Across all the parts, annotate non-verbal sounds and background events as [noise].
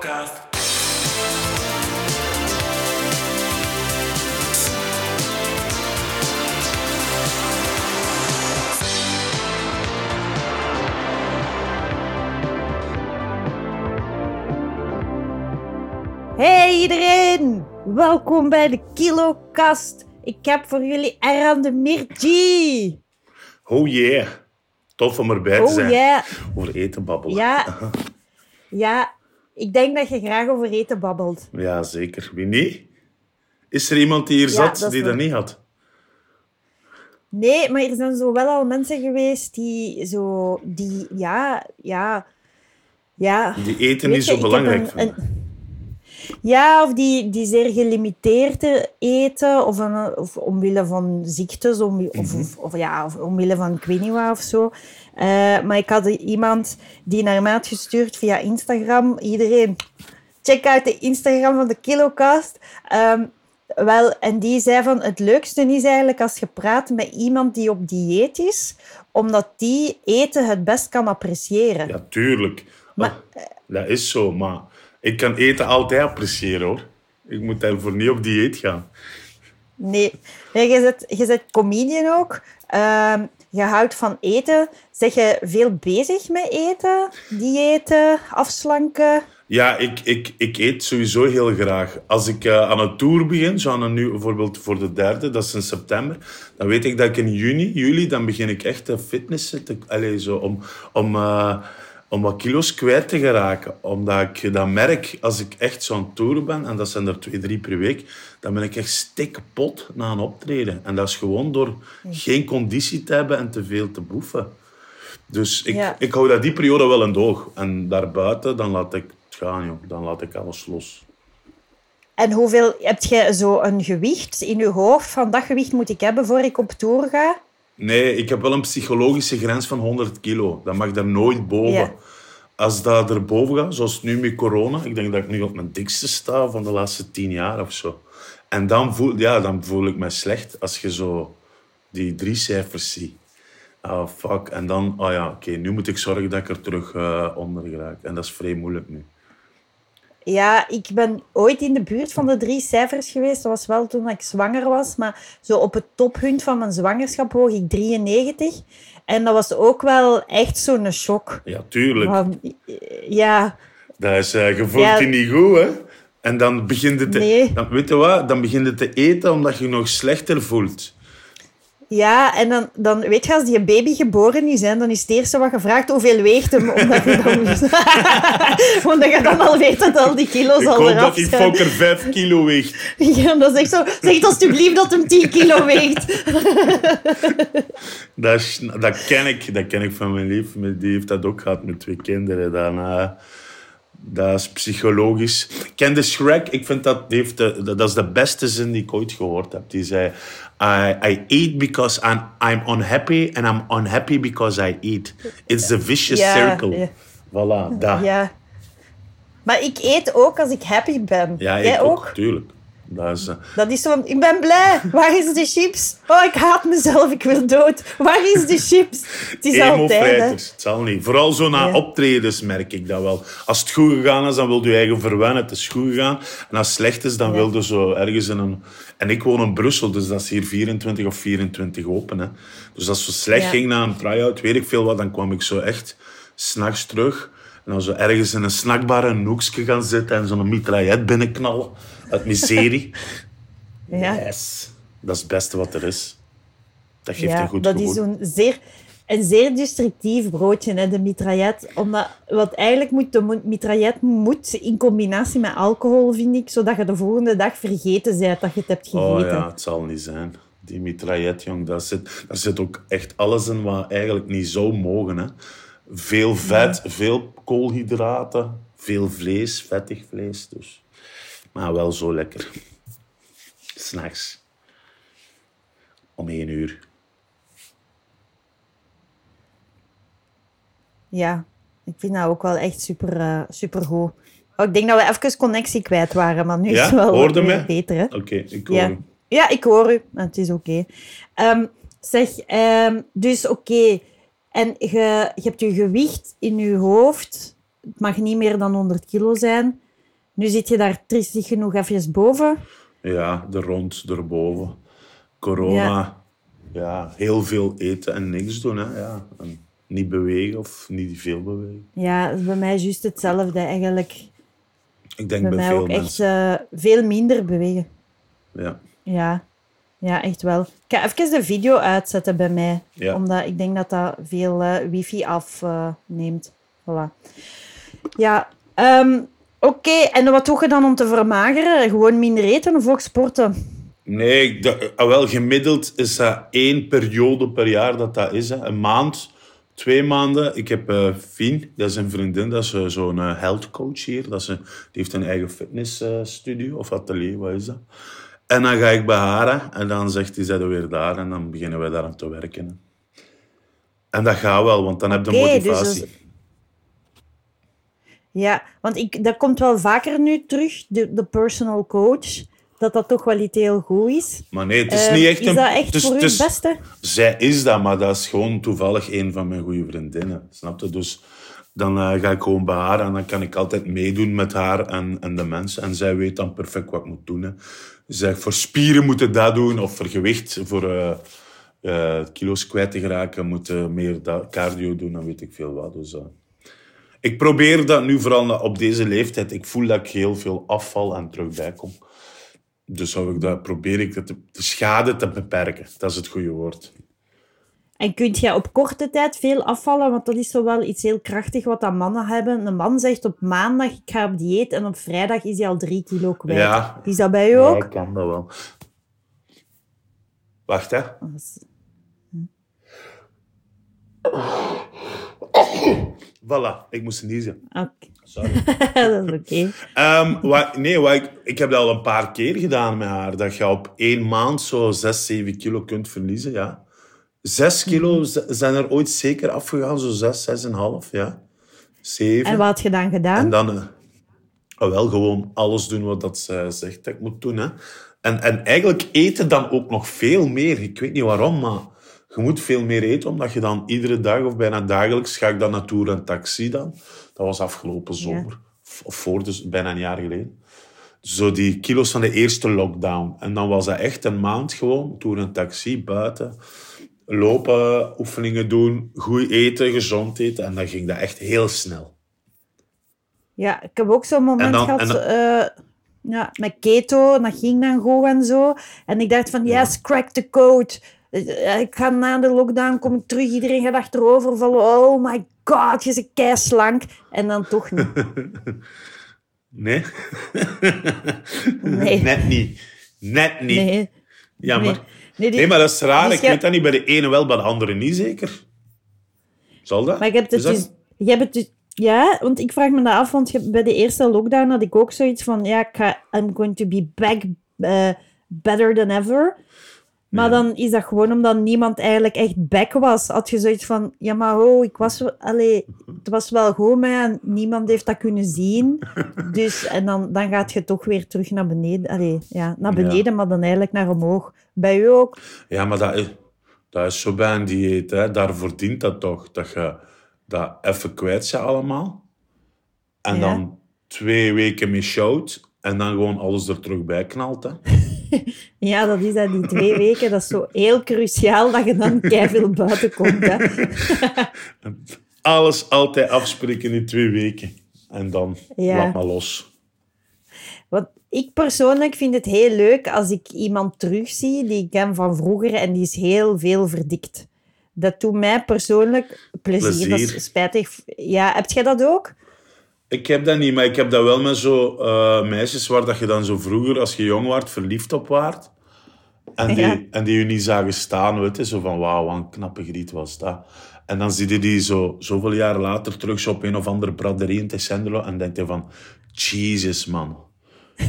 Killocast. Hey iedereen, welkom bij de KiloKast. Ik heb voor jullie Eran de Mirji. Oh yeah. Tof om erbij te Oh zijn. ja, Over eten babbelen. ja, ja. Ik denk dat je graag over eten babbelt. Ja, zeker. Wie niet? Is er iemand die hier Ja, zat dat die dat niet had? Nee, maar er zijn zo wel al mensen geweest die zo, die, ja, ja, ja. Die eten Weet niet je, zo belangrijk een- vinden. een- ja, of die, die zeer gelimiteerd eten, of, een, of omwille van ziektes, om, of, Mhm. of, of ja, of omwille van ik weet niet wat of zo. Eh, maar ik had iemand die naar mij had gestuurd via Instagram. Iedereen, check uit de Instagram van de KiloCast. Ehm, wel, en die zei van het leukste is eigenlijk als je praat met iemand die op dieet is, omdat die eten het best kan appreciëren. Ja, tuurlijk. Maar- Oh, dat is zo, maar ik kan eten altijd appreciëren, hoor. Ik moet daarvoor niet op dieet gaan. Nee, nee je, bent, je comedian ook. Ehm, je houdt van eten. Zeg je veel bezig met eten? Diëten, afslanken? Ja, ik, ik, ik eet sowieso heel graag. Als ik eh, aan een tour begin, zo aan nu bijvoorbeeld voor de derde, dat is in september, dan weet ik dat ik in juni, juli, dan begin ik echt te fitnessen, te, allee, zo, om, om, eh, om wat kilo's kwijt te geraken. Omdat ik dan merk, als ik echt zo aan tour ben, en dat zijn er twee, drie per week, dan ben ik echt stikpot na een optreden. En dat is gewoon door geen conditie te hebben en te veel te boeven. Dus ik, Ja. ik hou dat die periode wel in doog. En daarbuiten, dan laat ik het gaan, joh. Dan laat ik alles los. En hoeveel heb je zo een gewicht in je hoofd? Van dat gewicht moet ik hebben voor ik op tour ga? Nee, ik heb wel een psychologische grens van 100 kilo. Dat mag daar nooit boven. Als dat erboven gaat, zoals nu met corona, ik denk dat ik nu op mijn dikste sta van de laatste tien jaar of zo. En dan voel, ja, dan voel ik me slecht als je zo die drie cijfers ziet. Ah, fuck. En dan, oh ja, oké, nu moet ik zorgen dat ik er terug eh, onder geraak. En dat is vrij moeilijk nu. Ja, ik ben ooit in de buurt van de drie cijfers geweest. Dat was wel toen ik zwanger was. Maar zo op het toppunt van mijn zwangerschap woog ik 93. En dat was ook wel echt zo'n shock. Ja, tuurlijk. Van, ja, Dat is, eh je voelt Ja. je niet goed, hè? En dan begint het te, Nee. dan, weet je wat? Dan begint het te eten omdat je je nog slechter voelt. Ja, en dan, dan weet je, als die baby geboren is, hè, dan is het eerste wat gevraagd hoeveel weegt hem, omdat je dan, [laughs] omdat je dan al weet dat al die kilo's Ik al eraf dat die zijn. fokker 5 kilo weegt. Ja, dat is echt zo. Zeg alsjeblieft dat hem 10 kilo weegt. [laughs] Dat, is, dat, ken ik, dat ken ik van mijn lief. Die heeft dat ook gehad met twee kinderen. Dan, eh, dat is psychologisch. Ken de Shrek? Ik vind dat, heeft de, dat is de beste zin die ik ooit gehoord heb. Die zei... I, I eat because I'm, I'm unhappy and I'm unhappy because I eat. It's the vicious Ja, circle. ja. Voilà, dat. Ja. Maar ik eet ook als ik happy ben. Ja, ik Jij ook, ook? tuurlijk. Dat is, eh, Dat is zo ik ben blij. Waar is de chips? Oh, ik haat mezelf, ik wil dood. Waar is de chips? Het is altijd, hè. Het zal niet. Vooral zo na Ja. optredens merk ik dat wel. Als het goed gegaan is, dan wil je je eigen verwennen. Het is goed gegaan. En als het slecht is, dan Ja. wil je zo ergens in een... En ik woon in Brussel, dus dat is hier 24 of 24 open. Hè. Dus als het zo slecht Ja. ging na een try-out, weet ik veel wat, dan kwam ik zo echt s'nachts terug. En dan zo ergens in een snackbar een hoekje gaan zitten en zo'n mitraillet binnenknallen. Uit miserie. [laughs] Ja. Yes. Dat is het beste wat er is. Dat geeft Ja, een goed dat gevoel. is zo'n zeer, een zeer destructief broodje, hè, de mitraillet. Omdat, wat eigenlijk moet, de mitraillet moet in combinatie met alcohol, vind ik, zodat je de volgende dag vergeten bent dat je het hebt gegeten. Oh ja, het zal niet zijn. Die mitraillet, jong, daar zit, daar zit ook echt alles in wat eigenlijk niet zou mogen. Hè. Veel vet, veel koolhydraten, veel vlees, vettig vlees. Dus. Maar wel zo lekker. S'nachts. Om één uur. Ja, ik vind dat ook wel echt super, eh, super goed. Oh, ik denk dat we even connectie kwijt waren, maar nu is Ja? het wel Hoorde me? beter. Hè? Oké, ik hoor Ja. u. ja, ik hoor u. Het is oké. Ehm, zeg, ehm, dus oké. En je, je hebt je gewicht in je hoofd het mag niet meer dan 100 kilo zijn. Nu zit je daar triestig genoeg even boven. Ja, er rond, erboven. Corona, ja. Ja. heel veel eten en niks doen. Hè. Ja. En niet bewegen of niet veel bewegen. Ja, bij mij juist hetzelfde eigenlijk. Ik denk Bij bij, mij veel ook echt eh, veel minder bewegen. Ja. Ja. ja, echt wel. Ik ga even de video uitzetten bij mij. Ja. Omdat ik denk dat dat veel eh, wifi afneemt. voilà. Ja, ehm, oké. En wat doe je dan om te vermageren? Gewoon minder eten of ook sporten? Nee, dacht- ah, wel, gemiddeld is dat één periode per jaar dat dat is. Hè. Een maand, twee maanden. Ik heb eh Fien, dat is een vriendin, dat is eh, zo'n eh, health coach hier. Dat een, die heeft een eigen fitnessstudio of atelier, wat is dat? En dan ga ik bij haar hè, en dan zegt hij, zijn we weer daar? En dan beginnen wij daar aan te werken. hè. En dat gaat wel, want dan heb je Oké, dus motivatie. Ja, want ik, dat komt wel vaker nu terug, de, de personal coach. Dat dat toch wel iets heel goed is. Maar nee, het is niet echt is een... dat echt voor u het beste? Zij is dat, maar dat is gewoon toevallig een van mijn goede vriendinnen. Snap je? Dus dan eh, ga ik gewoon bij haar en dan kan ik altijd meedoen met haar en, en de mensen. En zij weet dan perfect wat ik moet doen. Hè. Zegt, voor spieren moet je dat doen, of voor gewicht, voor eh, eh, kilo's kwijt te geraken, moet je meer cardio doen, dan weet ik veel wat. Dus, ik probeer dat nu vooral op deze leeftijd. Ik voel dat ik heel veel afval en terug bijkom. Dus zou ik dat, probeer ik dat de, de schade te beperken. Dat is het goede woord. En kun je op korte tijd veel afvallen? Want dat is zo wel iets heel krachtig wat dat mannen hebben. Een man zegt op maandag, ik ga op dieet. En op vrijdag is hij al drie kilo kwijt. Ja. Is dat bij u ook? Ja, ik kan dat wel. Wacht, hè. Voilà, ik moest niezen. Oké, Sorry. [laughs] dat is oké. Ehm, nee, wat ik, ik heb dat al een paar keer gedaan met haar. Dat je op één maand zo 6, 7 kilo kunt verliezen, ja. 6 kilo z- zijn er ooit zeker afgegaan, zo 6, 6,5, ja. 7. En wat had je dan gedaan? En dan eh, ah, wel gewoon alles doen wat dat zij zegt dat ik moet doen. Hè. En, en eigenlijk eten dan ook nog veel meer. Ik weet niet waarom, maar je moet veel meer eten, omdat je dan iedere dag of bijna dagelijks ga ik dan naar Tour en Taxi dan. Dat was afgelopen zomer. Of- Of voor, dus bijna een jaar geleden. Zo die kilo's van de eerste lockdown. En dan was dat echt een maand gewoon, Tour en Taxi, buiten. Lopen, oefeningen doen, goed eten, gezond eten. En dan ging dat echt heel snel. Ja, ik heb ook zo'n moment dan- gehad dan- eh, ja, met keto. En dat ging dan goed en zo. En ik dacht van, yes, crack the code. Eh, Ik ga na de lockdown, kom ik terug. Iedereen gaat achterover vallen. Oh my god, je bent keislank. En dan toch niet. [laughs] Nee? Nee. Net niet. Net niet. Nee. Jammer. Nee. Nee, die- Nee, maar dat is raar. dus ik weet dat niet bij de ene wel, bij de andere niet zeker. Zal dat? Maar ik heb het Is dat- dus... Je hebt het dus ja, want ik vraag me dat af, want bij de eerste lockdown had ik ook zoiets van, ja, ik ga, I'm going to be back eh, better than ever. Maar dan is dat gewoon omdat niemand eigenlijk echt back was. Had je zoiets van, ja, maar oh, ik was, allee, het was wel goed, maar ja, niemand heeft dat kunnen zien. [laughs] Dus, en dan, dan gaat je toch weer terug naar beneden. Allee, ja, naar Ja. beneden, maar dan eigenlijk naar omhoog. Bij u ook? Ja, maar dat is, dat is zo bij een dieet. Hè. Daarvoor dient dat toch. Dat je dat even kwijt zijn allemaal. En Ja. dan twee weken mee showt. En dan gewoon alles er terug bij knalt. Hè. [laughs] Ja, dat is dat, die twee weken. Dat is zo heel cruciaal dat je dan keiveel buiten komt. Hè. [laughs] Alles altijd afspreken in twee weken. En dan Ja. laat maar los. Want ik persoonlijk vind het heel leuk als ik iemand terugzie die ik ken van vroeger en die is heel veel verdikt. Dat doet mij persoonlijk plezier. Dat Plezier. is spijtig. Ja, heb jij dat ook? Ik heb dat niet, maar ik heb dat wel met zo eh, meisjes waar dat je dan zo vroeger, als je jong was, verliefd op waart. En die, Ja. en die je niet zagen staan, weet je, zo van wauw, wat een knappe griet was dat. En dan zie je die zo, zoveel jaar later terug zo op een of andere braderie in Tessenderlo en denk je van, Jesus man. [laughs]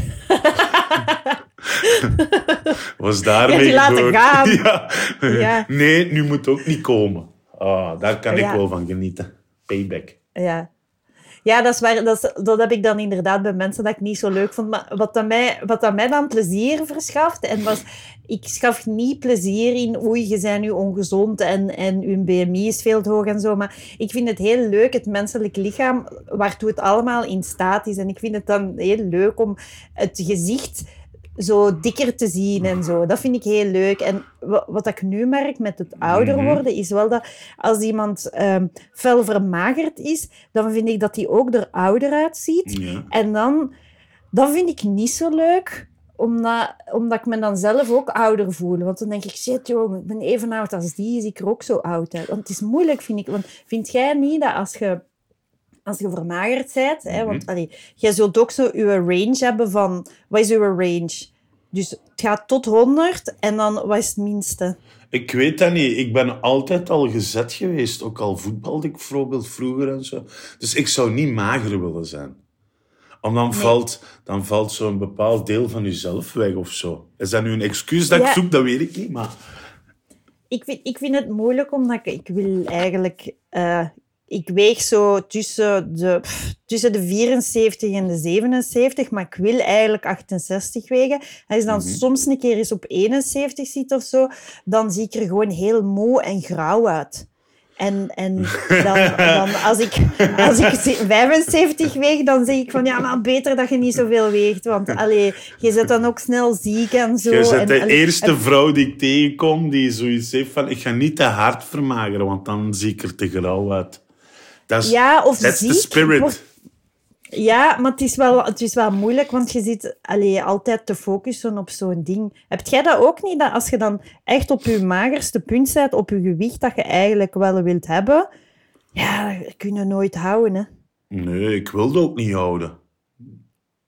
was daarmee die laten gaan. [laughs] Ja. Ja. Nee, nu moet ook niet komen. Ah, daar kan ik Ja. wel van genieten. Payback. Ja. Ja, dat is waar. Dat, dat heb ik dan inderdaad bij mensen dat ik niet zo leuk vond. Maar wat dat mij, wat dat mij dan plezier verschaft, en was, ik schaf niet plezier in, oei, je bent nu ongezond en, en je BMI is veel te hoog en zo. Maar ik vind het heel leuk, het menselijk lichaam, waartoe het allemaal in staat is. En ik vind het dan heel leuk om het gezicht zo dikker te zien en zo. Dat vind ik heel leuk. En wa- wat ik nu merk met het ouder Mhm. worden, is wel dat als iemand ehm fel vermagerd is, dan vind ik dat hij ook er ouder uitziet. Ja. En dan, dat vind ik niet zo leuk, omdat, omdat ik me dan zelf ook ouder voel. Want dan denk ik, shit joh, ik ben even oud als die, zie ik er ook zo oud uit. Want het is moeilijk, vind ik. Want vind jij niet dat als je, als je vermagerd bent, hè, want allee, jij zult ook zo je range hebben van, wat is je range? Dus het gaat tot 100 en dan, wat is het minste? Ik weet dat niet. Ik ben altijd al gezet geweest. Ook al voetbalde ik bijvoorbeeld vroeger en zo. Dus ik zou niet mager willen zijn. Om dan, valt, dan valt zo'n bepaald deel van jezelf weg of zo. Is dat nu een excuus dat ik zoek? Dat weet ik niet. Maar Ik vind, ik vind het moeilijk, omdat ik, ik wil eigenlijk... eh, ik weeg zo tussen de, pff, tussen de 74 en de 77, maar ik wil eigenlijk 68 wegen. En als je dan Mhm. soms een keer eens op 71 zit of zo, dan zie ik er gewoon heel moe en grauw uit. En, en [laughs] dan, dan als ik, als ik zi- 75 weeg, dan zeg ik van ja, maar beter dat je niet zoveel weegt. Want allee, je zit dan ook snel ziek en zo. je en, bent de allee, eerste vrouw die ik tegenkom die zoiets heeft van ik ga niet te hard vermageren, want dan zie ik er te grauw uit. Dat is, Ja, of that's ziek. the spirit. Ja, maar het is wel, het is wel moeilijk, want je zit allee, altijd te focussen op zo'n ding. Heb jij dat ook niet, dat als je dan echt op je magerste punt zit, op je gewicht dat je eigenlijk wel wilt hebben, ja, dat kun je nooit houden, hè? Nee, ik wil dat ook niet houden.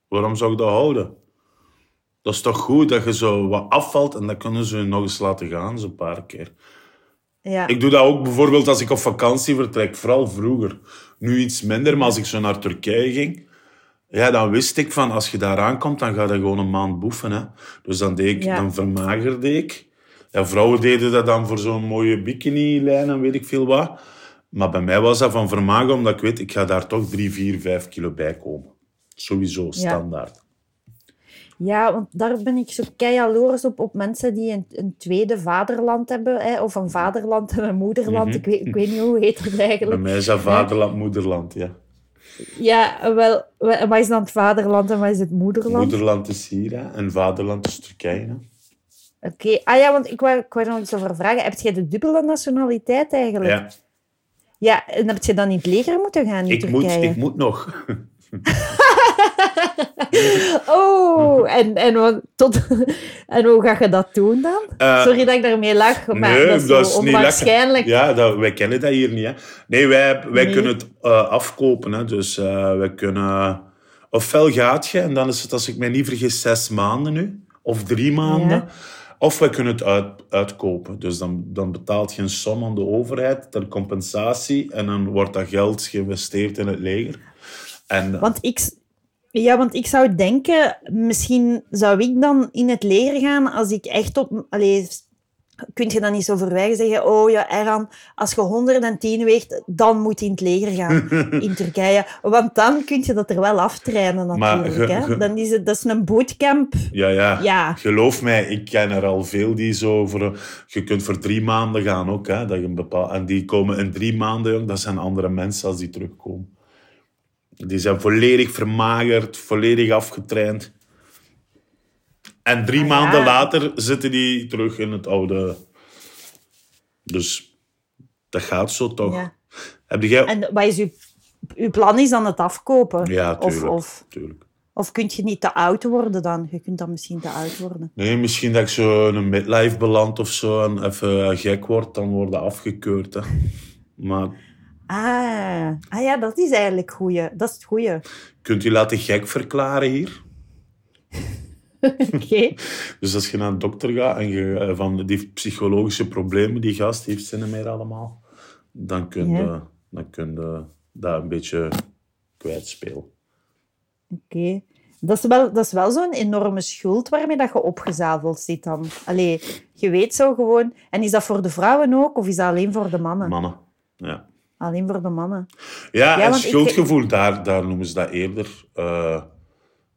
Waarom zou ik dat houden? Dat is toch goed dat je zo wat afvalt en dan kunnen ze je nog eens laten gaan, zo'n paar keer. Ja. Ik doe dat ook bijvoorbeeld als ik op vakantie vertrek, vooral vroeger. Nu iets minder, maar als ik zo naar Turkije ging, ja, dan wist ik van als je daar aankomt, dan ga je gewoon een maand boeven. Hè. Dus dan, deed ik, Ja. dan vermagerde ik. Ja, vrouwen deden dat dan voor zo'n mooie bikini-lijn en weet ik veel wat. Maar bij mij was dat van vermageren, omdat ik weet, ik ga daar toch 3, 4, 5 kilo bij komen. Sowieso, standaard. Ja, want daar ben ik zo keihaloers op, op mensen die een, een tweede vaderland hebben. Hè, of een vaderland en een moederland. Mhm. ik, weet, ik weet niet hoe heet het Bij eigenlijk. mij is dat vaderland, moederland, ja. Ja, wel, wa- wat is dan het vaderland en wat is het moederland? Moederland is hier hè, en vaderland is Turkije. Hè. Oké, ah ja, want ik wou, ik wou er nog iets over vragen. Heb jij de dubbele nationaliteit eigenlijk? Ja, Ja, en heb je dan in het leger moeten gaan in ik moet, ik moet nog. [laughs] [laughs] Oh, en, en, wat, tot, [laughs] en hoe ga je dat doen dan? Eh, Sorry dat ik daarmee lach, maar nee, dat is, dat zo is niet onwaarschijnlijk. Ja, dat, wij kennen dat hier niet. Hè. Nee, wij, wij Nee. kunnen het eh, afkopen. Hè. Dus eh, wij kunnen... Ofwel gaat je, en dan is het, als ik mij niet vergis, zes maanden nu. Of drie maanden. Ja. Of wij kunnen het uit, uitkopen. Dus dan, dan betaalt je een som aan de overheid ter compensatie. En dan wordt dat geld geïnvesteerd in het leger. En, Want ik, ja, want ik zou denken, misschien zou ik dan in het leger gaan als ik echt op... Allee, kun je dan niet zo verwijgen zeggen, oh ja, Erhan, als je 110 weegt, dan moet je in het leger gaan [laughs] in Turkije. Want dan kun je dat er wel aftrainen Maar natuurlijk. ge- hè? Dan is het, dat is een bootcamp. Ja, ja, Ja. Geloof mij, ik ken er al veel die zo voor... Je kunt voor drie maanden gaan ook, hè. Dat je een bepaal, en die komen in drie maanden, jong, dat zijn andere mensen als die terugkomen. Die zijn volledig vermagerd, volledig afgetraind. En drie Ah, maanden later zitten die terug in het oude... Dus dat gaat zo toch. Ja. Heb jij... En wat is uw, uw plan is dan het afkopen? Ja, of, tuurlijk. of, tuurlijk. of kun je niet te oud worden dan? Je kunt dan misschien te oud worden. Nee, misschien dat ik zo in een midlife beland of zo en even gek word, dan word je afgekeurd. Hè. Maar Ah, ah ja, dat is eigenlijk goeie. Dat is het goeie. kunt u laten gek verklaren hier? [laughs] Oké. Dus als je naar een dokter gaat en je eh, van die psychologische problemen, die gast heeft ze niet meer allemaal, dan kun je, Ja. dan kun je dat een beetje kwijtspelen. Oké. Dat is wel, dat is wel zo'n enorme schuld waarmee dat je opgezadeld zit dan. Allee, je weet zo gewoon... En is dat voor de vrouwen ook, of is dat alleen voor de mannen? Mannen. Ja. Alleen voor de mannen. Ja, Ja, en ik- schuldgevoel, daar, daar noemen ze dat eerder. eh,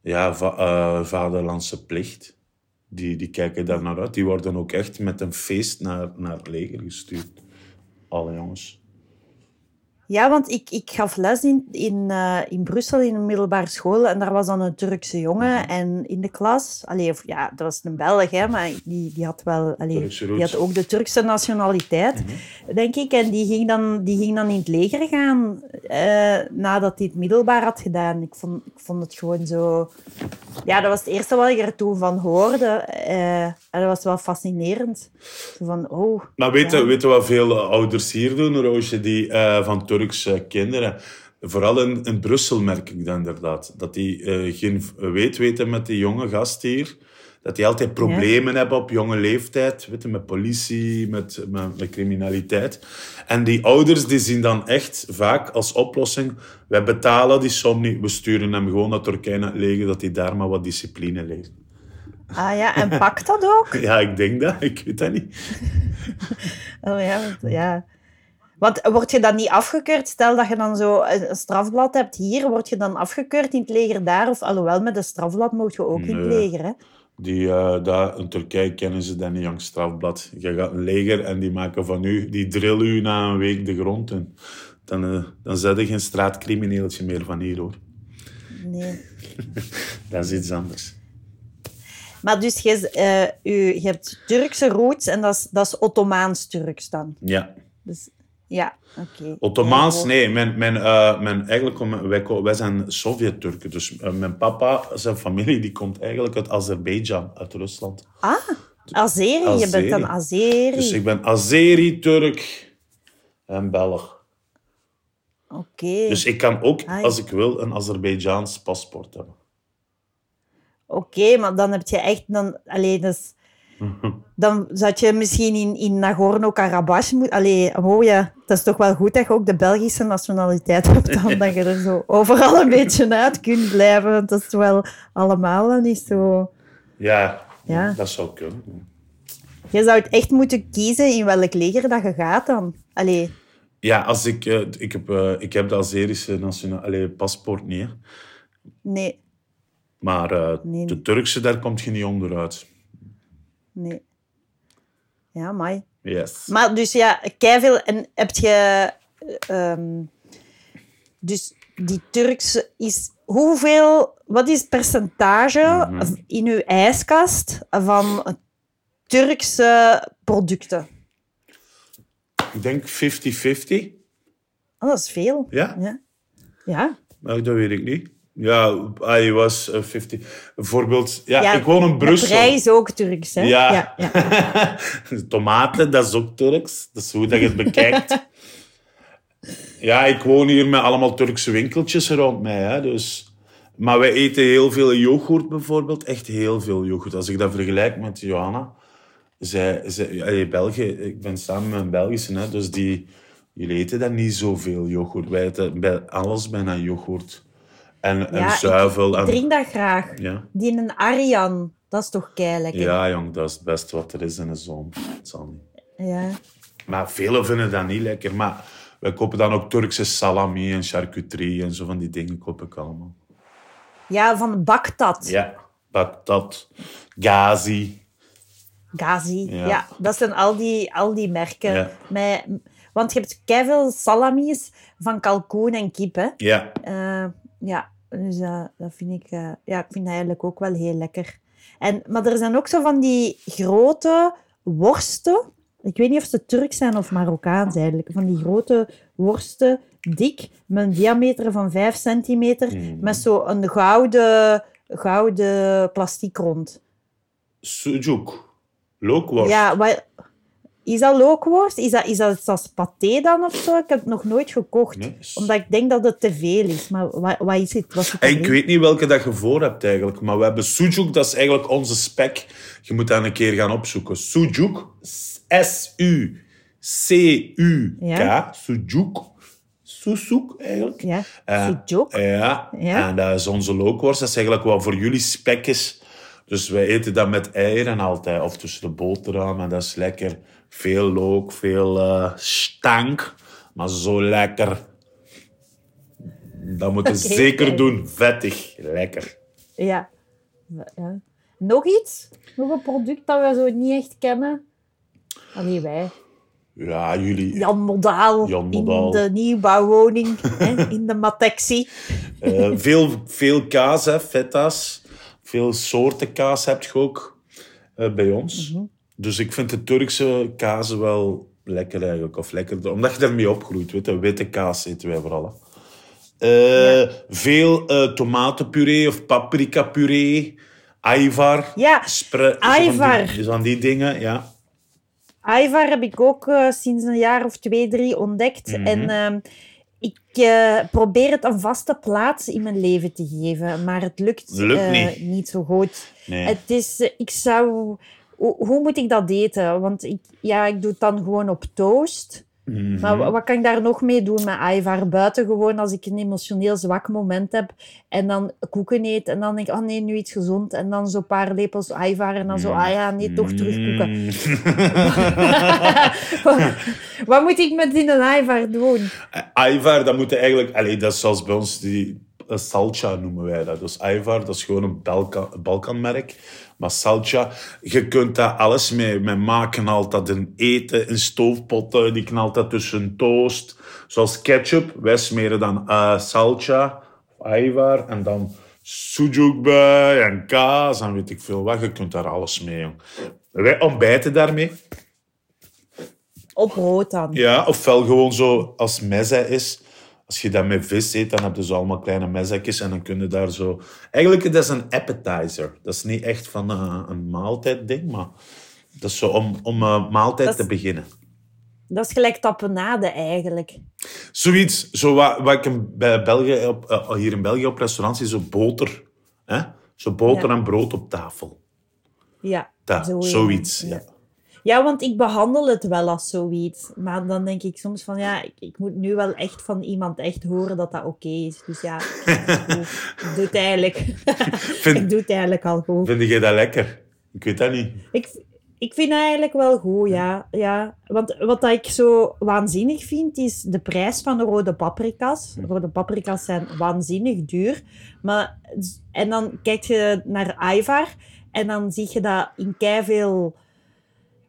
ja, va eh, vaderlandse plicht. Die, die kijken daar naar uit. Die worden ook echt met een feest naar, naar het leger gestuurd. Alle jongens. Ja, want ik, ik gaf les in, in, eh, in Brussel in een middelbare school en daar was dan een Turkse jongen Mhm. en in de klas, allee, of, ja, dat was een Belg, hè, maar die, die had wel, allee, die had ook de Turkse nationaliteit, Mhm. denk ik. En die ging, dan, die ging dan in het leger gaan eh, nadat hij het middelbaar had gedaan. Ik vond, ik vond het gewoon zo... Ja, dat was het eerste wat ik er toen van hoorde. eh, en dat was wel fascinerend. Zo van, oh... Maar weet je ja. weet je wat veel ouders hier doen, Roosje, die, van Turkse kinderen? Vooral in, in Brussel merk ik dat inderdaad. Dat die eh, geen weet weten met die jonge gast hier. Dat die altijd problemen hebben op jonge leeftijd. Weet je, met politie, met, met, met criminaliteit. En die ouders die zien dan echt vaak als oplossing... Wij betalen die som niet, we sturen hem gewoon naar Turkije naar het leger, dat hij daar maar wat discipline leert. Ah ja, en pakt dat ook? [laughs] Ja, ik denk dat. Ik weet dat niet. [laughs] Oh ja, want, ja. Want word je dan niet afgekeurd? Stel dat je dan zo een strafblad hebt hier, word je dan afgekeurd in het leger daar? Of alhoewel, met een strafblad mag je ook in het leger, hè? Die, eh, daar, in Turkije kennen ze dat niet, jong strafblad. Je gaat een leger en die maken van u, die drillen u na een week de grond in. Dan, eh, dan zet je geen straatcrimineeltje meer van hier, hoor. Nee. [laughs] Dat is iets anders. Maar dus je, eh, u, je hebt Turkse roots en dat is, dat is Ottomaans-Turks dan. Ja. Dus, ja, oké. Ottomaans, nee. Mijn, mijn, eh, mijn, eigenlijk, wij, wij zijn Sovjet-Turken. Dus eh, mijn papa, zijn familie, die komt eigenlijk uit Azerbeidzjan, uit Rusland. Ah, Azeri. Je bent dan Azeri. Dus ik ben Azeri, Turk en Belg. Oké. Dus ik kan ook, als ik wil, een Azerbeidzjaans paspoort hebben. Oké, maar dan heb je echt... Dan, allee, dus, [laughs] dan zou je misschien in, in Nagorno-Karabakh. Allee, oh ja, dat is toch wel goed dat je ook de Belgische nationaliteit [laughs] hebt, dan dat je er zo overal een beetje uit kunt blijven. Want dat is wel allemaal niet zo... Ja, Ja. dat zou kunnen. Je zou het echt moeten kiezen in welk leger dat je gaat dan. Allee, Ja, als ik, eh, ik, heb, eh, ik heb de Azerische nationale allee, paspoort niet. Hè. nee, Maar eh, Nee. de Turkse, daar komt je niet onderuit. Nee. Ja, mai. Yes. Maar dus ja, veel En heb je... ehm, dus die Turkse is... Hoeveel... Wat is het percentage Mhm. in uw ijskast van Turkse producten? Ik denk 50-50. Oh, dat is veel. Ja? Ja. ja. Maar dat weet ik niet. Ja, hij was eh, 50. Bijvoorbeeld, ja, Ja, ik woon in Brussel. prijs ook Turks, hè? Ja. ja, ja. [laughs] Tomaten, dat is ook Turks. Dat is hoe dat je het bekijkt. ja, ik woon hier met allemaal Turkse winkeltjes rond mij. Hè, dus. Maar wij eten heel veel yoghurt bijvoorbeeld. Echt heel veel yoghurt. Als ik dat vergelijk met Johanna. Zij, zij, België, ik ben samen met een Belgische, hè, dus die, jullie eten dan niet zoveel yoghurt. Wij eten bij alles bijna yoghurt. En, en Ja, zuivel. Ik en, drink dat graag. ja. Die een Arjan, dat is toch keilekker? ja, jong, dat is het beste wat er is in de zon. Het zal niet. Ja. Maar velen vinden dat niet lekker. Maar wij kopen dan ook Turkse salami en charcuterie en zo van die dingen koop ik allemaal. Ja, van Baktat. Ja, patat, gazi. Gazi. Ja. Ja. dat zijn al die, al die merken. Ja. Met, want je hebt keiveel salamis van kalkoen en kip. Hè? Ja, Eh, ja, dus dat vind ik, eh, ja, ik vind dat eigenlijk ook wel heel lekker. En, maar er zijn ook zo van die grote worsten. Ik weet niet of ze Turks zijn of Marokkaans eigenlijk. Van die grote worsten, dik, met een diameter van 5 centimeter, Mm. met zo een gouden, gouden plastic rond. sujuk, lookworst. Ja, wat, is dat lookworst? Is dat, is dat als paté dan of zo? Ik heb het nog nooit gekocht. Nee. Omdat ik denk dat het te veel is. Maar wat, wat is het? Wat Ik weet niet welke dat je voor hebt eigenlijk, maar we hebben sujuk, dat is eigenlijk onze spek. Je moet dat een keer gaan opzoeken. Sujuk, S-U-C-U-K, Ja. sujuk, eigenlijk. Ja, Eh. Ja, Ja. en dat is onze lookworst. Dat is eigenlijk wat voor jullie spek is. Dus wij eten dat met eieren altijd, of tussen de boterham. En dat is lekker. Veel look, veel eh, stank. Maar zo lekker. Dat moeten Oké, zeker doen. Vettig. Lekker. Ja. ja. Nog iets? Nog een product dat we zo niet echt kennen? Allee, wij. Ja, jullie... Jan Modaal, Jan Modaal. in de nieuwbouwwoning, [laughs] hè, in de Matexi. Eh, veel, veel kaas, hè, feta's. Veel soorten kaas heb je ook eh, bij ons. Mhm. Dus ik vind de Turkse kazen wel lekker eigenlijk. Of lekkerder, omdat je ermee opgroeit. Weet je, witte kaas eten wij vooral. Eh, Veel eh, tomatenpuree of paprikapuree. Aivar. Ja, Spre- Aivar. die- Van die dingen, ja. Aivar heb ik ook eh, sinds een jaar of twee, drie ontdekt. Mhm. En ehm, ik probeer het een vaste plaats in mijn leven te geven, maar het lukt, Lukt niet. zo goed. Nee. Het is, ik zou... Hoe, hoe moet ik dat eten? Want ik, ja, ik doe het dan gewoon op toast. Mhm. Maar wa- wat kan ik daar nog mee doen met Aivar? Buiten gewoon als ik een emotioneel zwak moment heb en dan koeken eet en dan denk ik, oh nee, nu iets gezond. En dan zo'n paar lepels Aivar en dan zo, ah ja, nee, toch terug koeken. Mm. [laughs] [laughs] Wat moet ik met die Aivar doen? Aivar, dat moet je eigenlijk... Allee, dat is zoals bij ons die... eh, Salcha noemen wij dat. Dus Aivar, dat is gewoon een Balkan, Balkanmerk. Maar je kunt daar alles mee. Mijn ma knalt dat in eten, in stoofpotten. Die knalt dat tussen toast. Zoals ketchup. Wij smeren dan eh Salcha, Aivar. En dan bij en kaas en weet ik veel wat. Je kunt daar alles mee, jong. Wij ontbijten daarmee. Op brood dan. Ja, ofwel gewoon zo als mezze is. Als je dat met vis eet, dan heb je zo allemaal kleine mezzekjes en dan kun je daar zo... Eigenlijk, dat is een appetizer. Dat is niet echt van eh, een maaltijdding, maar dat is zo om, om een maaltijd is- te beginnen. Dat is gelijk tapenade eigenlijk. Zoiets, zo wat, wat ik in- bij België op, eh, hier in België op restaurants zie, zo boter. Hè? Zo boter Ja. en brood op tafel. Ja, Dat, zo, ja. zoiets, ja. Ja, want ik behandel het wel als zoiets. Maar dan denk ik soms van, ja, ik, ik moet nu wel echt van iemand echt horen dat dat oké is. Dus ja, [laughs] ik, doe het eigenlijk. [laughs] ik doe het eigenlijk al goed. vind je dat lekker? Ik weet dat niet. Ik, ik vind het eigenlijk wel goed, ja. ja. Want wat dat ik zo waanzinnig vind, is de prijs van de rode paprika's. Rode paprika's zijn waanzinnig duur. Maar, en dan kijk je naar Aivar en dan zie je dat in keiveel...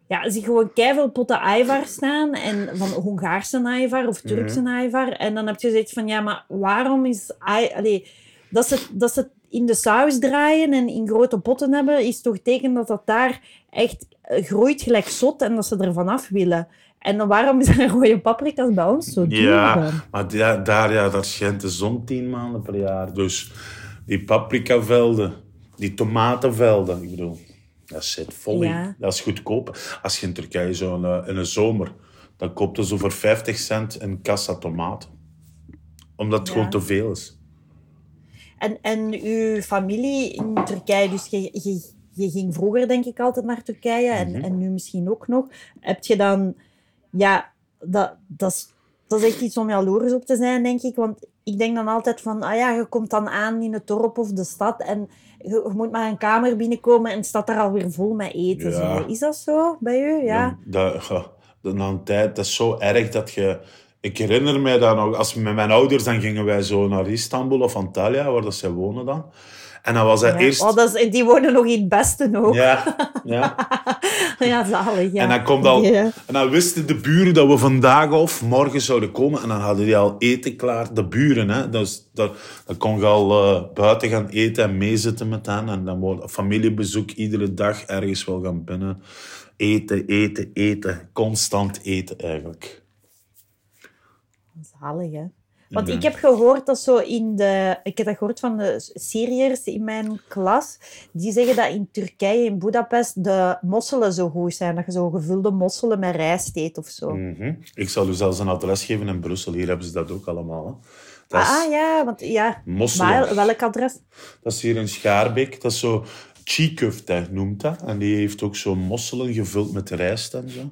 Ja, zie gewoon keiveel potten Aivar staan. En van Hongaarse Aivar of Turkse Aivar. En dan heb je zoiets van, ja, maar waarom is... Allee, dat ze, dat ze het in de saus draaien en in grote potten hebben, is toch teken dat dat daar echt eh, groeit gelijk zot en dat ze er vanaf willen. En dan waarom er rode paprika's bij ons zo duur Ja, maar da- daar, ja, daar schijnt de zon tien maanden per jaar. Dus die paprikavelden, die tomatenvelden, ik bedoel, dat zit vol in. Ja. Dat is goedkoop. Als je in Turkije zo in, eh, in de zomer, dan koopt je zo voor 50 cent een kassa tomaten. Omdat het Ja. gewoon te veel is. En, en uw familie in Turkije, dus je, je, je ging vroeger denk ik altijd naar Turkije en, Mhm. en nu misschien ook nog. Heb je dan, ja, dat, dat, is, dat is echt iets om jaloers op te zijn, denk ik. Want ik denk dan altijd van, ah ja, je komt dan aan in het dorp of de stad en je, moet maar een kamer binnenkomen en het staat daar alweer vol met eten. Ja. Is dat zo bij u? Ja. Dat, dat, na een tijd, dat is zo erg dat je... Ik herinner mij dat nog, als met mijn ouders, dan gingen wij zo naar Istanbul of Antalya, waar dat zij wonen dan. En dan was dat Ja. eerst... Oh, dat is, die wonen nog in het beste ook. Ja, [laughs] Ja, ja. zalig. Ja. En dan, komt al, en dan wisten de buren dat we vandaag of morgen zouden komen. En dan hadden die al eten klaar. De buren, hè. Dus, dat, dan kon je al eh, buiten gaan eten en meezitten met hen. En dan wordt familiebezoek iedere dag ergens wel gaan binnen. Eten, eten, eten. Constant eten eigenlijk. Zalig, hè? Want ik heb gehoord dat zo in de... Ik heb dat gehoord van de Syriërs in mijn klas. Die zeggen dat in Turkije, in Budapest, de mosselen zo goed zijn. Dat je zo gevulde mosselen met rijst eet of zo. Mhm. Ik zal u zelfs een adres geven in Brussel. Hier hebben ze dat ook allemaal. Hè. Dat is Ah, ah, ja, want ja... mosselen. Maar welk adres? Dat is hier in Schaarbeek. Dat is zo... Chikufte noemt dat. En die heeft ook zo mosselen gevuld met rijst en zo.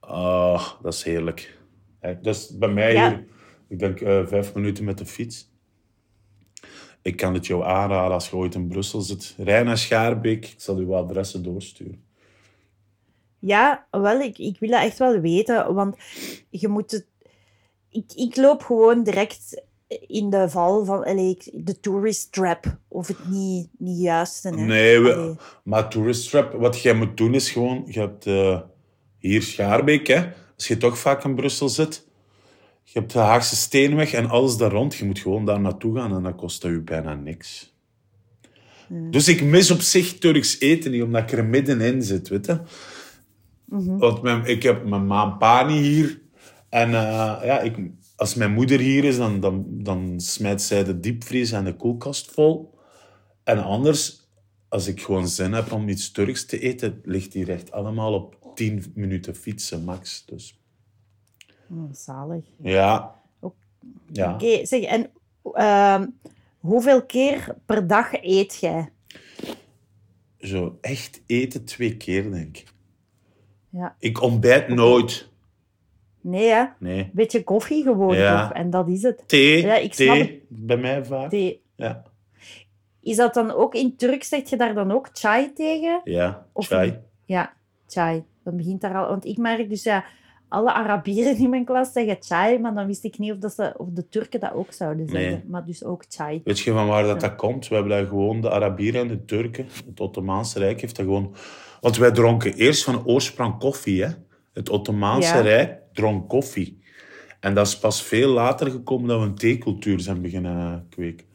Ah, dat is heerlijk. Dat is bij mij Ja. hier, ik denk eh, vijf minuten met de fiets. Ik kan het jou aanraden als je ooit in Brussel zit. Rij naar Schaarbeek. Ik zal uw adressen doorsturen. Ja, wel, ik, ik wil dat echt wel weten. Want je moet het... ik, ik loop gewoon direct in de val van allee, de tourist trap. Of het niet, niet juiste. Hè. Nee, we-. Maar tourist trap, wat jij moet doen is gewoon... Je hebt eh, hier Schaarbeek, hè. Als je toch vaak in Brussel zit. Je hebt de Haagse Steenweg en alles daar rond. Je moet gewoon daar naartoe gaan en dat kost dat je bijna niks. Dus ik mis op zich Turks eten niet, omdat ik er middenin zit, weet je. Want mijn, ik heb mijn ma en pa niet hier. En eh, ja, ik, als mijn moeder hier is, dan, dan, dan smijt zij de diepvries en de koelkast vol. En anders, als ik gewoon zin heb om iets Turks te eten, ligt hier echt allemaal op 10 minuten fietsen, max. Dus Oh, zalig. ja. Oké. Ja. zeg, en ehm, hoeveel keer per dag eet jij? Zo echt eten twee keer, denk ik. Ja. Ik ontbijt nooit. Nee, hè? Nee. Beetje koffie gewoon, Ja. toch? En dat is het. Thee, Ja, ik snap thee bij mij vaak. Thee. Ja. Is dat dan ook in Turks, zeg je daar dan ook chai tegen? Ja, Of chai. Ja, chai. Dan begint daar al... Want ik merk dus, ja, alle Arabieren in mijn klas zeggen chai, maar dan wist ik niet of, dat ze, of de Turken dat ook zouden zeggen. Nee. Maar dus ook chai. Weet je van waar dat, dat komt? We hebben daar gewoon de Arabieren en de Turken. Het Ottomaanse Rijk heeft dat gewoon... Want wij dronken eerst van oorsprong koffie, hè. Het Ottomaanse Ja. Rijk dronk koffie. En dat is pas veel later gekomen dat we een theecultuur zijn beginnen eh, kweken.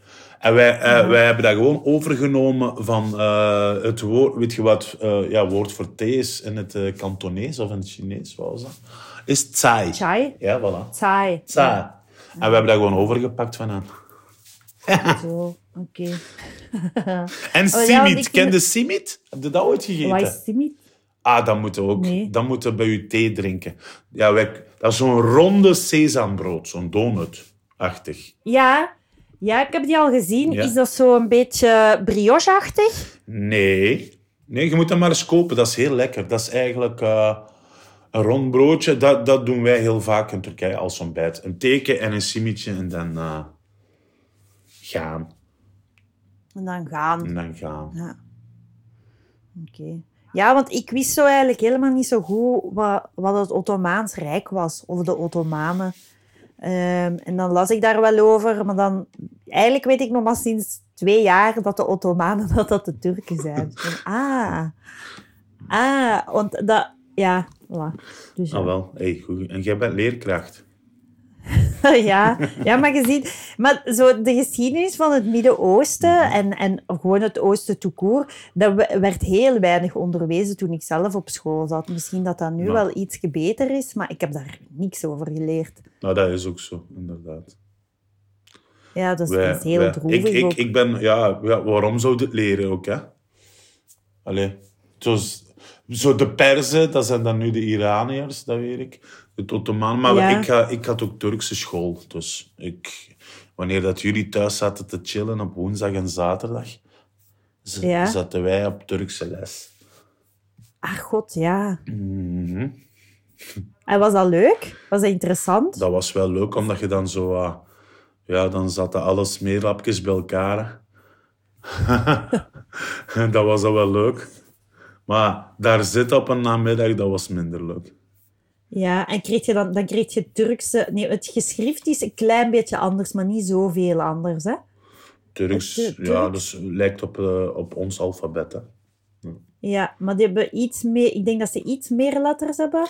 En wij, eh, wij hebben dat gewoon overgenomen van eh, het woord... Weet je wat eh ja, woord voor thee is in het Kantonees of in het Chinees? Wat was dat? Is tsai. Chai? Ja, voilà. Chai. Tsai. En we hebben dat gewoon overgepakt van hen. [laughs] Zo, oké. [laughs] En Oh, simit. ja, Ken je simit? Heb je dat ooit gegeten? Wat is simit? Ah, dan moeten we ook. Nee. Dan moeten bij je thee drinken. Ja, wij, dat is zo'n ronde sesambrood, zo'n donut-achtig. Ja, ja, ik heb die al gezien. Ja. Is dat zo een beetje brioche-achtig? Nee. Nee, je moet dat maar eens kopen. Dat is heel lekker. Dat is eigenlijk eh, een rond broodje. Dat, dat doen wij heel vaak in Turkije als ontbijt. Een teken en een simietje en dan eh, gaan. En dan gaan. En dan gaan. Ja. Oké. Ja, want ik wist zo eigenlijk helemaal niet zo goed wat, wat het Ottomaans Rijk was, of de Ottomanen. Ehm, en dan las ik daar wel over, maar dan... Eigenlijk weet ik nog maar sinds twee jaar dat de Ottomanen [laughs] dat, dat de Turken zijn. En, ah. Ah, want dat... Ja, voilà. Dus, ja. Ah, wel. Hey, goed. En jij bent leerkracht. [laughs] ja, ja, maar je ziet... Maar zo de geschiedenis van het Midden-Oosten en, en gewoon het Oosten tout court, dat we- werd heel weinig onderwezen toen ik zelf op school zat. Misschien dat dat nu Nou. wel iets beter is, maar ik heb daar niks over geleerd. Nou, dat is ook zo, inderdaad. Ja, dat is, Wij- heel wij- droevig ik, ik, ben, ja, ja, waarom zou je het leren ook, hè? Allee, zoals, zo de Perzen, dat zijn dan nu de Iraniërs, dat weet ik. Maar Ja. ik, ga, ik had ook Turkse school. Dus ik, wanneer dat jullie thuis zaten te chillen op woensdag en zaterdag, Ja. zaten wij op Turkse les. Ach god, ja. Mhm. En was dat leuk? Was dat interessant? Dat was wel leuk, omdat je dan zo... ah, ja, dan zaten alle smeerlapjes bij elkaar. [laughs] dat was al wel leuk. Maar daar zitten op een namiddag, dat was minder leuk. Ja, en kreeg je dan, dan kreeg je Turkse... Nee, het geschrift is een klein beetje anders, maar niet zoveel anders, hè? Turks, eh, ja, dus lijkt op, eh, op ons alfabet. Hè. Ja, maar die hebben iets meer... Ik denk dat ze iets meer letters hebben.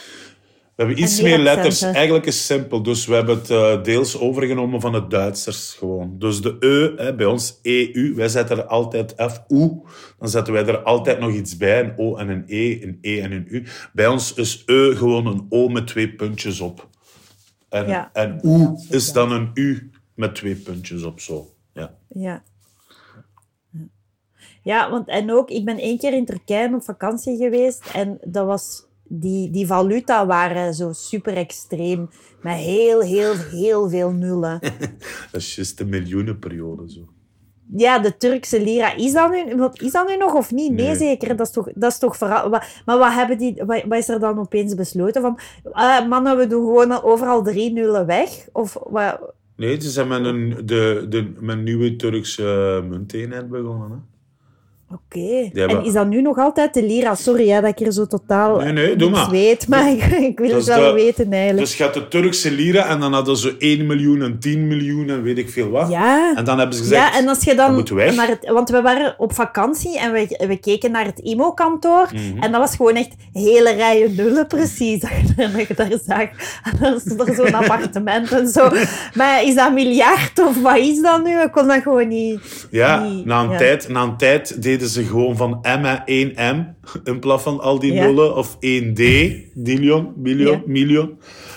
We hebben iets meer letters. Eigenlijk is het simpel. Dus we hebben het eh, deels overgenomen van het Duitsers gewoon. Dus de E, hè, bij ons EU, wij zetten er altijd FU. Dan zetten wij er altijd nog iets bij. Een O en een E, een E en een U. Bij ons is E gewoon een O met twee puntjes op. En, Ja. en U is dan een U met twee puntjes op zo. Ja. Ja. Ja, want en ook, ik ben één keer in Turkije op vakantie geweest en dat was, die, die valuta waren zo super extreem. Met heel, heel, heel veel nullen. [laughs] Dat is juist de miljoenenperiode. Zo. Ja, de Turkse lira. Is dat nu, is dat nu nog of niet? Nee, Nee. zeker. Dat is toch, dat is toch vooral... Maar wat, hebben die, wat, wat is er dan opeens besloten? Van, ah, mannen, we doen gewoon overal drie nullen weg? Of wat? Nee, ze zijn met een, de, de, met nieuwe Turkse munteenheid begonnen. Hè? Oké. hebben- En is dat nu nog altijd de lira? Sorry hè, dat ik hier zo totaal Nee, nee, doe niks maar. weet, maar ik, [laughs] ik wil Dus het wel de- weten eigenlijk. Dus je had de Turkse lira en dan hadden ze 1 miljoen en 10 miljoen en weet ik veel wat. ja. En dan hebben ze gezegd, ja, en als je dan... moet weg. Naar het, want we waren op vakantie en we, we keken naar het IMO-kantoor. Mhm. En dat was gewoon echt hele rijen nullen, precies. Dat je, dat je daar zag. En dan stond er zo'n [laughs] appartement en zo. Maar is dat miljard of wat is dat nu? Ik kon dat gewoon niet... ja, niet- na een, ja. Tijd, na een tijd deden ze gewoon van M en 1M in plaats van al die Ja. nullen. Of 1D, dillion, billion, Ja.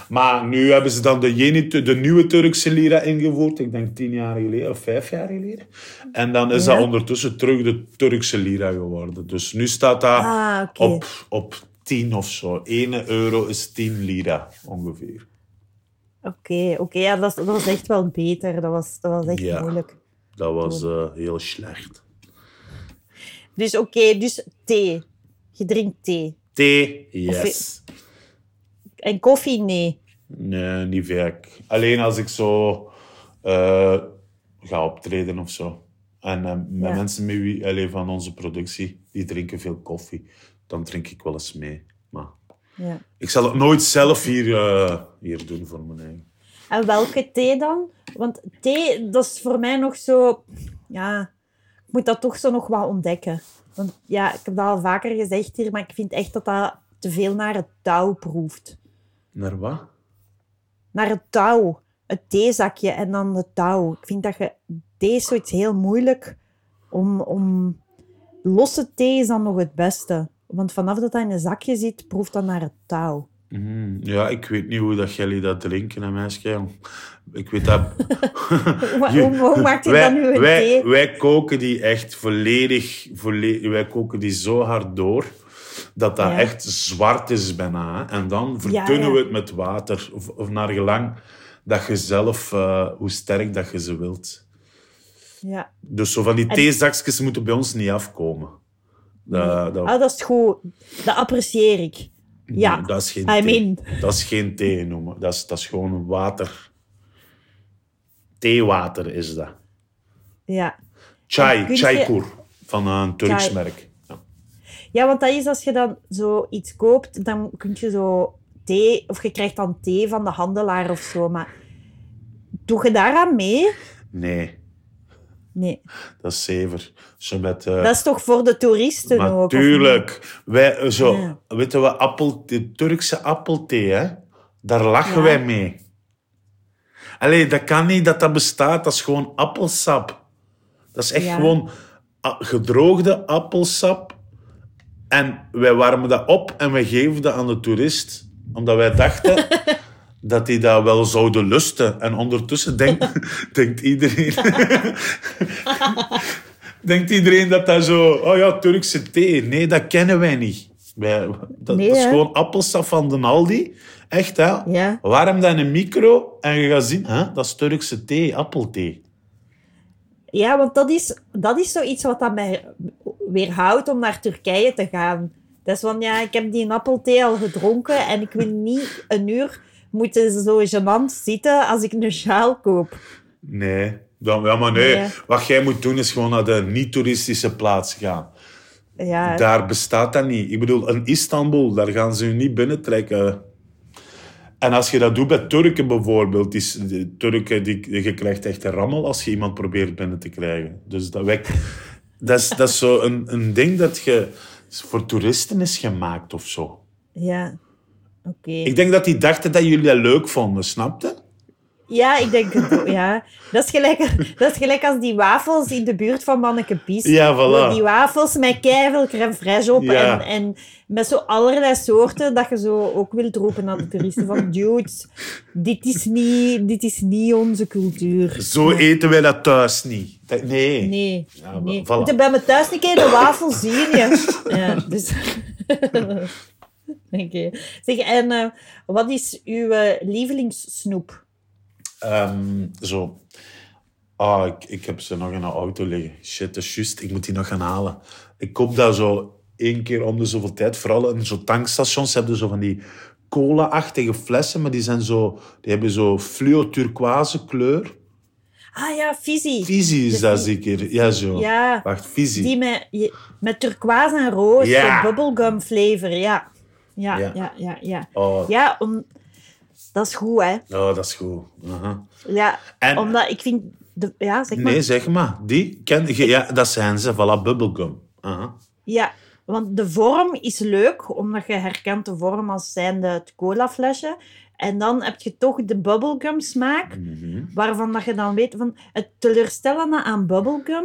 Maar nu hebben ze dan de, de nieuwe Turkse lira ingevoerd. Ik denk tien jaar geleden of vijf jaar geleden. En dan is Ja. dat ondertussen terug de Turkse lira geworden. Dus nu staat dat Ah, op, op 10 of zo. 1 euro is 10 lira ongeveer. Oké, oké. ja, dat, was- dat was echt wel beter. Dat was, dat was echt Ja. moeilijk. Dat was eh, heel slecht. Dus oké, dus thee. Je drinkt thee. Thee, yes. En koffie, nee. Nee, niet vaak. Alleen als ik zo eh, ga optreden of zo. En eh, met Ja. mensen met wie, allee, van onze productie, die drinken veel koffie. Dan drink ik wel eens mee. Maar Ja. ik zal het nooit zelf hier, eh, hier doen voor mijn eigen. En welke thee dan? Want thee, dat is voor mij nog zo... Ja, moet dat toch zo nog wat ontdekken. Want ja, ik heb dat al vaker gezegd hier, maar ik vind echt dat dat te veel naar het touw proeft. Naar wat? Naar het touw. Het theezakje en dan het touw. Ik vind dat je... Thee is zoiets heel moeilijk om... om... Losse thee is dan nog het beste. Want vanaf dat dat in een zakje zit, proeft dat naar het touw. Mm, ja, ik weet niet hoe dat jullie dat drinken, hè, meisje. Ik weet dat... [laughs] [laughs] Hoe, maakt je wij, dan nu een wij, thee? wij koken die echt volledig, volledig... Wij koken die zo hard door, dat dat Ja. echt zwart is bijna. hè. En dan verdunnen ja. we het met water. Of, of naar gelang dat je zelf... eh, hoe sterk dat je ze wilt. Ja. Dus zo van die En- theezakjes moeten bij ons niet afkomen. Dat, dat, Ah, dat is goed. Dat apprecieer ik. Ja, nee, dat is geen I thee. mean. Dat is geen thee noemen. Dat is, dat is gewoon water. Theewater is dat. Ja. Chai, chaikur. Van een Turks Chai. merk. Ja. ja, want dat is als je dan zo iets koopt, dan kun je zo thee, of je krijgt dan thee van de handelaar of zo. Maar doe je daaraan mee? Nee, Nee. dat is zever. Zo met... eh, Dat is toch voor de toeristen ook? Natuurlijk. Wij, eh, zo, Ja. Weten we, appel, de Turkse appelthee, hè? daar lachen Ja. wij mee. Allee, dat kan niet dat dat bestaat. Dat is gewoon appelsap. Dat is echt Ja. gewoon a- gedroogde appelsap. En wij warmen dat op en wij geven dat aan de toerist. Omdat wij dachten [laughs] dat die dat wel zouden lusten. En ondertussen denkt, [laughs] denkt iedereen... [laughs] denkt iedereen dat dat zo... Oh ja, Turkse thee. Nee, dat kennen wij niet. Wij, dat, Nee, dat is gewoon appelsap van de Aldi. Echt, hè? Ja. Warm dat in een micro en je gaat zien... Hè? Dat is Turkse thee, appelthee. Ja, want dat is, dat is zoiets wat dat mij weerhoudt om naar Turkije te gaan. Dat is van, ja, ik heb die appelthee al gedronken en ik wil niet een uur moeten zo gênant zitten als ik een sjaal koop. Nee. Dan, ja, maar nee. Nee. Wat jij moet doen is gewoon naar de niet-toeristische plaats gaan. Ja, Daar bestaat dat niet. Ik bedoel, in Istanbul, daar gaan ze je niet binnentrekken. En als je dat doet bij Turken bijvoorbeeld, die, s- de Turken, die, je krijgt echt een rammel als je iemand probeert binnen te krijgen. Dus dat, wekt, [laughs] dat is, dat is zo een, een ding dat je voor toeristen is gemaakt of zo. ja. Oké. Ik denk dat die dachten dat jullie dat leuk vonden, snapte? Ja, ik denk het ook, ja. Dat is, gelijk, [laughs] dat is gelijk als die wafels in de buurt van Manneke Pies. Ja, voilà. Die wafels met keiveel crème fraîche op Ja. en, en met zo allerlei soorten dat je zo ook wilt roepen naar de toeristen van dudes, dit is niet, dit is niet onze cultuur. Zo eten wij dat thuis niet. Nee. Nee, Ja, nee. voilà. Bij me thuis een keer de wafels zien, ja. ja dus... [laughs] [laughs] Oké. Zeg, en eh, wat is uw eh, lievelingssnoep? Ehm, zo. Ah, ik, ik heb ze nog in een auto liggen. Shit, dat is juist. Ik moet die nog gaan halen. Ik koop dat zo één keer om de zoveel tijd. Vooral in zo tankstations hebben ze zo van die cola-achtige flessen, maar die, zijn zo, die hebben zo fluo-turquoise kleur. Ah ja, Fizzy. Fizzy is De dat zeker. Ja, zo. Ja, Wacht, Fizzy. die met, met turquoise en roos, Ja. bubblegum flavor. Ja, ja, Ja. ja, ja. Ja, Oh, ja om, dat is goed, hè. oh, dat is goed. Ja, En- omdat ik vind... De, ja, zeg maar. Nee, zeg maar. Die ken je. Ja, dat zijn ze. Voilà, bubblegum. Ja, want de vorm is leuk, omdat je herkent de vorm als zijnde het colaflesje. En dan heb je toch de bubblegum smaak, Mhm. waarvan dat je dan weet van... Het teleurstellende aan bubblegum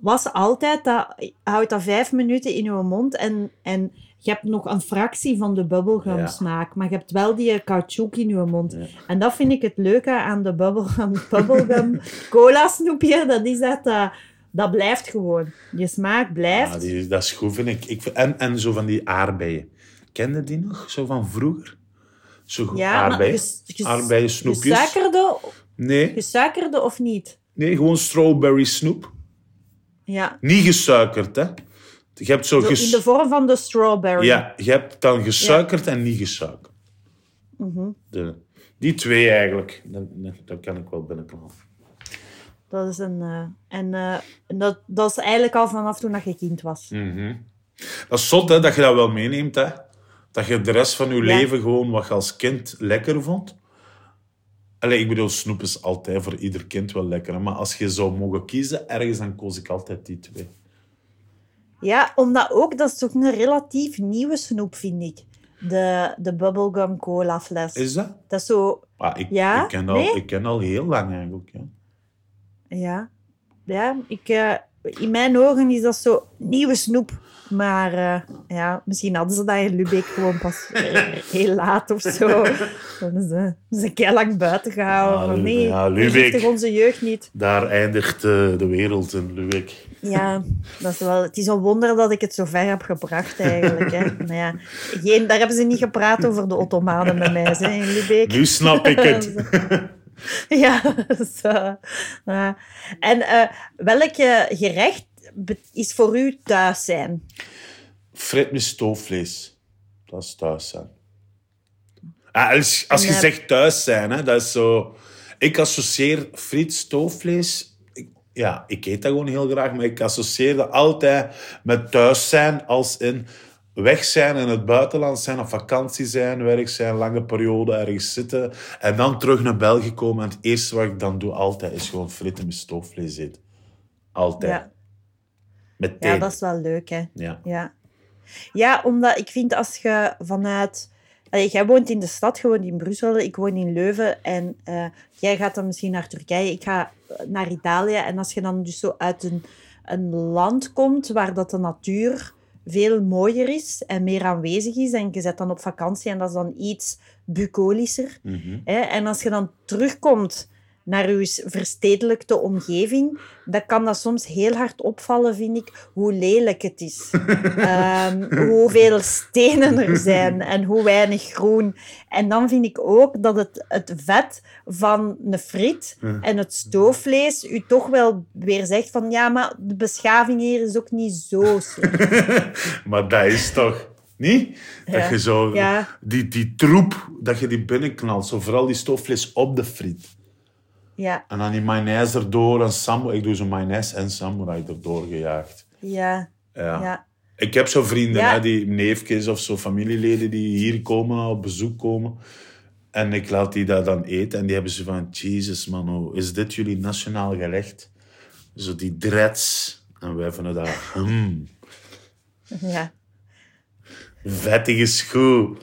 was altijd dat... Houdt dat vijf minuten in je mond en, en je hebt nog een fractie van de bubblegum Ja. smaak, maar je hebt wel die caoutchouc in je mond. Ja. En dat vind ik het leuke aan de bubblegum, [laughs] bubblegum cola snoepje, dat is dat... dat dat blijft gewoon. Je smaak blijft. Ja, die, dat is goed, vind ik. ik en, en zo van die aardbeien. Kende die nog? Zo van vroeger? Zo goed. Ja, maar aardbeien. ges- ges- aardbeien snoepjes. Gesuikerde, Nee, gesuikerde of niet? nee, gewoon strawberry snoep. Ja. Niet gesuikerd, hè. Je hebt zo... In de vorm van de strawberry. Ja, je hebt dan gesuikerd en niet gesuikerd. Mhm. De, die twee eigenlijk. Dat, dat- kan ik wel binnenknallen. Dat is een... eh, en eh, dat, dat is eigenlijk al vanaf toen dat je kind was. Mhm. Dat is zot, hè, dat je dat wel meeneemt, hè. Dat je de rest van je Ja. leven gewoon wat je als kind lekker vond. Allee, ik bedoel, snoep is altijd voor ieder kind wel lekker. Maar als je zou mogen kiezen, ergens, dan koos ik altijd die twee. Ja, omdat ook, dat is toch een relatief nieuwe snoep, vind ik. De, de bubblegum cola fles. Is dat? Dat is zo... Ah, ik, Ja? ik, ken al, Nee? ik ken al heel lang eigenlijk. Ja. Ja. Ja, ik... eh, in mijn ogen is dat zo nieuwe snoep. Maar eh, ja, misschien hadden ze dat in Lubeck gewoon pas eh, [laughs] heel laat of zo. Dan ze, keer lang buiten gehouden. Ah, van, Lu- nee, ja, Lubeck. onze jeugd niet. Daar eindigt de wereld in Lubeck. Ja, dat is wel, het is een wonder dat ik het zo ver heb gebracht eigenlijk. Hè. [laughs] Maar ja, geen, daar hebben ze niet gepraat over de Ottomanen met mij hè, in Lubeck. Nu snap ik het. [laughs] Ja, zo. Ja. En eh welk eh, gerecht is voor u thuis zijn? Frit met stoofvlees. Dat is thuis zijn. Ah, als, als je Ja. zegt thuis zijn, hè, dat is zo... Ik associeer friet, stoofvlees... ja, ik eet dat gewoon heel graag, maar ik associeer dat altijd met thuis zijn als in weg zijn in het buitenland zijn, op vakantie zijn, werk zijn, lange periode ergens zitten en dan terug naar België komen. En het eerste wat ik dan doe altijd is gewoon fritten met stoofvlees eten. Altijd. Ja, Meteen. ja, dat is wel leuk, hè. Ja. Ja. ja, omdat ik vind als je vanuit... Allee, jij woont in de stad, je woont in Brussel, ik woon in Leuven. En eh, jij gaat dan misschien naar Turkije, ik ga naar Italië. En als je dan dus zo uit een, een land komt waar dat de natuur veel mooier is en meer aanwezig is, en je zet dan op vakantie en dat is dan iets bucolischer. Mhm. Hè? En als je dan terugkomt naar je verstedelijkte omgeving, dan kan dat soms heel hard opvallen, vind ik, hoe lelijk het is. [laughs] Ehm, hoeveel stenen er zijn en hoe weinig groen. En dan vind ik ook dat het, het vet van een friet en het stoofvlees u toch wel weer zegt van ja, maar de beschaving hier is ook niet zo slim. [laughs] Maar dat is toch niet? Dat je zo Ja. die, die troep, dat je die binnenknalt. Zo vooral die stoofvlees op de friet. Ja, En dan die mayonaise erdoor en samurai. Ik doe zo mayonaise en samurai erdoor gejaagd. ja, Ja. ja. Ik heb zo vrienden, Ja. hè, die neefjes of zo familieleden die hier komen, op bezoek komen. En ik laat die dat dan eten. En die hebben ze van, Jesus man, hoe is dit jullie nationaal gerecht? Zo die dreads. En wij vinden dat, hmm, ja. vettig is goed.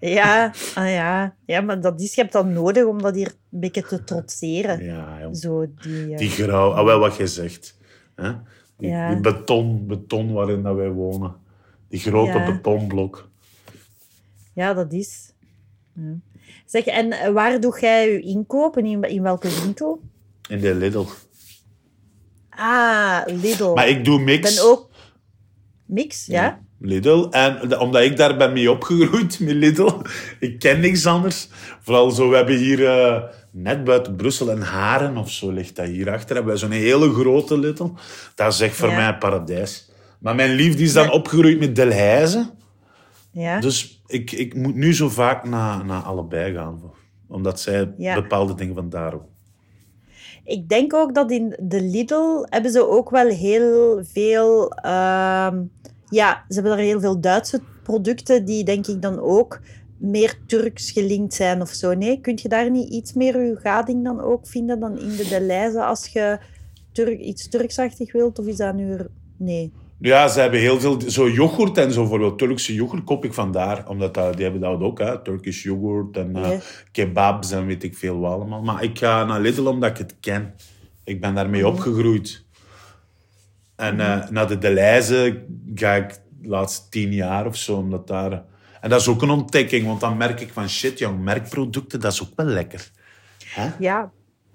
Ja, ah ja. ja, maar dat is, je hebt dat nodig om dat hier een beetje te trotseren. ja. Zo die, eh, Die grauw, ah, wel wat je zegt. Hè? Die, Ja. die beton, beton waarin dat wij wonen. Die grote Ja. betonblok. Ja, dat is. Ja. Zeg, en eh, waar doe jij je inkopen? In, in welke winkel? In de Lidl. Ah, Lidl. Maar ik doe Ik mix. ben ook... Mix, ja? Lidl. En de- omdat ik daar ben mee opgegroeid, [laughs] met Lidl. Ik ken niks anders. Vooral zo, we hebben hier eh, net buiten Brussel en Haren of zo ligt dat hier achter. Hebben wij zo'n hele grote Lidl. Dat is echt voor Ja. mij paradijs. Maar mijn liefde is dan Ja. opgegroeid met Delhaize. Ja. Dus ik, ik moet nu zo vaak naar, naar allebei gaan. Omdat zij Ja. bepaalde dingen van daar ook. ik denk ook dat in de Lidl hebben ze ook wel heel veel... ehm, ja, ze hebben daar heel veel Duitse producten die denk ik dan ook meer Turks gelinkt zijn of zo. Nee, kun je daar niet iets meer je gading dan ook vinden dan in de Deleuze als je Turk, iets Turksachtig wilt? Of is dat nu... er- Nee. Ja, ze hebben heel veel... Zo yoghurt en zo, bijvoorbeeld Turkse yoghurt koop ik vandaar. Omdat dat, die hebben dat ook, hè. Turkish yoghurt en eh, kebabs en weet ik veel wat allemaal. Maar ik ga naar Lidl omdat ik het ken. Ik ben daarmee opgegroeid. En eh, naar de Deleuze ga ik de laatste tien jaar of zo, omdat daar... En dat is ook een ontdekking, want dan merk ik van shit, jong, merkproducten, dat is ook wel lekker. Hè? Ja,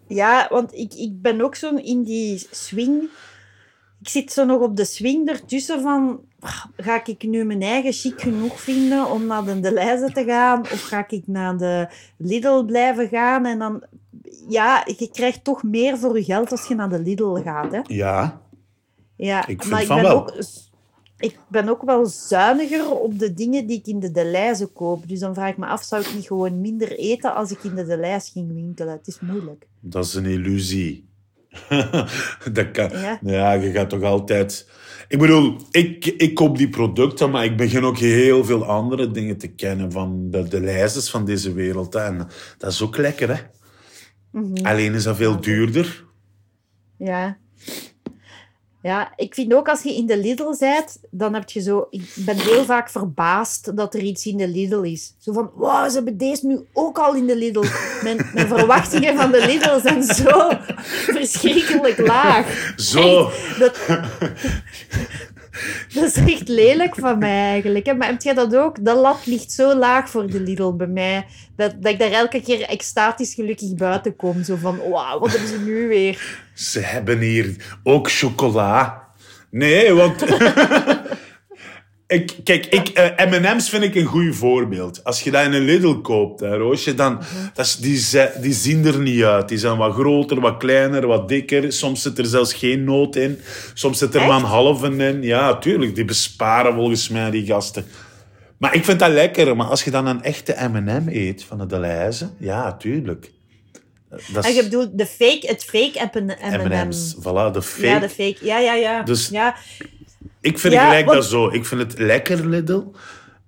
ja want ik, ik ben ook zo in die swing. Ik zit zo nog op de swing ertussen van... ah, Ga ik nu mijn eigen chic genoeg vinden om naar de Deleuze te gaan? Of ga ik naar de Lidl blijven gaan? En dan... Ja, je krijgt toch meer voor je geld als je naar de Lidl gaat, hè? Ja, Ja, Ik maar ik ben, wel. ook, ik ben ook wel zuiniger op de dingen die ik in de Deleuze koop. Dus dan vraag ik me af, zou ik niet gewoon minder eten als ik in de Deleuze ging winkelen? Het is moeilijk. dat is een illusie. [laughs] dat kan... Ja. Ja, je gaat toch altijd... Ik bedoel, ik, ik koop die producten, maar ik begin ook heel veel andere dingen te kennen van de, de van deze wereld. En dat is ook lekker, hè? Mhm. Alleen is dat veel duurder. Ja. Ja, ik vind ook als je in de Lidl bent, dan heb je zo... Ik ben heel vaak verbaasd dat er iets in de Lidl is. Zo van, wow, ze hebben deze nu ook al in de Lidl. Mijn, mijn verwachtingen van de Lidl zijn zo verschrikkelijk laag. Zo. Echt, dat, [laughs] [laughs] dat is echt lelijk van mij eigenlijk. Maar heb jij dat ook? De lat ligt zo laag voor de Lidl bij mij. Dat, dat ik daar elke keer extatisch gelukkig buiten kom. Zo van, wauw, wat hebben ze nu weer? Ze hebben hier ook chocola. Nee, want... [laughs] ik, kijk, ik, eh, M&M's vind ik een goed voorbeeld. Als je dat in een Lidl koopt, hè, Roosje, dan... Dat is, die, die zien er niet uit. Die zijn wat groter, wat kleiner, wat dikker. Soms zit er zelfs geen noot in. Soms zit er maar een halve in. Ja, tuurlijk. Die besparen volgens mij, die gasten. Maar ik vind dat lekker. Maar als je dan een echte M&M eet van de Deleuze... Ja, tuurlijk. Dat En is je bedoelt de fake, het fake M&M. M&M's. Voilà, de fake. Ja, de fake. Ja, ja, ja. Dus- ja. Ik vind Ja, het gelijk want- dat zo. Ik vind het lekker, Lidl.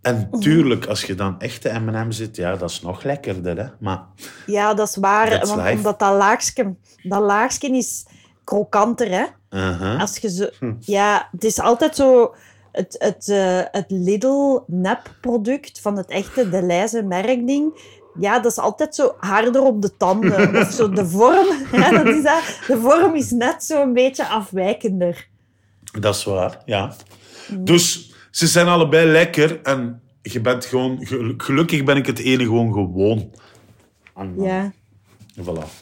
En tuurlijk, als je dan echte M&M zit, ja, dat is nog lekkerder, hè. Maar ja, dat is waar. Want life. omdat dat laagje, dat laagje is krokanter, hè. uh-huh. Als je zo... Hm. Ja, het is altijd zo... Het, het, eh, het Lidl-nep-product van het echte Deleuze merkding... Ja, dat is altijd zo harder op de tanden. [laughs] Of zo de vorm... [laughs] Dat is dat. De vorm is net zo een beetje afwijkender. Dat is waar, ja. Dus ze zijn allebei lekker en je bent gewoon... gel- Gelukkig ben ik het ene gewoon gewoon. Dan- Ja. Voilà.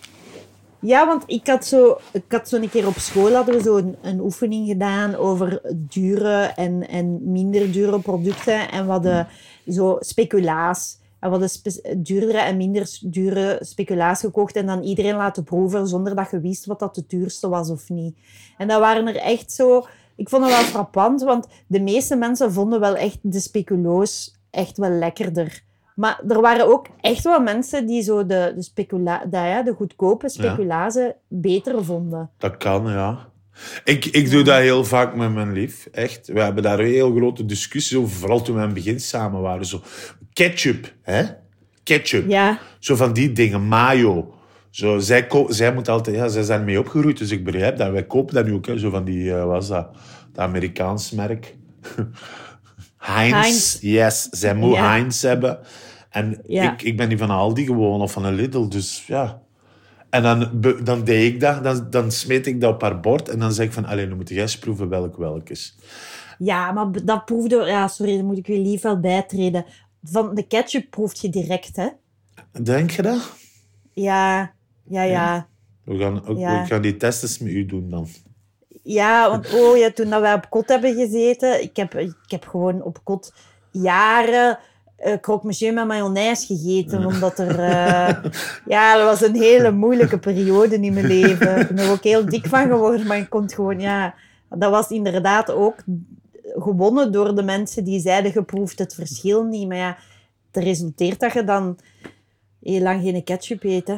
Ja, want ik had zo, ik had zo een keer op school hadden we zo een, een oefening gedaan over dure en, en minder dure producten. En we hadden zo speculaas. En we hadden spe- duurdere en minder dure speculaas gekocht en dan iedereen laten proeven zonder dat je wist wat dat de duurste was of niet. En dat waren er echt zo... Ik vond het wel frappant, want de meeste mensen vonden wel echt de speculoos echt wel lekkerder. Maar er waren ook echt wel mensen die zo de, de, specula ja, de goedkope speculazen beter vonden. Dat kan, ja. Ik, ik doe dat heel vaak met mijn lief, echt. We hebben daar heel grote discussies over, vooral toen we in het begin samen waren. Zo, ketchup, hè? Ketchup. Ja, Zo van die dingen, mayo. Zo, zij, moet altijd, ja, zij zijn mee opgegroeid, dus ik begrijp dat. Wij kopen dat nu ook, hè, zo van die, eh was dat, dat Amerikaans merk. [laughs] Heinz. Heinz. Yes, zij moet Ja. Heinz hebben. En Ja. ik, ik ben die van Aldi gewoon, of van een Lidl, dus ja. En dan, dan deed ik dat, dan, dan smeet ik dat op haar bord en dan zeg ik van, alleen dan moet jij eens proeven welk welk is. ja maar dat proefde... Ja, sorry, daar moet ik weer lief wel bijtreden. Van de ketchup proeft je direct, hè? Denk je dat? Ja, ja, ja. We gaan, ook, Ja. we gaan die tests met u doen dan. Ja, want oh ja, toen dat wij op kot hebben gezeten, ik heb, ik heb gewoon op kot jaren eh croque monsieur met mayonaise gegeten, omdat er... eh, [laughs] ja, dat was een hele moeilijke periode in mijn leven. Ik ben er ook heel dik van geworden, maar ik kon het gewoon... Ja, dat was inderdaad ook gewonnen door de mensen die zeiden, je proeft het verschil niet. Maar ja, het resulteert dat je dan heel lang geen ketchup eet, hè.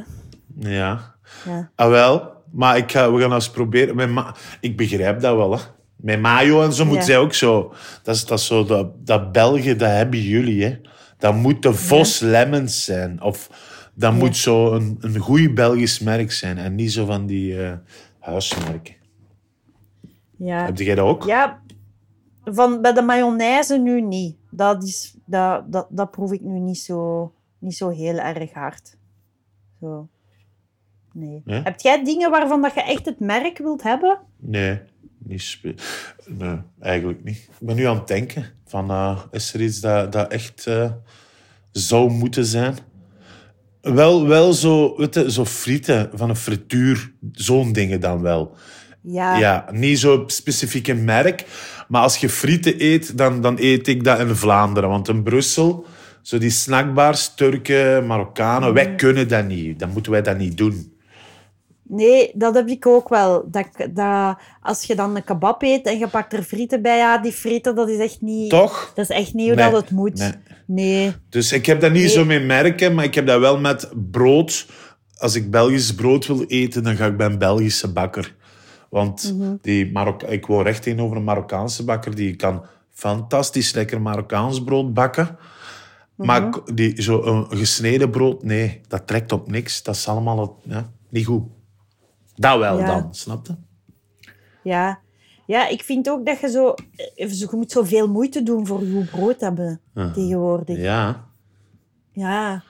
Ja. Ja. Ah, wel. Maar ik ga, we gaan eens proberen. Ma- ik begrijp dat wel, hè. Met mayo en zo moet Ja. zij ook zo. Dat is, dat is zo, dat, dat België, dat hebben jullie, hè. Dat moet de Vos Lemons zijn. Of dat moet zo een, een goed Belgisch merk zijn. En niet zo van die eh, huismerken. Ja. Heb jij dat ook? Ja, van, bij de mayonaise nu niet. Dat, is, dat, dat, dat proef ik nu niet zo, niet zo heel erg hard. Zo. Nee. Nee? Heb jij dingen waarvan dat je echt het merk wilt hebben? Nee, niet nee, eigenlijk niet. Ik ben nu aan het denken. Van, eh, is er iets dat, dat echt eh, zou moeten zijn? Wel, wel zo, weet je, zo frieten van een frituur, zo'n dingen dan wel. Ja. Ja, niet zo specifiek een merk. Maar als je frieten eet, dan, dan eet ik dat in Vlaanderen. Want in Brussel, zo die snackbars, Turken, Marokkanen, wij kunnen dat niet. Dan moeten wij dat niet doen. Nee, dat heb ik ook wel. Dat, dat, als je dan een kebab eet en je pakt er frieten bij, ja, die frieten, dat is echt niet... Toch? Dat is echt niet hoe Nee, dat het moet. nee. Nee. Dus ik heb dat niet Nee. zo met merken, maar ik heb dat wel met brood. Als ik Belgisch brood wil eten, dan ga ik bij een Belgische bakker. Want Mhm. die Marok ik woon recht tegenover een Marokkaanse bakker. Die kan fantastisch lekker Marokkaans brood bakken. Mhm. Maar die, zo een gesneden brood, nee, dat trekt op niks. Dat is allemaal ja, niet goed. Dat wel Ja. dan, snap je? Ja. ja, ik vind ook dat je zo... eh, Je moet zoveel moeite doen voor je brood hebben tegenwoordig. Ja. Ja.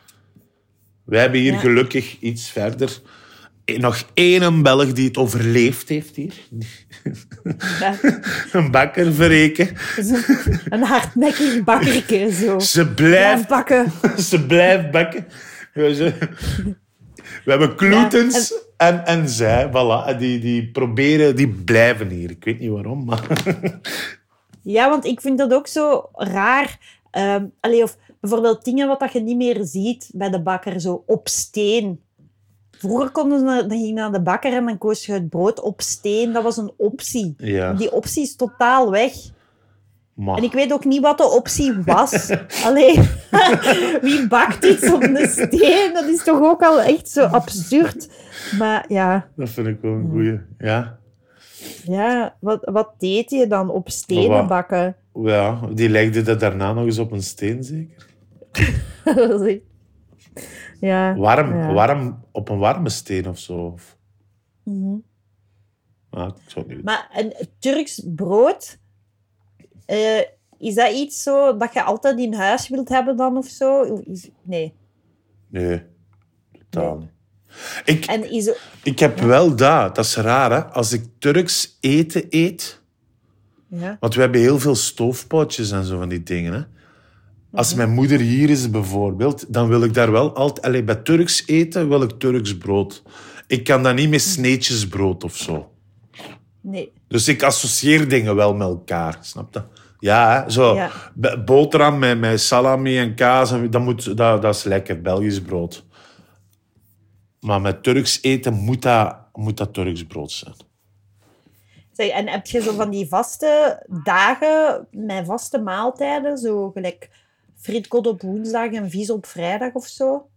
Wij hebben hier Ja. gelukkig iets verder. eh, Nog één Belg die het overleefd heeft hier. Ja. [laughs] Een bakker verreken. Een hardnekkig bakkerke, zo. Ze Blijf [laughs] blijft, bakken. ze blijft bakken. We hebben Kloetens en, en zij, voilà. En Die, die proberen, die blijven hier. Ik weet niet waarom, maar... Ja, want ik vind dat ook zo raar. Ehm allee, of bijvoorbeeld dingen wat dat je niet meer ziet bij de bakker, zo op steen. Vroeger konden ze, naar- dan ging je naar de bakker en dan koos je het brood op steen. Dat was een optie. Ja. Die optie is totaal weg. Maar En ik weet ook niet wat de optie was. [laughs] Allee, [laughs] wie bakt iets op een steen? Dat is toch ook al echt zo absurd. Maar ja, Dat vind ik wel een goeie. Ja. ja wat, wat deed je dan op stenen bakken? ja, die legde dat daarna nog eens op een steen, zeker? [laughs] Ja. Warm, Ja. warm, op een warme steen of zo. Ah, weten. Maar een Turks brood, eh, is dat iets zo dat je altijd in huis wilt hebben dan of zo? Is- Nee. Nee, totaal niet. Ik, En is, ik heb wel dat, dat is raar hè. Als ik Turks eten eet, ja. want we hebben heel veel stoofpotjes en zo van die dingen. Hè. Als mijn moeder hier is bijvoorbeeld, dan wil ik daar wel altijd... Allee, bij Turks eten wil ik Turks brood. Ik kan dat niet met sneetjesbrood of zo. Nee. Dus ik associeer dingen wel met elkaar, snap je? Ja, zo. Ja. Boterham met, met salami en kaas, en dat, moet, dat, dat is lekker, Belgisch brood. Maar met Turks eten moet dat, moet dat Turks brood zijn. Zeg, en heb je zo van die vaste dagen met vaste maaltijden? Zo gelijk frietkot op woensdag en vis op vrijdag of zo?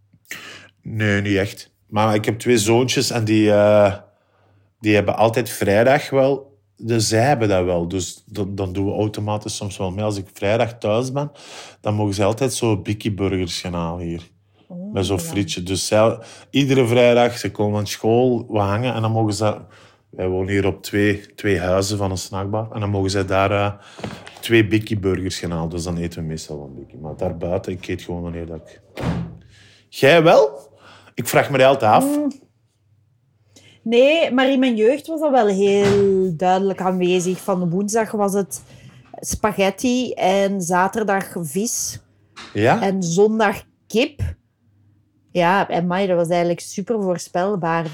Nee, niet echt. Maar ik heb twee zoontjes en die, eh, die hebben altijd vrijdag wel. Dus zij hebben dat wel. Dus dan, dan doen we automatisch soms wel mee. Als ik vrijdag thuis ben, dan mogen ze altijd zo bikkie burgers gaan halen hier. Oh, Met zo'n ja. frietje. Dus zij, iedere vrijdag, ze komen van school, we hangen en dan mogen ze... Wij wonen hier op twee, twee huizen van een snackbar. En dan mogen zij daar eh, twee bikkie burgers gaan halen. Dus dan eten we meestal wel een bikkie. Maar daarbuiten, ik eet gewoon wanneer dat ik... Jij wel? Ik vraag me dat altijd af. Mm. Nee, maar in mijn jeugd was dat wel heel duidelijk aanwezig. Van woensdag was het spaghetti en zaterdag vis Ja? en zondag kip. Ja, en mij, dat was eigenlijk super voorspelbaar.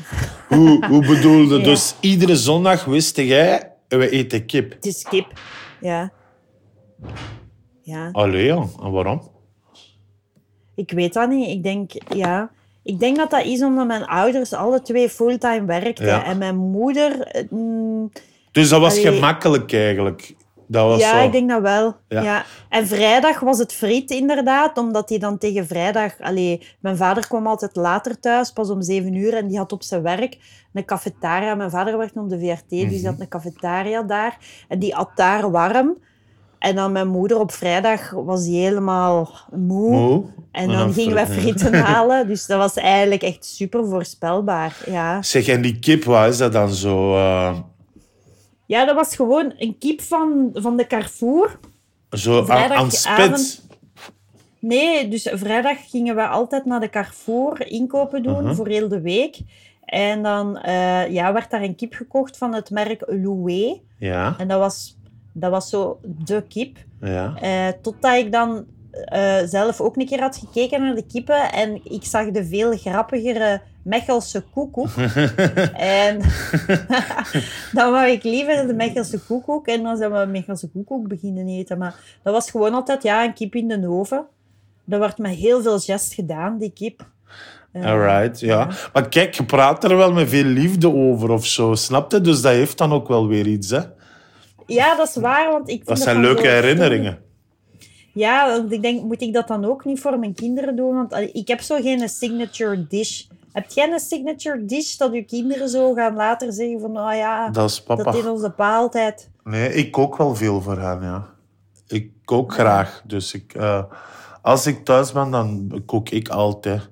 Hoe, hoe [laughs] bedoelde? Ja. Dus iedere zondag wist jij, we eten kip. Het is kip. Ja. Ja. Allee. En waarom? Ik weet dat niet. Ik denk, ja. Ik denk dat dat is omdat mijn ouders alle twee fulltime werkten. Ja. En mijn moeder... eh, mm, Dus dat was Allee. gemakkelijk eigenlijk. Dat was ja, zo. ik denk dat wel. Ja. Ja. En vrijdag was het friet inderdaad, omdat hij dan tegen vrijdag... Allee, mijn vader kwam altijd later thuis, pas om zeven uur, en die had op zijn werk een cafetaria. Mijn vader werkte op de VRT, dus die Mhm. had een cafetaria daar. En die at daar warm. En dan mijn moeder op vrijdag was die helemaal moe. Moe. En dan gingen wij frieten. [laughs] halen. Dus dat was eigenlijk echt super voorspelbaar. Ja. Zeg, en die kip, wat is dat dan zo? eh, ja, dat was gewoon een kip van, van de Carrefour. zo aan? Vrijdagavond. Nee, dus vrijdag gingen we altijd naar de Carrefour inkopen doen Mhm. voor heel de week. En dan eh, ja, werd daar een kip gekocht van het merk Loué. Ja, En dat was, dat was zo de kip. ja. Eh, totdat ik dan eh, zelf ook een keer had gekeken naar de kippen en ik zag de veel grappigere Mechelse koekoek. [laughs] en [laughs] dan wou ik liever de Mechelse koekoek en dan zijn we Mechelse koekoek beginnen eten. Maar dat was gewoon altijd ja, een kip in de oven. Dat werd met heel veel gest gedaan, die kip. Eh, Alright, ja. Maar kijk, je praat er wel met veel liefde over of zo, snap je? Dus dat heeft dan ook wel weer iets, hè? Ja, dat is waar, want ik vind Dat dat zijn leuke herinneringen. Ja, want ik denk, moet ik dat dan ook niet voor mijn kinderen doen? Want ik heb zo geen signature dish. Heb jij een signature dish dat uw kinderen zo gaan later zeggen van, oh ja, Dat is dat papa. in onze pa altijd. Nee, ik kook wel veel voor hen, ja. Ik kook graag. Dus ik, eh, als ik thuis ben, dan kook ik altijd.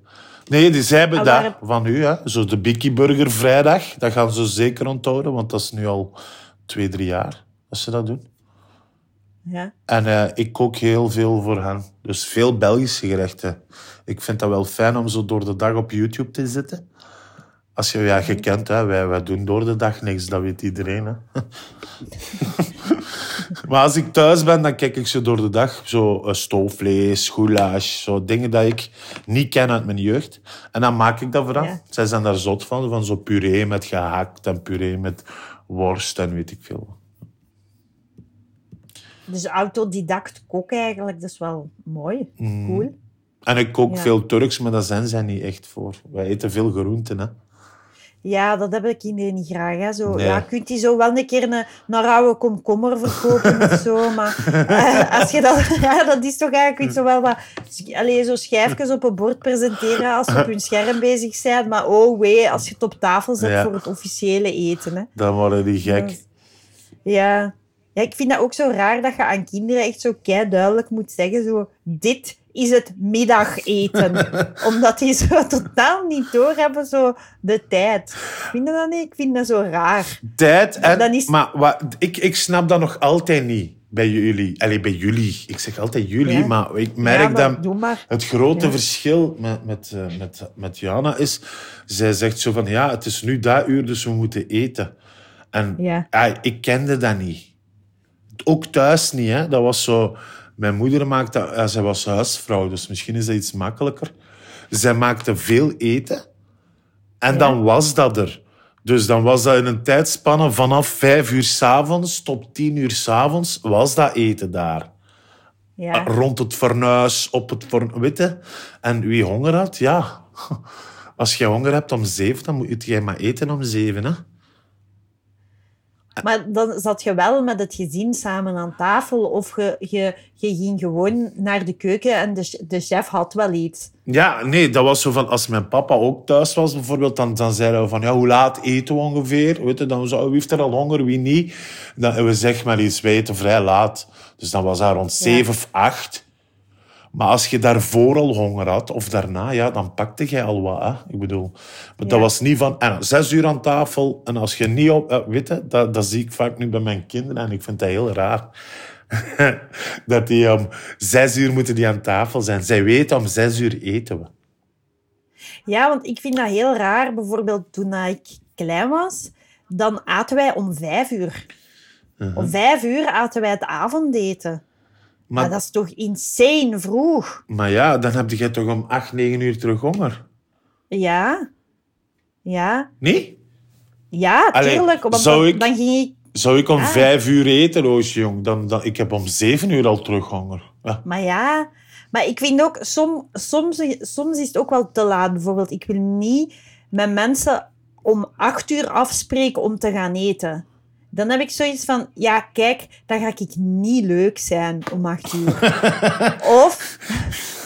Nee, die, zij hebben Ah, dat waar- van u, hè. Zo de Bikkie Burger vrijdag. Dat gaan ze zeker onthouden, want dat is nu al twee, drie jaar dat ze dat doen. Ja. En eh, ik kook heel veel voor hen. Dus veel Belgische gerechten. Ik vind dat wel fijn om zo door de dag op YouTube te zitten. Als je, ja, je kent, hè, wij, wij doen door de dag niks, dat weet iedereen. Hè. [laughs] maar als ik thuis ben, dan kijk ik zo door de dag. Zo eh, stoofvlees, goulash, zo dingen dat ik niet ken uit mijn jeugd. En dan maak ik dat voor hen. Ja. Zij zijn daar zot van, van zo puree met gehakt en puree met worst en weet ik veel. Dus autodidact koken eigenlijk, dat is wel mooi. Mm. Cool. En ik kook Ja. veel Turks, maar daar zijn zij niet echt voor. Wij eten veel groenten, hè. Ja, dat hebben kinderen niet graag. Hè. Zo, Nee. ja, kunt die zo wel een keer een, een rauwe komkommer verkopen of zo. Maar eh, als je dat... [laughs] Ja, dat is toch eigenlijk iets zo wel wat... Allee, zo schijfjes op een bord presenteren als je op hun scherm bezig bent. Maar oh wee, als je het op tafel zet Ja. voor het officiële eten. Hè. Dan worden die gek. Ja. Ja, ik vind dat ook zo raar dat je aan kinderen echt zo kei duidelijk moet zeggen: zo, dit is het middageten. [laughs] Omdat die zo totaal niet doorhebben, zo de tijd. Vind je dat niet? Ik vind dat zo raar. Tijd en... Dan is- Maar wat, ik, ik snap dat nog altijd niet bij jullie. Allee, bij jullie. Ik zeg altijd jullie, Ja. maar ik merk ja, maar dat... Het grote Ja. verschil met, met, eh, met, met Jana is... Zij zegt zo van, ja, het is nu dat uur, dus we moeten eten. En Ja. ik kende dat niet. Ook thuis niet, hè. Dat was zo... Mijn moeder maakte... Ja, zij was huisvrouw, dus misschien is dat iets makkelijker. Zij maakte veel eten. En Ja. dan was dat er. Dus dan was dat in een tijdspanne vanaf vijf uur s'avonds tot tien uur s'avonds was dat eten daar. Ja. Rond het fornuis, op het fornuis, weet je? En wie honger had, ja. [laughs] Als je honger hebt om zeven, dan moet je maar eten om zeven, hè. [laughs] Maar dan zat je wel met het gezin samen aan tafel, of je, je, je ging gewoon naar de keuken en de, de chef had wel iets. Ja, nee, dat was zo van... Als mijn papa ook thuis was, bijvoorbeeld, dan, dan zeiden we van... Ja, hoe laat eten we ongeveer? Weet je, dan zo, wie heeft er al honger, wie niet? Dan, en we zeggen maar iets, wij eten vrij laat. Dus dan was dat rond zeven of acht. Maar als je daarvoor al honger had, of daarna, ja, dan pakte jij al wat. Hè? Ik bedoel, maar dat was niet van en, zes uur aan tafel. En als je niet op... eh, weet je, dat, dat zie ik vaak nu bij mijn kinderen. En ik vind dat heel raar. [laughs] dat die om zes uur moeten die aan tafel zijn. Zij weten, om zes uur eten we. Ja, want ik vind dat heel raar. Bijvoorbeeld toen ik klein was, dan aten wij om vijf uur. Om vijf uur aten wij het avondeten. Maar, Maar, dat is toch insane vroeg? maar ja, dan heb je toch om acht, negen uur terug honger. Ja. Ja. Nee? Ja, tuurlijk. Zou dan, ik- dan ging ik... Zou ik om Ah. vijf uur eten, Roosje, jong? Dan, dan, ik heb om zeven uur al terug honger. Ja. Maar ja... Maar ik vind ook... Som, soms, soms is het ook wel te laat. Bijvoorbeeld, ik wil niet met mensen om acht uur afspreken om te gaan eten. Dan heb ik zoiets van, ja, kijk, dan ga ik niet leuk zijn om acht uur. [laughs] of,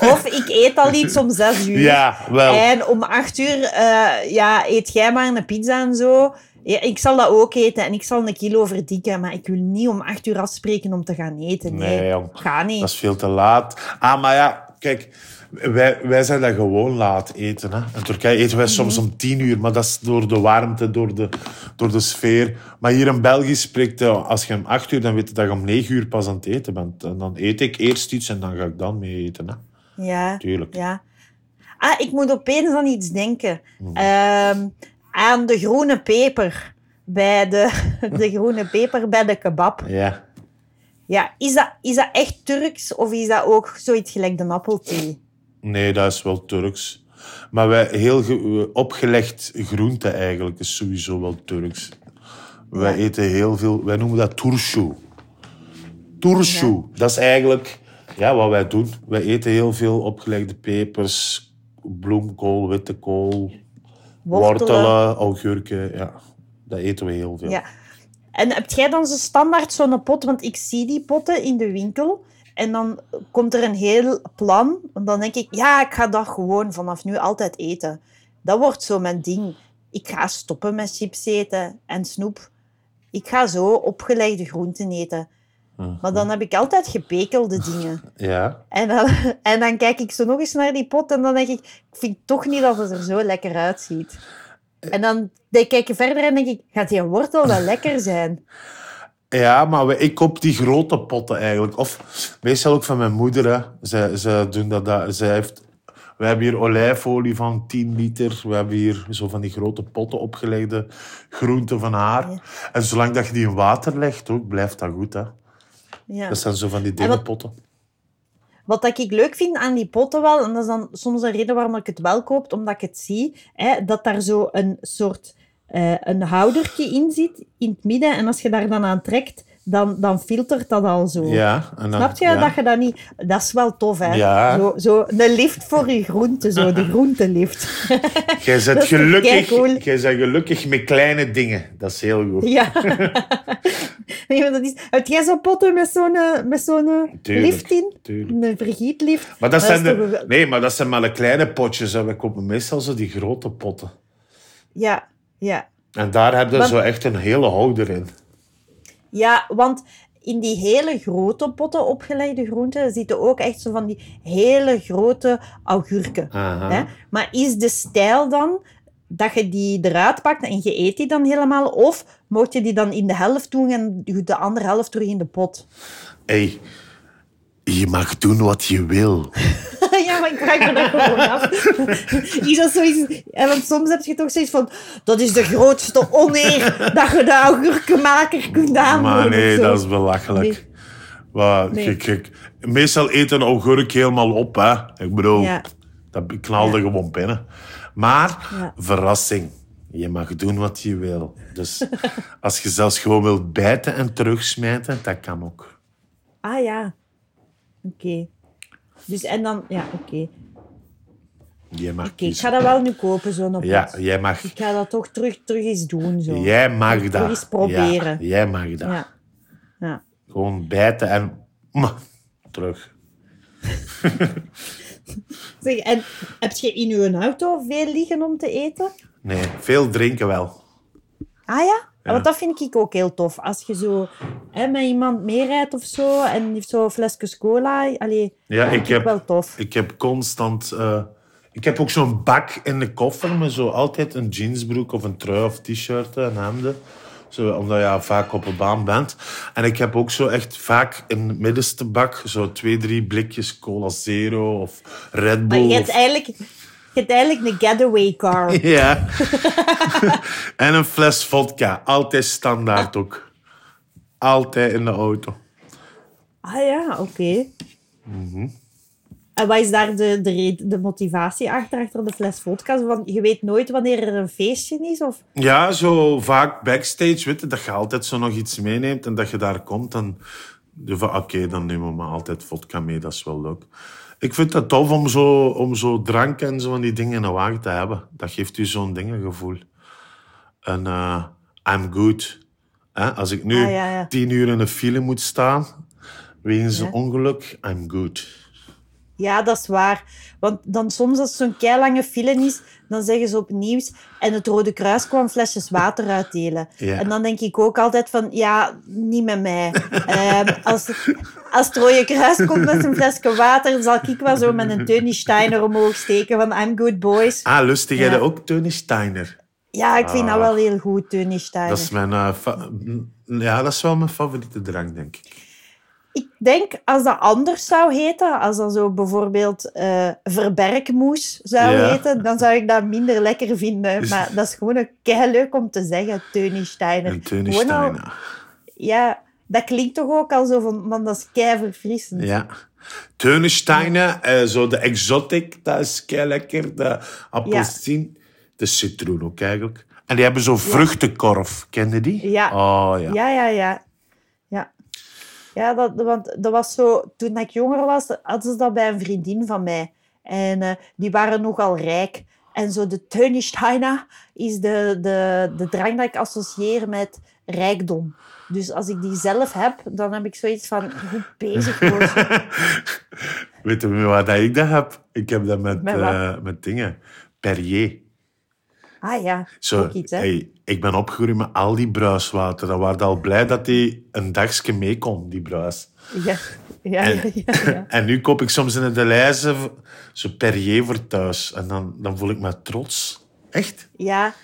of ik eet al iets om zes uur. Ja, wel. En om acht uur, eh, ja, eet jij maar een pizza en zo. Ja, ik zal dat ook eten en ik zal een kilo verdikken, maar ik wil niet om acht uur afspreken om te gaan eten. Nee, Nee, ga niet. Dat is veel te laat. Ah, maar ja, kijk, wij, wij zijn dat gewoon laat eten. Hè. In Turkije eten wij soms om tien uur, maar dat is door de warmte, door de, door de sfeer. Maar hier in België spreekt, als je om acht uur, dan weet je dat je om negen uur pas aan het eten bent. En dan eet ik eerst iets en dan ga ik dan mee eten. Hè. Ja, Tuurlijk. ja. Ah, ik moet opeens aan iets denken. Mhm. Ehm, aan de groene peper. Bij de, [laughs] de groene peper bij de kebab. Ja. Ja, is dat, is dat echt Turks of is dat ook zoiets gelijk de appelthee? Nee, dat is wel Turks. Maar wij, heel ge- opgelegd groente eigenlijk is sowieso wel Turks. Wij Ja. eten heel veel, wij noemen dat turşu. Turşu, dat is eigenlijk ja, wat wij doen. Wij eten heel veel opgelegde pepers, bloemkool, witte kool, wortelen, augurken. Ja, dat eten we heel veel. Ja. En heb jij dan zo standaard zo'n pot? Want ik zie die potten in de winkel. En dan komt er een heel plan. En dan denk ik, ja, ik ga dat gewoon vanaf nu altijd eten. Dat wordt zo mijn ding. Ik ga stoppen met chips eten en snoep. Ik ga zo opgelegde groenten eten. Maar dan heb ik altijd gepekelde dingen. [laughs] Ja. En dan, en dan kijk ik zo nog eens naar die pot en dan denk ik, ik vind toch niet dat het er zo lekker uitziet. En dan dan kijk ik verder en denk ik, gaat die wortel wel lekker zijn? Ja, maar we, ik koop die grote potten eigenlijk. Of meestal ook van mijn moeder. Hè. Zij, zij doen dat, dat. Zij heeft, we hebben hier olijfolie van 10 liter. We hebben hier zo van die grote potten opgelegde groenten van haar. En zolang dat je die in water legt, ook, blijft dat goed. Hè. Ja. Dat zijn zo van die dikke wat- potten. Wat dat ik leuk vind aan die potten wel, en dat is dan soms een reden waarom ik het wel koop, omdat ik het zie, hè, dat daar zo een soort eh, een houdertje in zit, in het midden. En als je daar dan aan trekt, dan, dan filtert dat al zo. Ja, en dan, Snap je ja. dat je dat niet... Dat is wel tof, hè? Ja. Zo, zo een lift voor je groenten, zo, de groentelift. [laughs] Jij bent gelukkig, jij bent gelukkig met kleine dingen. Dat is heel goed. Ja. nee, maar dat is... Heb jij zo'n potten met zo'n eh, met zo'n eh, lift in? tuurlijk. Een vergietlift? Maar dat, zijn de, toch nee, maar dat zijn maar de kleine potjes. Hè. We kopen meestal zo die grote potten. Ja, ja. En daar heb je Want- zo echt een hele houder in. Ja, want in die hele grote potten opgelegde groenten zitten ook echt zo van die hele grote augurken. Hè? Maar is de stijl dan dat je die eruit pakt en je eet die dan helemaal? Of moet je die dan in de helft doen en de andere helft terug in de pot? Hey, je mag doen wat je wil. [laughs] ja, maar ik vraag me dat gewoon af. [laughs] Is dat zoiets... En want soms heb je toch zoiets van... Dat is de grootste oneer dat je de augurkenmaker kunt aandoen. Maar nee, dat is belachelijk. Nee. Meestal eet een augurk helemaal op. Hè. Ik bedoel, Ja. dat knalde gewoon binnen. Maar, Ja. verrassing. Je mag doen wat je wil. Dus [laughs] als je zelfs gewoon wilt bijten en terugsmijten, dat kan ook. Ah ja. Oké. Dus en dan... Ja, oké. Jij mag Oké, ik kiezen. ga dat wel nu kopen, zo'n pot. Ja, jij mag, Ik ga dat toch terug, terug eens doen, zo. jij mag Terug dat. eens proberen. Ja, jij mag dat. Ja. ja. Gewoon bijten en... terug. [laughs] Zeg, en heb je in je auto veel liggen om te eten? Nee, veel drinken wel. Ah ja? Want dat vind ik ook heel tof. Als je zo hè, met iemand meerijdt of zo en die heeft zo'n flesje cola. Allee, Ja, ik heb, wel tof. ik heb constant... eh, ik heb ook zo'n bak in de koffer met zo altijd een jeansbroek of een trui of t-shirt en hemden. Zo, omdat je ja, vaak op een baan bent. En ik heb ook zo echt vaak in de middenste bak zo twee, drie blikjes Cola Zero of Red Maar Bull. je hebt of- eigenlijk, je hebt eigenlijk een getaway car. [laughs] Ja. en een fles vodka. Altijd standaard ook. Altijd in de auto. Ah ja, oké. Mhm. En wat is daar de, de, de motivatie achter, achter de fles vodka? Van, je weet nooit wanneer er een feestje is? Of... Ja, zo vaak backstage, weet je, dat je altijd zo nog iets meeneemt en dat je daar komt en oké, dan nemen we maar altijd vodka mee, dat is wel leuk. Ik vind het tof om zo, om zo drank en zo van die dingen in de wagen te hebben. Dat geeft u zo'n dingengevoel. En eh, I'm good. Als ik nu Ah, ja, ja. tien uur in een file moet staan, wegens Ja. een ongeluk, I'm good. Ja, dat is waar. Want dan soms als het zo'n keilange file is, dan zeggen ze op nieuws en het Rode Kruis kwam flesjes water uitdelen. Ja. En dan denk ik ook altijd van, ja, niet met mij. Ehm, als, als het Rode Kruis komt met een flesje water, dan zal ik wel zo met een Tony Steiner omhoog steken van I'm good boys. Ah, lustig jij Ja. ook, Tony Steiner? Ja, ik vind dat Ah. wel heel goed, Tony Steiner. Dat is mijn... eh, ja, dat is wel mijn favoriete drank, denk ik. Ik denk, als dat anders zou heten, als dat zo bijvoorbeeld eh verberkmoes zou Ja. heten, dan zou ik dat minder lekker vinden. Maar dat is gewoon een leuk om te zeggen, Tony Steiner. En Tony Gewoon al- Steiner. ja, dat klinkt toch ook al zo van, man, dat is kei verfrissend. Ja. Tony Steiner, eh, zo de exotic, dat is kei lekker. De appelsien, de citroen ook eigenlijk. En die hebben zo vruchtenkorf, kende die? Ja. Oh. Ja, ja, ja. Ja, ja dat, want dat was zo... Toen ik jonger was, hadden ze dat bij een vriendin van mij. En eh, die waren nogal rijk. En zo de Tony Steiner is de, de, de drank dat ik associeer met rijkdom. Dus als ik die zelf heb, dan heb ik zoiets van... Goed bezig, Roosje. [laughs] Weet je waar dat ik dat heb? Ik heb dat met, Met wat? eh, met dingen. Perrier. Ah ja, Zo, ook iets, hè. hey, ik ben opgegroeid met al die bruiswater. Dan waren al blij dat die een dagje mee kon, die bruis. Ja, ja, En, ja, ja, ja. [laughs] en nu koop ik soms in de lijzen zo Perrier voor thuis. En dan, dan voel ik me trots. Echt? Ja,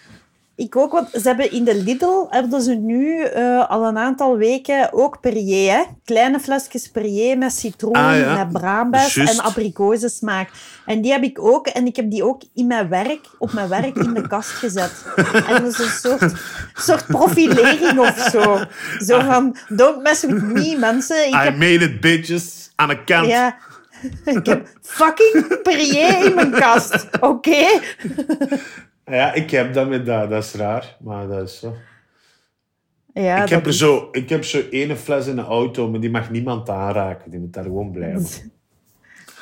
ik ook. Want ze hebben in de Lidl hebben ze nu eh, al een aantal weken ook Perrier. Hè? Kleine flesjes Perrier met citroen, Ah, ja. met braambes Juist. en abrikosensmaak. En die heb ik ook. En ik heb die ook in mijn werk, op mijn werk in de kast gezet. En dat is een soort, soort profilering of zo. Zo van, don't mess with me, mensen. Ik I heb, made it, bitches. Aan de kant. ja, ik heb fucking Perrier in mijn kast. Oké? Ja, ik heb dat met dat. Dat is raar, maar dat is zo. Ja, ik, heb er is- zo, ik heb zo ene fles in de auto, maar die mag niemand aanraken. Die moet daar gewoon blijven. [laughs]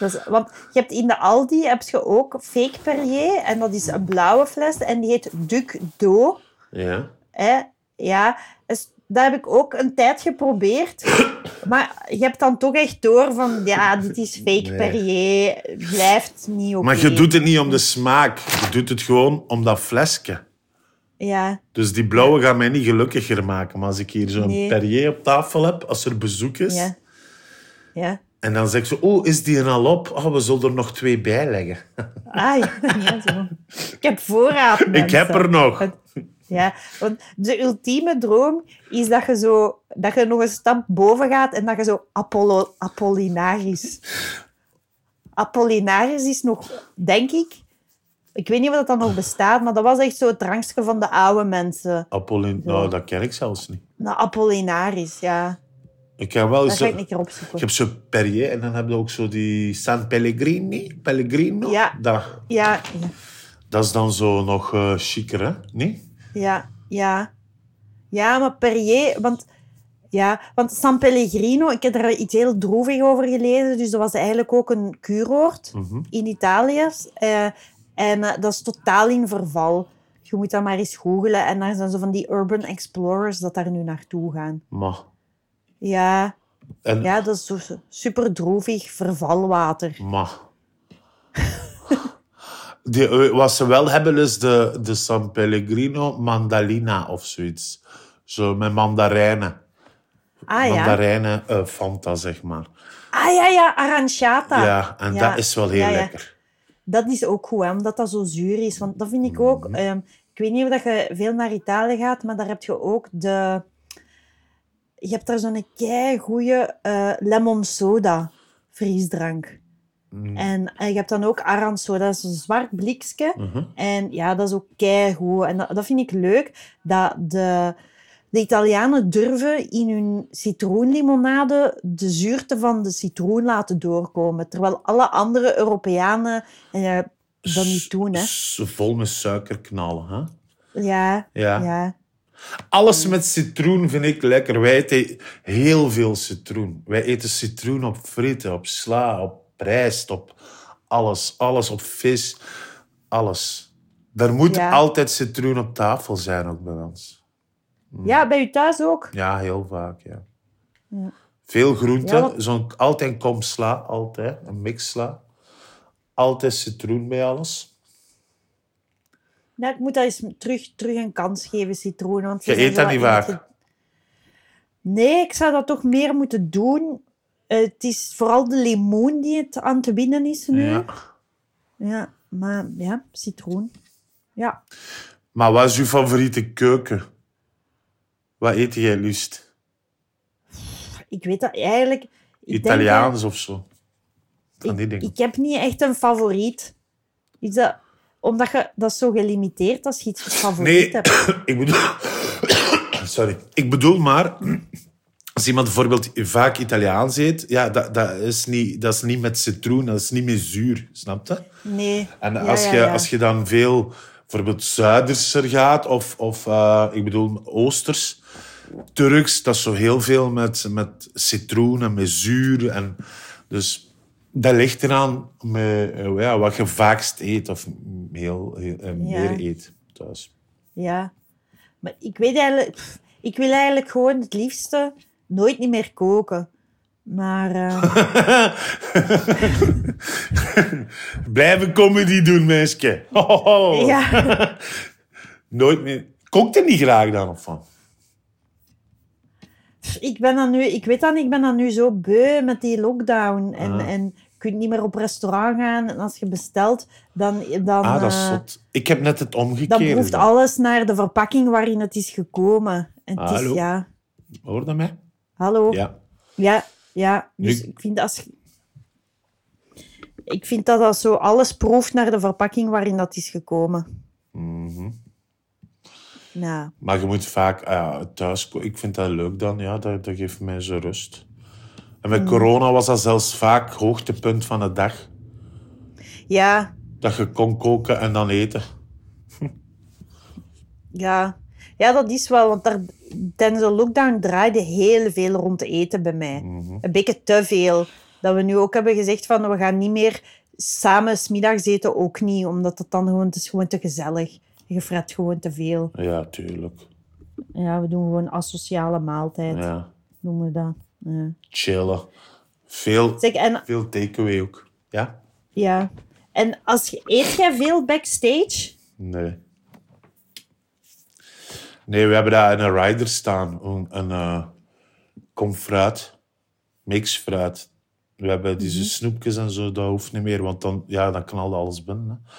Is, want je hebt in de Aldi heb je ook fake Perrier en dat is een blauwe fles en die heet Duc d'eau. Ja. Hè? Ja, dus dat heb ik ook een tijd geprobeerd. [coughs] Maar je hebt dan toch echt door van, ja, dit is fake Nee. Perrier, blijft niet oké. Maar je doet het niet om de smaak. Je doet het gewoon om dat flesje. Ja, Dus die blauwe gaat mij niet gelukkiger maken. Maar als ik hier zo'n Nee. Perrier op tafel heb, als er bezoek is... ja. Ja. En dan zeg ze, oh, is die er al op? Oh, we zullen er nog twee bij leggen. Ah, [laughs] ja, zo. Ik heb voorraad, Ik heb er nog. Het- Ja, want de ultieme droom is dat je, zo, dat je nog een stap boven gaat en dat je zo Apollo, Apollinaris... Apollinaris is nog, denk ik... Ik weet niet of dat dan nog bestaat, maar dat was echt zo het drankje van de oude mensen. Apollin... Nou, dat ken ik zelfs niet. Nou, Apollinaris, ja. Ik heb wel Dat zo... ga ik een keer Je opzoeken. hebt zo Perrier en dan heb je ook zo die San Pellegrini. Pellegrino. Ja. Dat, Ja, ja, dat is dan zo nog chiquer, hè? Nee? Ja, ja. Ja, maar Perrier... Want, ja, want San Pellegrino, ik heb er iets heel droevig over gelezen. Dus dat was eigenlijk ook een kuuroord Mhm. in Italië. Eh, en eh, dat is totaal in verval. Je moet dat maar eens googlen. En daar zijn zo van die urban explorers dat daar nu naartoe gaan. Maar... Ja, En, ja dat is super droevig vervalwater. Maar... [laughs] Die, eh, wat ze wel hebben is de, de San Pellegrino Mandalina of zoiets. Zo met mandarijnen. Ah ja. Mandarijnen eh, Fanta, zeg maar. Ah ja, ja, aranciata. Ja, en Ja, dat is wel heel ja, lekker. Dat is ook goed, hè, omdat dat zo zuur is. Want dat vind ik ook... Mhm. ehm, ik weet niet of dat je veel naar Italië gaat, maar daar heb je ook de... Je hebt daar zo'n kei goede lemon soda frisdrank. Mm. En, en je hebt dan ook aransoda, dat is een zwart blikje. Mhm. En ja, dat is ook keigoed. En dat, dat vind ik leuk, dat de, de Italianen durven in hun citroenlimonade de zuurte van de citroen laten doorkomen. Terwijl alle andere Europeanen eh, dat niet doen. Hè. Vol met suikerknallen, hè? Ja, Ja. ja. Alles met citroen vind ik lekker. Wij eten heel veel citroen. Wij eten citroen op frieten, op sla, op rijst, op alles. Alles, op vis. Alles. Er moet Ja. altijd citroen op tafel zijn, ook bij ons. Ja, bij u thuis ook? Ja, heel vaak, ja. Veel groenten. Ja, wat- Zo'n, altijd een kom sla, altijd. Een mix sla. Altijd citroen bij alles. Ja, ik moet dat eens terug, terug een kans geven, citroen. Want Je eet dat niet vaak? Nee, ik zou dat toch meer moeten doen. Eh, het is vooral de limoen die het aan te winnen is nu. Ja. Ja, maar ja, citroen. Ja. Maar wat is uw favoriete keuken? Wat eet jij lust? Ik weet dat eigenlijk... dat- Italiaans of zo? Van die ik, dingen. ik heb niet echt een favoriet. Is dat, omdat je, dat is zo gelimiteerd als je iets favoriet Nee, hebt. [coughs] ik bedoel... [coughs] Sorry. Ik bedoel maar... Als iemand bijvoorbeeld vaak Italiaans eet, ja, dat, dat, is niet, dat is niet met citroen, dat is niet met zuur. Snap je? Nee. En Ja, als, je, ja. als je dan veel bijvoorbeeld Zuiderser gaat, of, of eh, ik bedoel Oosters, Turks, dat is zo heel veel met, met citroen en met zuur. En dus dat ligt eraan met, eh, ja, wat je vaakst eet of heel, heel, eh, meer eet thuis. Ja. Maar ik weet eigenlijk... Ik wil eigenlijk gewoon het liefste nooit niet meer koken. Maar... eh, [laughs] Blijven comedy doen, meisje. Ja. [laughs] Nooit meer. Kookt er niet graag dan of van? ik ben dan nu... Ik weet dan, ik ben dan nu zo beu met die lockdown. En, Ah. en je kunt niet meer op restaurant gaan. En als je bestelt, dan... dan Ah, dat is eh, zot. Ik heb net het Dan omgekeerde. proeft gedaan. alles naar de verpakking waarin het is gekomen. En het is, Hallo? ja... Hoor dat mij? Hallo? Ja, Ja. ja. Dus Nu- ik vind als... Ik vind dat dat zo alles proeft naar de verpakking waarin dat is gekomen. Mhm. Nou, Maar je moet vaak ja, thuis Ik vind dat leuk dan, ja. Dat, dat geeft mij zo rust. En met corona was dat zelfs vaak hoogtepunt van de dag. ja, Dat je kon koken en dan eten. [laughs] ja. Ja, dat is wel, want daar, tijdens de lockdown draaide heel veel rond eten bij mij. Een beetje te veel. Dat we nu ook hebben gezegd van, we gaan niet meer samen smiddags eten, ook niet. Omdat het dan gewoon, het is gewoon te gezellig. Je fret gewoon te veel. Ja, tuurlijk. Ja, we doen gewoon asociale maaltijd, Ja. noemen we dat. Ja. Chillen. Veel, Zeg, en, veel takeaway ook. Ja? ja. en als je, eet jij veel backstage? Nee. Nee, we hebben daar in een rider staan. Een, een eh, kom fruit. Mix fruit. We hebben deze snoepjes en zo, dat hoeft niet meer, want dan, ja, dan knalde alles binnen. Hè.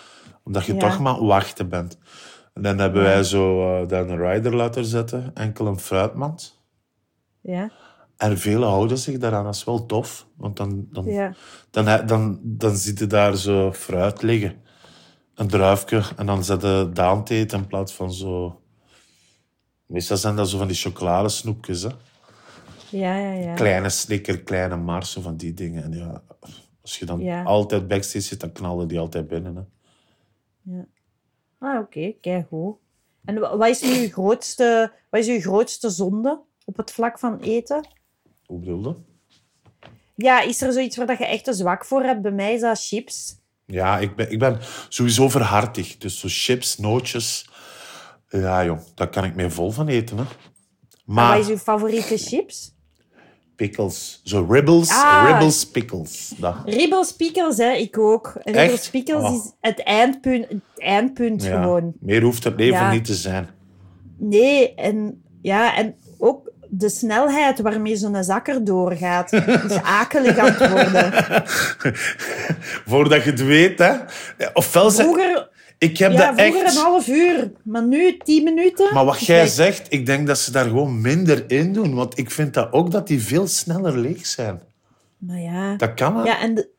Omdat je Ja. toch maar wachten bent. En dan hebben wij zo daar een rider laten zetten, enkel een fruitmand. Ja. En velen houden zich daaraan, dat is wel tof. Want dan, dan, Ja. dan, dan, dan, dan zit je daar zo fruit liggen. Een druifje. En dan zet je daan in plaats van zo... Meestal zijn dat zo van die chocoladesnoepjes. Hè? Ja, ja, ja. Kleine snicker, kleine mars, van die dingen. En ja, als je dan Ja. altijd backstage zit, dan knallen die altijd binnen. Hè? Ah, oké, kijk goed. En wa- wat is nu je grootste, wat is uw grootste zonde op het vlak van eten? Hoe bedoel je? Ja, is er zoiets waar dat je echt een zwak voor hebt? Bij mij is dat chips. Ja, ik ben, ik ben sowieso verhartig. Dus zo chips, nootjes. Ja, jong, daar kan ik mee vol van eten. Hè? En Maar... wat is uw favoriete chips? Pickles. Zo ribbles, Ah. ribbles, pickles. Dat. Ribbels pickles, hè, ik ook. Ribbels Echt? pickles Oh. is het eindpunt, het eindpunt Ja. gewoon. Meer hoeft het leven Ja. niet te zijn. Nee, en, ja, en ook de snelheid waarmee zo'n zakker doorgaat, [laughs] is akelig aan het worden. [laughs] Voordat je het weet, hè. Ofwel. Vroeger, Ik heb ja, dat vroeger echt... een half uur, maar nu tien minuten. Maar wat jij zegt, ik denk dat ze daar gewoon minder in doen. Want ik vind dat ook dat die veel sneller leeg zijn. Maar ja. Dat kan hè? Ja, en de,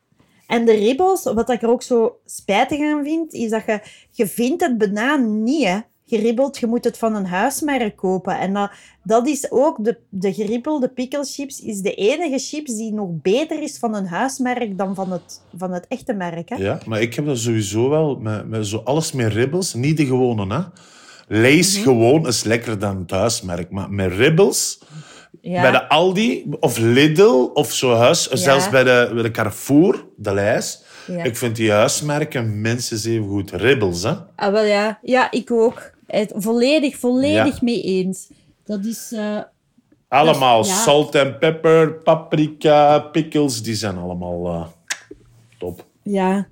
en de ribbels, wat ik er ook zo spijtig aan vind, is dat je, je vindt het bijna niet, hè. Geribbeld, je moet het van een huismerk kopen. En dat, dat is ook, de, de geribbelde picklechips is de enige chips die nog beter is van een huismerk dan van het, van het echte merk. Hè? Ja, maar ik heb dat sowieso wel met, met zo alles met ribbels. Niet de gewone, hè. Lees Mhm. gewoon is lekkerder dan het huismerk. Maar met ribbels... Ja. Bij de Aldi of Lidl of zo huis, zelfs bij de, bij de Carrefour, de lijst. Ja. Ik vind die huismerken minstens even goed. Ribbels, hè? Ah, wel ja. Ja, ik ook. Het, volledig, volledig Ja. mee eens. Dat is... eh, Allemaal ja. salt en pepper, paprika, pickles, die zijn allemaal eh, top. Ja.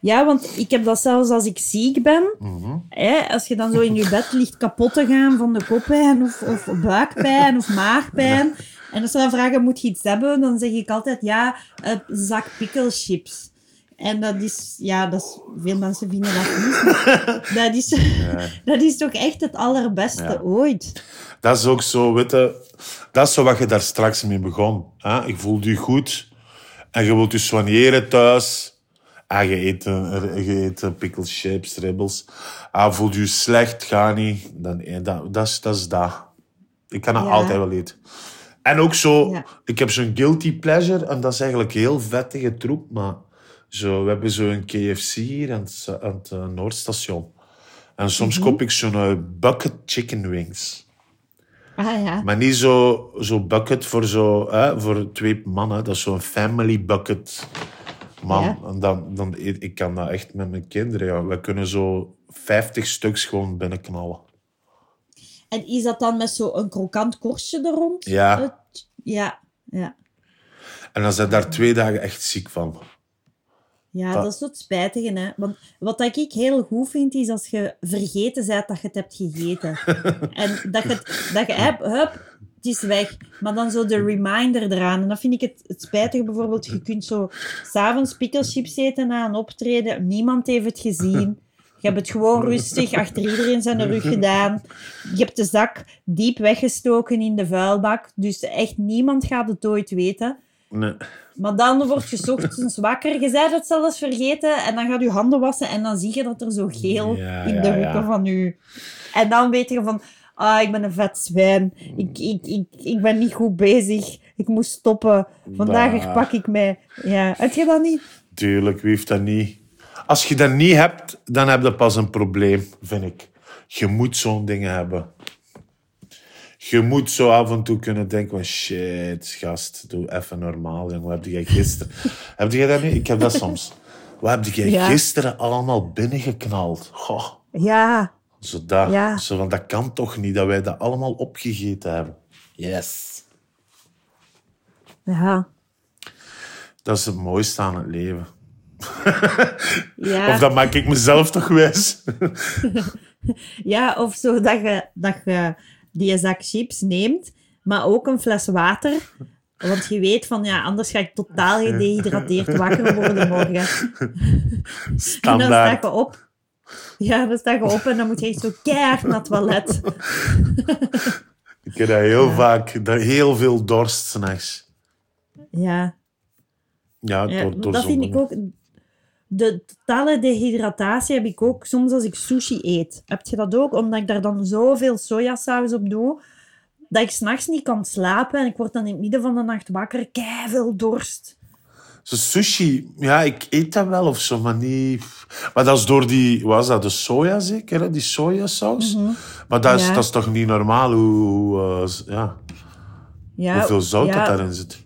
ja, want ik heb dat zelfs als ik ziek ben. Mhm. Hè, als je dan zo in je bed ligt kapot te gaan van de koppijn of, of buikpijn of maagpijn. En als ze dan vragen, moet je iets hebben? Dan zeg ik altijd, ja, een zak picklechips. En dat is, ja, dat is, veel mensen vinden dat niet. [laughs] Dat is, dat is toch echt het allerbeste Ja. ooit. Dat is ook zo, weet je, dat is zo wat je daar straks mee begon. Hè? Je voelt je goed en je wilt je soigneren thuis. Ah, je eet, eh, je eet eh, pickle chips, ribbels. Ah, voelt je slecht, ga niet. Dan, eh, dat, dat, is, dat is dat. Ik kan dat Ja. altijd wel eten. En ook zo, Ja. ik heb zo'n guilty pleasure en dat is eigenlijk heel vettige troep, maar zo, we hebben zo'n KFC hier aan het, aan het eh, Noordstation. En soms koop ik zo'n eh, bucket chicken wings. Ah ja. Maar niet zo, zo bucket voor, zo, hè, voor twee mannen. Dat is zo'n family bucket. Man, Ja. en dan, dan ik kan dat echt met mijn kinderen. Ja. We kunnen zo 50 stuks gewoon binnenknallen. En is dat dan met zo'n krokant korstje er rond? Ja. Ja, ja. En dan zijn daar twee dagen echt ziek van. Ja, Dat- dat is het spijtige, hè. Want wat ik heel goed vind, is als je vergeten bent dat je het hebt gegeten. [laughs] en dat je het, dat je, hup, hup, het is weg. Maar dan zo de reminder eraan. En dan vind ik het, het spijtige bijvoorbeeld, je kunt zo s'avonds picklechips eten na een optreden, niemand heeft het gezien. Je hebt het gewoon rustig achter iedereen zijn rug gedaan. Je hebt de zak diep weggestoken in de vuilbak. Dus echt niemand gaat het ooit weten. Nee. Maar dan word je ochtends wakker. Je zei het zelfs vergeten. En dan gaat je handen wassen. En dan zie je dat er zo geel Ja, in ja, de hoeken ja. van je... En dan weet je van... Ah, ik ben een vet zwijn. Ik, ik, ik, ik ben niet goed bezig. Ik moet stoppen. Vandaag Bah. herpak ik mij. Ja, heb je dat niet? Tuurlijk, wie heeft dat niet? Als je dat niet hebt, dan heb je pas een probleem, vind ik. Je moet zo'n dingen hebben. Je moet zo af en toe kunnen denken van shit, gast, doe even normaal. Jongen. Wat heb jij gisteren... [laughs] heb jij dat niet? Ik heb dat soms. Wat heb jij Ja. gisteren allemaal binnengeknald? Goh, Ja. zo dat. Ja. Zo van, dat kan toch niet, dat wij dat allemaal opgegeten hebben. Yes. Ja. Dat is het mooiste aan het leven. [laughs] Ja. Of dat maak ik mezelf toch wijs? [laughs] Ja, of zo dat je, dat je die zak chips neemt, maar ook een fles water. Want je weet van, ja, anders ga ik totaal gedehydrateerd wakker worden morgen. [laughs] [laughs] En dan sta je op. Ja, dan sta je op en dan moet je echt zo keihard naar het toilet. [laughs] Ik heb dat heel vaak, dat heel veel dorst s'nachts. Ja, Ja, ja door, door dat vind ik ook... De totale dehydratatie heb ik ook soms als ik sushi eet. Heb je dat ook? Omdat ik daar dan zoveel sojasaus op doe, dat ik s'nachts niet kan slapen en ik word dan in het midden van de nacht wakker, veel dorst. Zo sushi, ja, ik eet dat wel of zo, maar niet... Maar dat is door die, wat was dat, de soja zeker, hè? die sojasaus? Maar dat is, Ja. dat is toch niet normaal hoe, hoe, eh, ja, Ja, hoeveel zout ja, dat daarin zit?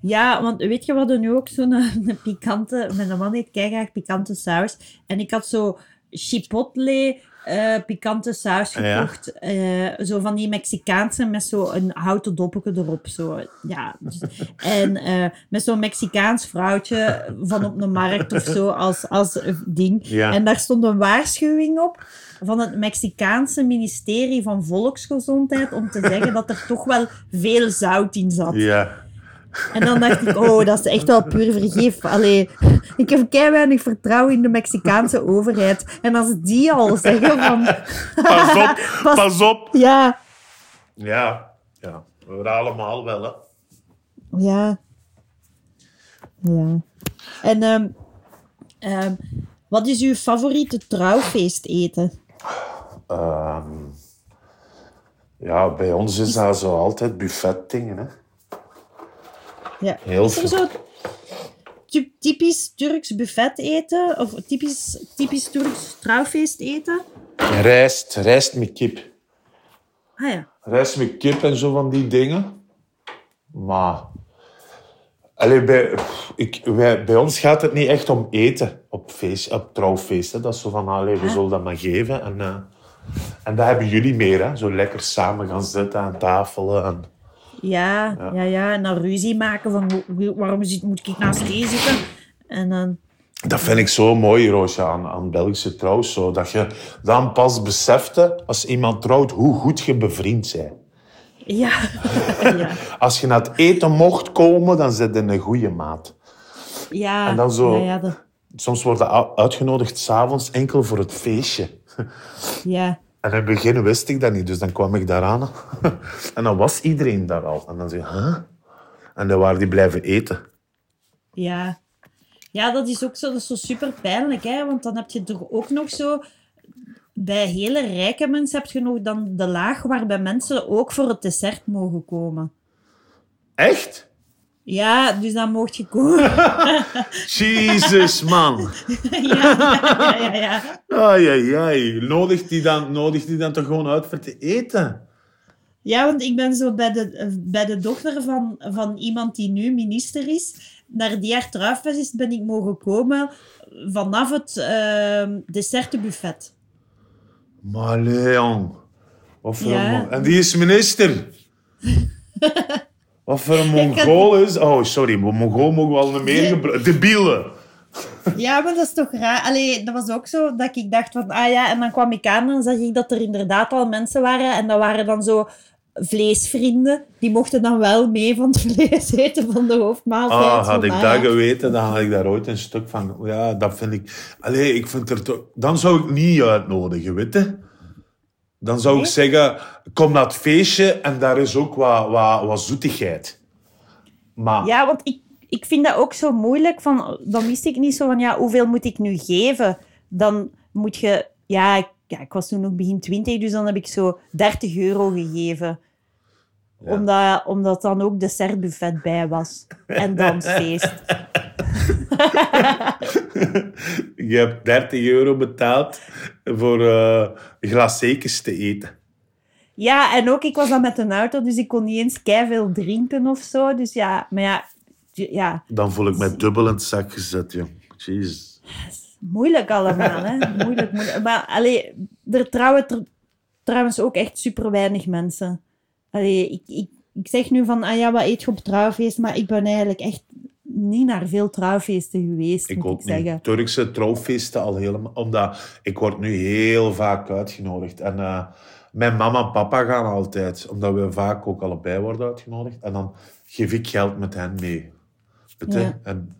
Ja, want weet je wat er nu ook zo'n [laughs] een, pikante... Mijn man eet keihard pikante saus. En ik had zo chipotle eh, pikante saus Ja. gekocht. eh, zo van die Mexicaanse met zo een houten doppeltje erop. Zo. Ja, dus- [laughs] en eh, met zo'n Mexicaans vrouwtje van op de markt of zo als, als ding. Ja. En daar stond een waarschuwing op van het Mexicaanse ministerie van Volksgezondheid om te zeggen dat er toch wel veel zout in zat. Ja. En dan dacht ik, oh, dat is echt wel puur vergif. Allee, ik heb kei weinig vertrouwen in de Mexicaanse overheid. En als die al zeggen van... Pas op, [laughs] Pas- pas op. Ja, Ja, ja, we allemaal wel, hè. ja. Ja. En ehm, ehm, wat is uw favoriete trouwfeest eten? Ehm, ja, bij ons is dat zo altijd buffetdingen, hè. Ja. Heel Is er veel. zo ty- typisch Turks buffet eten? Of typisch, typisch Turks trouwfeest eten? Rijst, rijst met kip. Ah ja. Rijst met kip en zo van die dingen. Maar... Allee, bij, ik, wij, bij ons gaat het niet echt om eten op, feest, op trouwfeesten. Dat is zo van, allee, we zullen dat maar geven. En, eh, En dat hebben jullie meer, hè? Zo lekker samen gaan zitten aan tafel. En... Ja, ja, ja. En dan ruzie maken van "Hoe- hoe- waarom zit, moet ik naast die zitten? En dan... Dat vind ik zo mooi, Roosje, aan, aan Belgische trouw. Zo, dat je dan pas besefte, als iemand trouwt, hoe goed je bevriend bent. Ja. [laughs] ja. Als je naar het eten mocht komen, dan zit je een goede maat. Ja. En dan zo- Ja, ja, dat- Soms worden uitgenodigd s'avonds enkel voor het feestje. ja. En in het begin wist ik dat niet, dus dan kwam ik daaraan. [laughs] En dan was iedereen daar al. En dan zei je, huh? En dan waren die blijven eten. Ja. Ja, dat is ook zo, dat is zo super pijnlijk, hè? Want dan heb je er ook nog zo. Bij hele rijke mensen heb je nog dan de laag waarbij mensen ook voor het dessert mogen komen. Echt? Ja, dus dan mocht je komen. [laughs] Jezus, man. [laughs] ja, ja, ja, ja. Ai, ai, ai. Nodigt die dan, nodigt die dan toch gewoon uit voor te eten? Ja, want ik ben zo bij de, bij de dochter van, van iemand die nu minister is. Naar die haar trouwfeest is, ben ik mogen komen vanaf het uh, dessertenbuffet. Maar Leon. Voor Ja. En die is minister. [laughs] Wat voor een Mongool is... Oh, sorry. maar Mongool mogen we al niet meer gebruiken. Debielen. Ja, maar dat is toch raar. Allee, dat was ook zo dat ik dacht van, ah ja, en dan kwam ik aan en zag ik dat er inderdaad al mensen waren. En dat waren dan zo vleesvrienden. Die mochten dan wel mee van het [laughs] vlees eten van de hoofdmaaltijd. Ah, had ik dat ja. geweten, dan had ik daar ooit een stuk van... Ja, dat vind ik... Allee, ik vind er toch... Dan zou ik niet uitnodigen, weet je? Dan zou ik zeggen, kom naar het feestje en daar is ook wat, wat, wat zoetigheid. Maar... Ja, want ik, ik vind dat ook zo moeilijk. Van, dan wist ik niet zo van, ja, hoeveel moet ik nu geven? Dan moet je... Ja, ik, ja, ik was toen nog begin 20, dus dan heb ik zo 30 euro gegeven. Ja. Omdat, omdat dan ook dessertbuffet bij was. En dansfeest. [laughs] Je hebt 30 euro betaald voor glaceekjes te eten. Ja, en ook, ik was dan met een auto, dus ik kon niet eens veel drinken of zo. Dus ja, maar ja, ja, Dan voel ik mij dubbel in het zak gezet, joh. Jezus. moeilijk allemaal, hè. Moeilijk, moeilijk. Maar allee, er trouwen tr- trouwens ook echt super weinig mensen. Allee, ik, ik, ik zeg nu van, ah ja, wat eet je op trouwfeest? Maar ik ben eigenlijk echt niet naar veel trouwfeesten geweest, Ik moet ook ik zeggen. niet. Turkse trouwfeesten al helemaal. Omdat ik word nu heel vaak uitgenodigd. En eh, mijn mama en papa gaan altijd. Omdat we vaak ook allebei worden uitgenodigd. En dan geef ik geld met hen mee. Ja. En,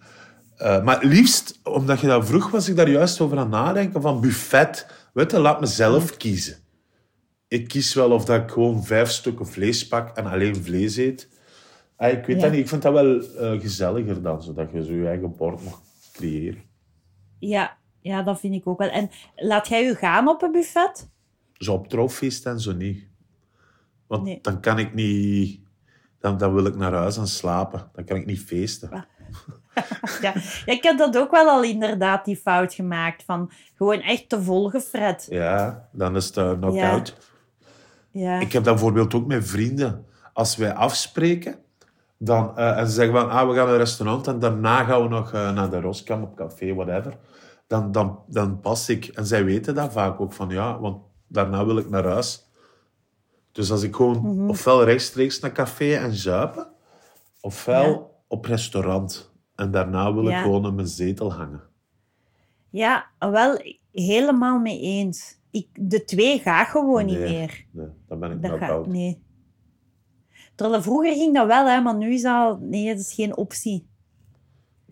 eh, maar het liefst, omdat je dat vroeg, was ik daar juist over aan nadenken. Van buffet. Weet je, laat mezelf kiezen. Ik kies wel of dat ik gewoon vijf stukken vlees pak en alleen vlees eet. Ah, ik weet Ja. dat niet. Ik vind dat wel eh, gezelliger dan, zodat je zo je eigen bord mag creëren. Ja, ja, dat vind ik ook wel. En laat jij je gaan op een buffet? Zo op trouwfeest en zo niet. Want Nee. dan kan ik niet... Dan, dan wil ik naar huis en slapen. Dan kan ik niet feesten. [laughs] Ja. ja, ik heb dat ook wel al inderdaad, die fout gemaakt. Van gewoon echt te volgefret. Ja, dan is het uh, knock-out. Ja. Ik heb dat bijvoorbeeld ook met vrienden. Als wij afspreken, dan, eh, en ze zeggen van, ah, we gaan naar een restaurant en daarna gaan we nog eh, naar de Roskam op café, whatever. Dan, dan, dan pas ik. En zij weten dat vaak ook van, ja, want daarna wil ik naar huis. Dus als ik gewoon Mhm. ofwel rechtstreeks naar café en zuipen, ofwel Ja. op restaurant. En daarna wil ik Ja. gewoon in mijn zetel hangen. ja, wel helemaal mee eens. Ik, de twee gaat gewoon niet meer. Nee, dan ben ik Dat gaat, nee. Terwijl vroeger ging dat wel, hè, maar nu is dat, nee, dat is geen optie.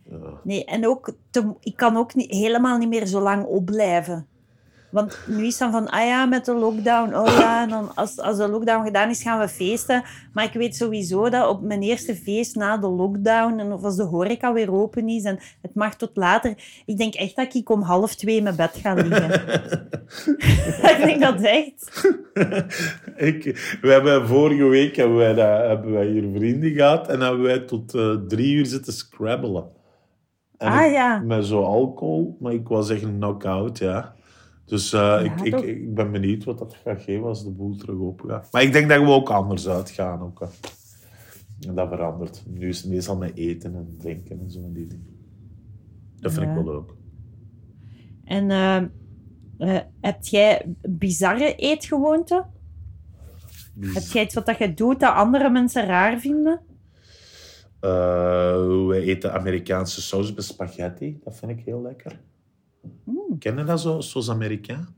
Ja. Nee, en ook, te- ik kan ook niet, helemaal niet meer zo lang opblijven. Want nu is dan van, ah ja, met de lockdown, oh ja, en dan als, als de lockdown gedaan is, gaan we feesten. Maar ik weet sowieso dat op mijn eerste feest na de lockdown, en of als de horeca weer open is, en het mag tot later, ik denk echt dat ik om half twee in mijn bed ga liggen. [laughs] [laughs] ik denk dat echt. [laughs] ik, we hebben vorige week hebben wij, dat, hebben wij hier vrienden gehad en hebben wij tot eh, drie uur zitten scrabbelen. En Ah, ja. Met zo alcohol, maar ik was echt een knock-out, ja. Dus eh, ik, ik, ik ben benieuwd wat dat gaat geven als de boel terug open gaat. Maar ik denk dat we ook anders uitgaan. Ook, hè. En dat verandert. Nu is het meestal met eten en drinken en zo. en Die dingen. Dat vind Ja. ik wel leuk. En Eh, heb jij bizarre eetgewoonten? Heb jij iets wat dat je doet dat andere mensen raar vinden? Eh, we eten Amerikaanse saus bij spaghetti. Dat vind ik heel lekker. Mm. Ken je dat zo, saus Amerikaan?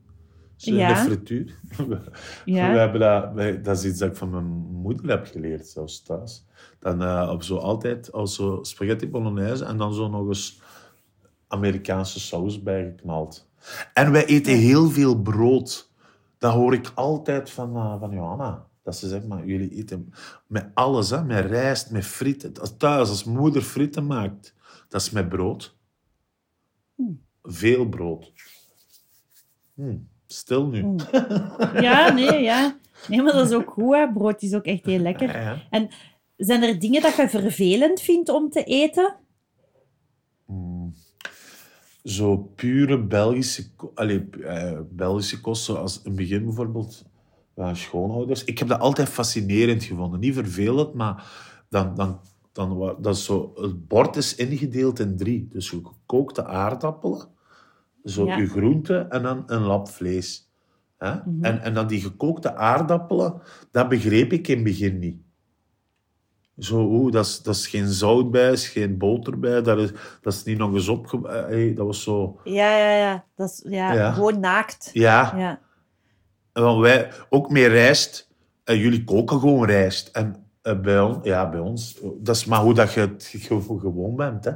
Ja. de frituur. [laughs] Ja. We hebben dat, wij- dat is iets dat ik van mijn moeder heb geleerd, zelfs thuis. Dan eh, op zo altijd als zo spaghetti bolognese en dan zo nog eens Amerikaanse saus bijgeknald. En wij eten heel veel brood. Dat hoor ik altijd van, eh, van Johanna. Dat ze zegt, maar jullie eten met alles, hè? met rijst, met frieten. Thuis, als moeder frieten maakt, dat is met brood. Veel brood. Hm, Stil nu. [laughs] Ja, nee, ja. Nee, maar dat is ook goed, hè. Brood is ook echt heel lekker. Ja, ja. En zijn er dingen dat je vervelend vindt om te eten? zo pure Belgische, allee, eh, Belgische kost, zoals in het begin bijvoorbeeld ja, schoonouders. Ik heb dat altijd fascinerend gevonden. Niet vervelend, maar dan, dan, dan, dat is zo, het bord is ingedeeld in drie. Dus je gekookte aardappelen, zo Ja. je groente en dan een lap vlees. Hè? en, en dan die gekookte aardappelen, dat begreep ik in het begin niet. Zo, oeh, dat is, dat is geen zout bij, is geen boter bij, dat is, dat is niet nog eens opge... eh, hey, dat was zo... Ja, ja, ja. Dat is ja, Ja. gewoon naakt. Ja, Ja. en dan wij ook meer rijst. En jullie koken gewoon rijst. En eh, bij, on, ja, bij ons, dat is maar hoe dat je het ge- gewoon bent. Hè.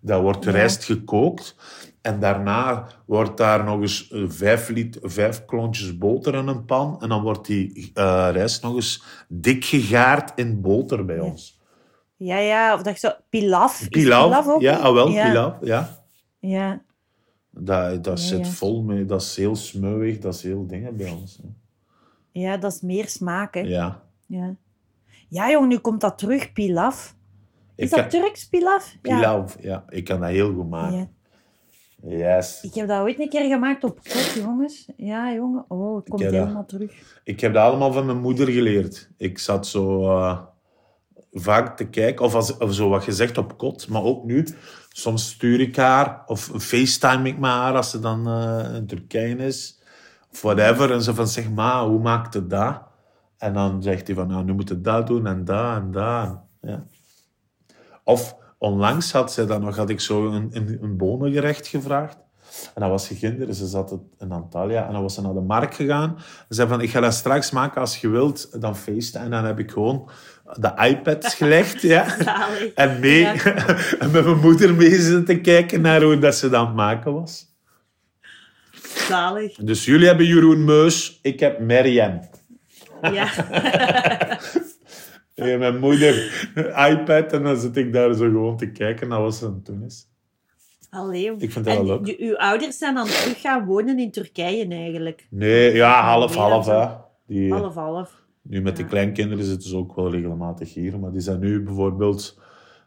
Dat wordt Ja. rijst gekookt. En daarna wordt daar nog eens eh, vijf, vijf klontjes boter in een pan. En dan wordt die eh, rijst nog eens dik gegaard in boter bij ons. Ja, ja. Of dat je zo... Pilaf. Is Pilaf, ook ja, ah, wel, ja. pilaf, ja. Ja. Dat, dat Ja, zit ja. vol mee, dat is heel smeuig, dat is heel dingen bij ons. hè. ja, dat is meer smaak, hè. Ja. Ja, ja jong, nu komt dat terug, pilaf. Is Ik dat kan- Turks pilaf? Ja. Pilaf, ja. Ik kan dat heel goed maken. Ja. Yes. Ik heb dat ooit een keer gemaakt op kot, jongens. Ja, jongen. Oh, het komt dat. helemaal terug. Ik heb dat allemaal van mijn moeder geleerd. Ik zat zo eh, vaak te kijken, of, als, of zo wat gezegd op kot, maar ook nu. Soms stuur ik haar, of facetime ik met haar als ze dan eh, in Turkije is, of whatever. En ze van, zeg maar, hoe maakt het dat? En dan zegt hij van, nou, nu moet je dat doen en dat en dat. Ja. Of onlangs had zij dan nog, had ik zo een, een, een bonengerecht gevraagd. En dan was ze kinderen, ze zat in Antalya. En dan was ze naar de markt gegaan. Ze zei van, ik ga dat straks maken als je wilt. Dan feesten. En dan heb ik gewoon de iPad [laughs] gelegd. ja. En mee, Ja. [laughs] en met mijn moeder mee zitten kijken naar hoe dat ze dat aan het maken was. Zalig. Dus jullie hebben Jeroen Meus, ik heb Marianne. Ja. [laughs] En mijn moeder, [laughs] iPad, en dan zit ik daar zo gewoon te kijken naar wat ze aan het doen is. Allee. Ik vind dat en wel leuk. uw ouders zijn dan terug gaan wonen in Turkije eigenlijk. Nee, ja, half, Weer half, Half, half. Nu met de kleinkinderen zitten ze ook wel regelmatig hier, maar die zijn nu bijvoorbeeld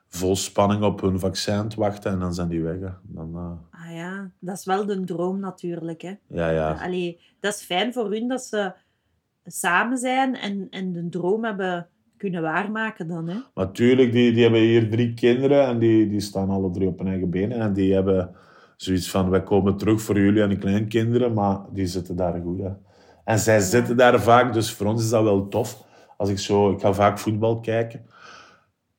vol spanning op hun vaccin te wachten en dan zijn die weg. hè. Dan, eh, Ah ja, dat is wel de droom natuurlijk. Hè. ja, ja. Allee, dat is fijn voor hun dat ze samen zijn en, en de droom hebben kunnen waarmaken dan. Hè. Maar tuurlijk, die, die hebben hier drie kinderen en die, die staan alle drie op hun eigen benen. En die hebben zoiets van, wij komen terug voor jullie en de kleinkinderen, maar die zitten daar goed. Hè. En zij zitten daar vaak, dus voor ons is dat wel tof. Als ik zo, ik ga vaak voetbal kijken.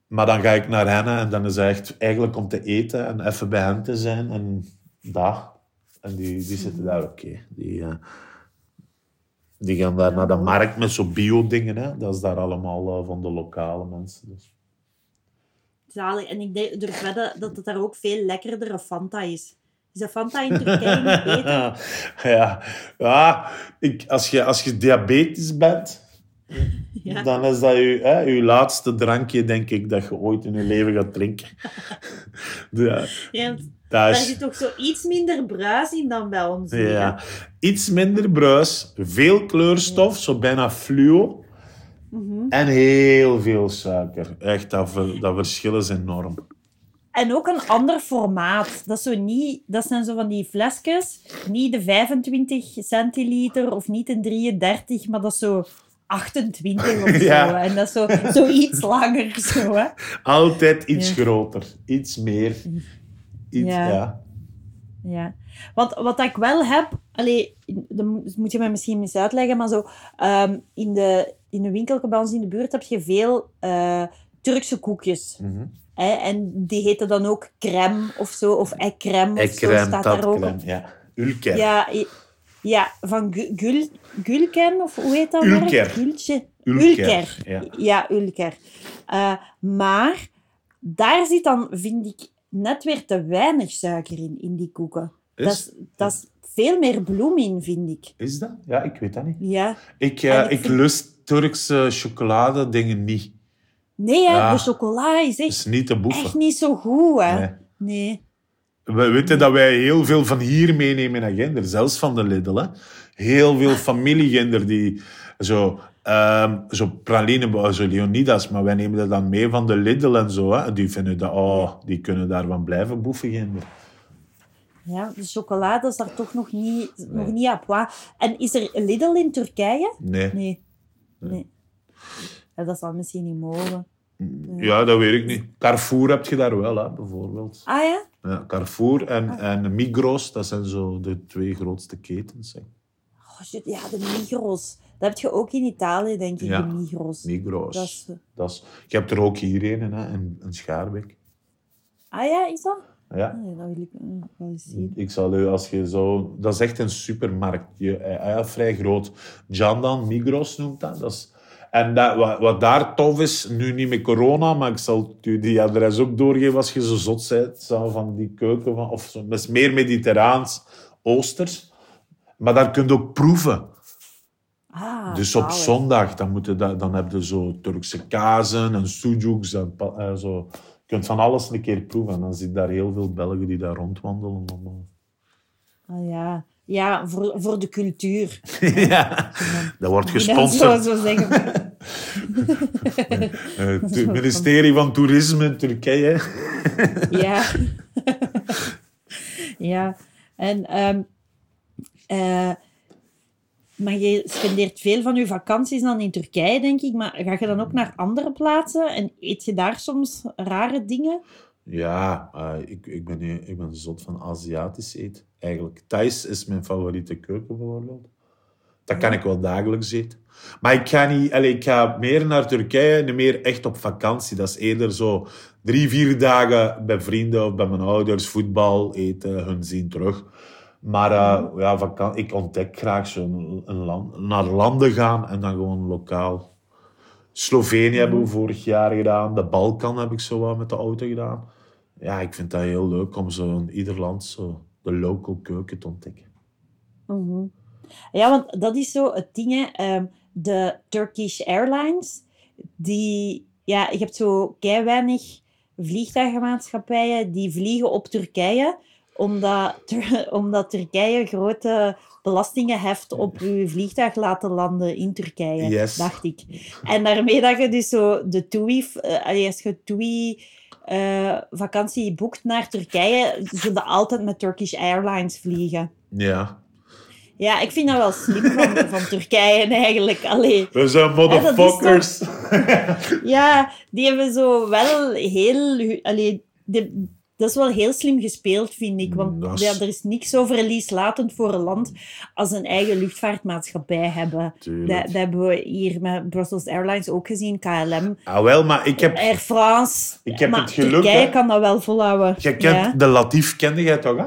Maar dan ga ik naar hen en dan is het echt eigenlijk om te eten en even bij hen te zijn. En dat. En die, die zitten daar oké. Die, eh, die gaan daar naar de markt met zo bio-dingen. Hè. Dat is daar allemaal eh, van de lokale mensen. Dus. Zalig. En ik denk- durf wedden dat het daar ook veel lekkerdere Fanta is. Is de Fanta in Turkije niet [laughs] beter? ja, ja ik, als, je, als je diabetisch bent, [laughs] Ja. dan is dat je, hè, je laatste drankje, denk ik, dat je ooit in je leven gaat drinken. [laughs] ja, Ja, dat daar is, zit toch zo iets minder bruis in dan bij ons. hier, ja. Iets minder bruis, veel kleurstof, zo bijna fluo. Mhm. En heel veel suiker. Echt, dat, dat verschil is enorm. En ook een ander formaat. Dat, zo niet, dat zijn zo van die flesjes. Niet de 25 centiliter of niet de 33, maar dat is zo 28 of [laughs] zo. Ja. En dat is zo, zo iets langer. Zo, hè. Altijd iets Ja. groter, iets meer. Iets, Ja. ja. Ja, want wat ik wel heb, allee, dat moet je me misschien eens uitleggen, maar zo, um, in, de, in de winkel bij ons in de buurt heb je veel uh, Turkse koekjes. Mm -hmm. hè, en die heten dan ook crème of zo, of ekrem of zo staat daar ook. ja. Ulker. Ja, ja, van Gul, Gulken, of hoe heet dat? Ulker. Gultje. Ulker. Ulker. Ja, ja Ulker. Uh, maar daar zit dan, vind ik, net weer te weinig suiker in, in die koeken. Is? Dat, is, dat is veel meer bloem in, vind ik. Is dat? Ja, ik weet dat niet. Ja. Ik, uh, En ik, ik vind- lust Turkse chocolade dingen niet. Nee, hè, Ja. de chocola is echt, is niet te boeven. echt niet zo goed. Hè. Nee. Nee. We weten dat wij heel veel van hier meenemen naar Gender, zelfs van de Lidl. Hè. Heel veel familiegender die zo, ehm, zo praline, zo Leonidas, maar wij nemen dat dan mee van de Lidl en zo. Hè. Die vinden dat, oh, die kunnen daarvan blijven boeven. Ja, de chocolade is daar toch nog niet, nog niet à point. En is er Lidl in Turkije? Nee. Nee. nee. Ja, dat zal misschien niet mogen. Ja, dat weet ik niet. Carrefour heb je daar wel, hè, bijvoorbeeld. Ah ja? Ja, Carrefour en, en Migros, dat zijn zo de twee grootste ketens. Hè. Oh, shit, ja, de Migros. Dat heb je ook in Italië, denk ik, Ja. de Migros. Migros. Dat is- Dat is, je hebt er ook hier een, hè, in, in Schaarbeek. Ah ja, is dat? Ja. Ah, nee, dat wil ik eh, wel eens zien. Ik zal u, als je zo... Dat is echt een supermarkt. Je, eh, ja, vrij groot. Jandan, Migros noemt dat. dat is, en dat, wat, wat daar tof is, nu niet met corona, maar ik zal u die adres ook doorgeven als je zo zot bent zo van die keuken. Van, of zo, dat is meer mediterraans, oosters. Maar daar kun je ook proeven. Ah, Dus op zalig. zondag, dan, moet je dat, dan heb je zo Turkse kazen en sujuks en eh, zo. Je kunt van alles een keer proeven. En dan zie je daar heel veel Belgen die daar rondwandelen. allemaal. Ah, ja, ja voor, voor de cultuur. [laughs] ja, dat wordt Ik zou gesponsord. zo zeggen. [laughs] Eh, Het ministerie van Toerisme in Turkije. [laughs] Ja. ja. En, ehm, eh, maar je spendeert veel van je vakanties dan in Turkije, denk ik. Maar ga je dan ook naar andere plaatsen en eet je daar soms rare dingen? Ja, eh, ik, ik, ben, ik ben zot van Aziatisch eten. Eigenlijk, Thais is mijn favoriete keuken bijvoorbeeld. Dat kan ik wel dagelijks eten. Maar ik ga, niet, allee, ik ga meer naar Turkije, niet meer echt op vakantie. Dat is eerder zo drie, vier dagen bij vrienden of bij mijn ouders, voetbal, eten, hun zien terug. Maar eh, ja, ik ontdek graag zo een, een land, naar landen gaan en dan gewoon lokaal. Slovenië hebben we vorig jaar gedaan. De Balkan heb ik zo wat met de auto gedaan. Ja, ik vind dat heel leuk om zo in ieder land zo de local keuken te ontdekken. Mhm. Ja, want dat is zo het ding, hè. Ehm, de Turkish Airlines, die... Ja, je hebt zo kei weinig vliegtuigenmaatschappijen die vliegen op Turkije, omdat, [laughs] omdat Turkije grote belastingen heft op je vliegtuig laten landen in Turkije, Yes. dacht ik. En daarmee dat je dus zo de TUI, eh, als je TUI eh, vakantie boekt naar Turkije, zul je altijd met Turkish Airlines vliegen. Ja. Ja, ik vind dat wel slim van, van Turkije eigenlijk. Allee, We zijn motherfuckers. ja, die hebben zo wel heel... Allee, die- dat is wel heel slim gespeeld, vind ik. Want is- ja, er is niks zo verlieslatend voor een land als een eigen luchtvaartmaatschappij hebben. Dat, dat hebben we hier met Brussels Airlines ook gezien, KLM. Ah, wel, maar ik heb... Air France. Ik heb maar het geluk, Turkije kan dat wel volhouden. Je kent ja, de Latief, kende jij toch, hè?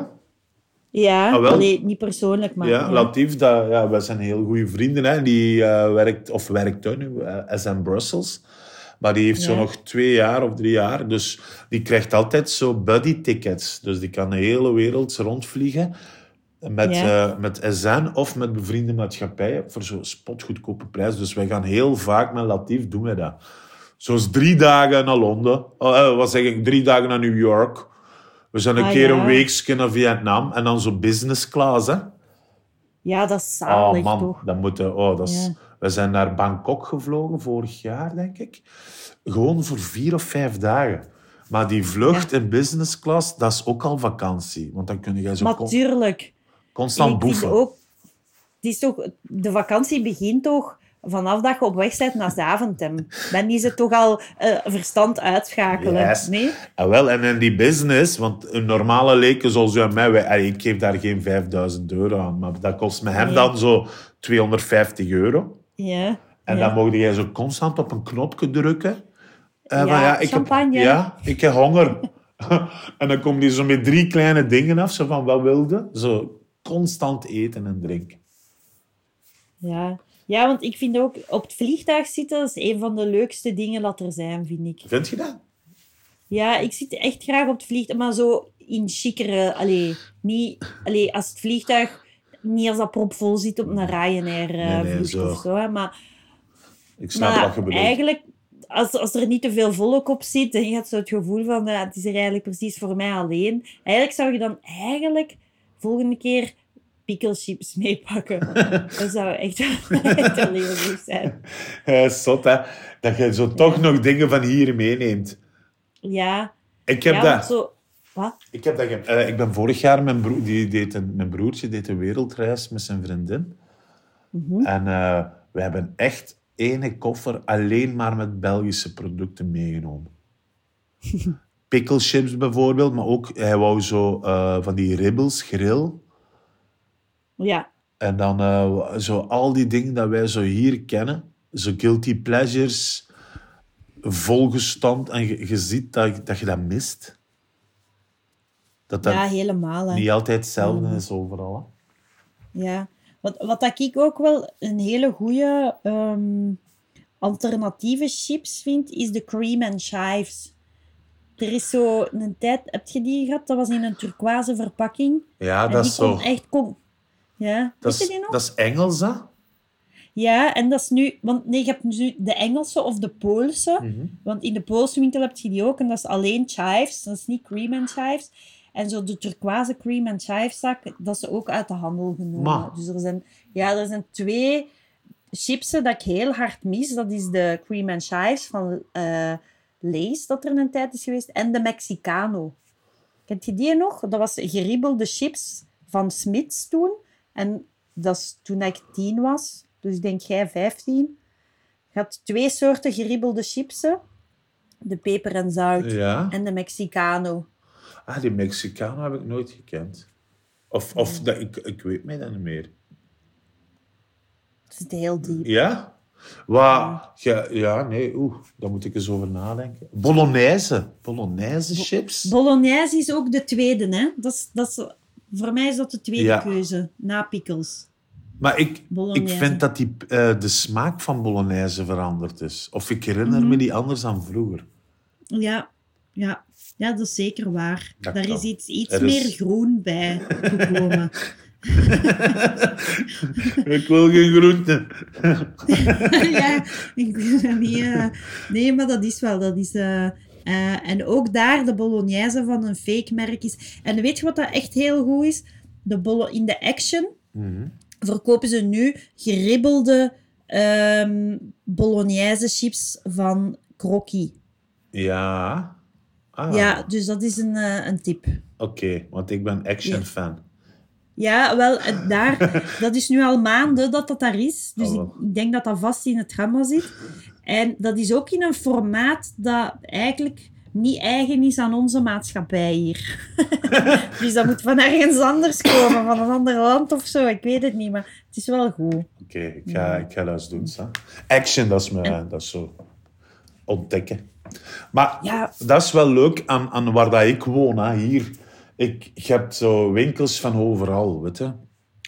ja. Ah. Allee, niet persoonlijk, maar... ja, Latief, dat, ja, wij zijn heel goede vrienden. Hè. Die eh, werkt, of werkt nu, eh, SM Brussels. Maar die heeft zo nog twee jaar of drie jaar. Dus die krijgt altijd zo buddy tickets. Dus die kan de hele wereld rondvliegen. Met, Ja. eh, met SN of met bevriende maatschappijen voor zo'n spotgoedkope prijs. Dus wij gaan heel vaak met Latief doen wij dat. Zoals drie dagen naar Londen. Oh, eh, wat zeg ik? Drie dagen naar New York. We zijn een Ah, keer ja. een weekje naar Vietnam. En dan zo business class, hè. Ja, dat is zalig, Oh man, toch? dat moeten, oh, dat is, Ja. We zijn naar Bangkok gevlogen vorig jaar, denk ik. Gewoon voor vier of vijf dagen. Maar die vlucht in business class, dat is ook al vakantie. Want dan kun je zo Maar con- tuurlijk. constant ik boeven. ook, het is toch, de vakantie begint toch vanaf dat je op weg bent naar Zaventem. [laughs] Dan is het toch al eh, verstand uitschakelen. Yes. Nee? En wel, en in die business, want een normale leken zoals u en mij, wij, ik geef daar geen 5000 euro aan, maar dat kost me hem Nee. dan zo 250 euro. Ja. En ja. dan mocht jij zo constant op een knopje drukken. En van, Ja, ik champagne. Heb, ja, ik heb honger. [laughs] en dan komt hij zo met drie kleine dingen af, zo van, wat wilde? Zo constant eten en drinken. Ja. ja, want ik vind ook op het vliegtuig zitten, dat is een van de leukste dingen dat er zijn, vind ik. Vind je dat? Ja, ik zit echt graag op het vliegtuig, maar zo in chicere... Allee, niet... Allee, als het vliegtuig... Niet als dat propvol zit op een Ryanair eh Nee, nee, of zo, hè, maar... Ik snap maar wat je bedoelt. eigenlijk, als, als er niet te veel volk op zit, dan heb je zo het gevoel van, eh, het is er eigenlijk precies voor mij alleen. Eigenlijk zou je dan eigenlijk volgende keer pikkelchips meepakken. [laughs] dat zou echt, [laughs] echt heel leuk zijn. Ja, [laughs] zot, hè? Dat je zo toch nog dingen van hier meeneemt. Ja, Ik heb ja dat... zo... Wat? Ik, heb dat ge- eh, ik ben vorig jaar, mijn, broer, die deed een, mijn broertje deed een wereldreis met zijn vriendin. Mhm. En eh, we hebben echt ene koffer alleen maar met Belgische producten meegenomen. [laughs] Picklechips bijvoorbeeld, maar ook hij wou zo eh, van die ribbels, grill. Ja, En dan eh, zo al die dingen dat wij zo hier kennen. Zo guilty pleasures, volgestand. En je, je ziet dat, dat je dat mist. Dat dat ja helemaal. Hè. niet altijd hetzelfde is overal. Hè? Ja, wat, wat dat ik ook wel een hele goede ehm, alternatieve chips vind, is de cream and chives. Er is zo een tijd, heb je die gehad? Dat was in een turquoise verpakking. Ja, en dat is zo. echt... Kon, ja, Dat is, die nog? dat is Engels, hè? Ja, en dat is nu... Want nee, je hebt nu de Engelse of de Poolse. Mhm. Want in de Poolse winkel heb je die ook. En dat is alleen chives. Dat is niet cream and chives. En zo de turquoise cream and chives zak, dat is ook uit de handel genomen. Dus er zijn, ja, er zijn twee chipsen dat ik heel hard mis. Dat is de cream and chives van eh Lay's, dat er een tijd is geweest. En de Mexicano. Kent je die nog? Dat was geribbelde chips van Smits toen. En dat is toen ik tien was. Dus ik denk jij vijftien. Je had twee soorten geribbelde chipsen. De peper en zout. Ja. En de Mexicano. Ah, die Mexicaan heb ik nooit gekend. Of, of dat, ik, ik weet mij dat niet meer. Dat is heel diep. Ja? Wat, ja, ja, nee, oeh, daar moet ik eens over nadenken. Bolognese. Bolognese chips. Bolognese is ook de tweede, hè? Dat is, dat is, voor mij is dat de tweede Ja. keuze, na pickles. Maar ik, ik vind dat die, eh, de smaak van Bolognese veranderd is. Of ik herinner Mhm. me die anders dan vroeger. Ja, ja. ja, dat is zeker waar. Dat Daar kan. is iets, iets is- meer groen bij gekomen. [laughs] ik wil geen groenten. [laughs] ja, ik het niet. eh. nee, maar dat is wel. Dat is, eh, eh, en ook daar de bolognese van een fake merk is. En weet je wat dat echt heel goed is? De bolo in de Action Mhm. verkopen ze nu geribbelde ehm bolognese chips van Crocky. Ja. Ah, Ja, dus dat is een, eh, een tip. Oké, want ik ben action Ja. fan. Ja, wel, daar, [laughs] dat is nu al maanden dat dat daar is. Dus Oh, ik, denk dat dat vast in het gamma zit. En dat is ook in een formaat dat eigenlijk niet eigen is aan onze maatschappij hier. [laughs] dus dat moet van ergens anders komen, van een ander land of zo. Ik weet het niet, maar het is wel goed. Oké, ik, ga, ik ga dat eens doen. Action, dat is, me, dat is zo ontdekken. Maar Ja. dat is wel leuk aan, aan waar dat ik woon, hè, hier. Ik, je hebt zo winkels van overal, weet je.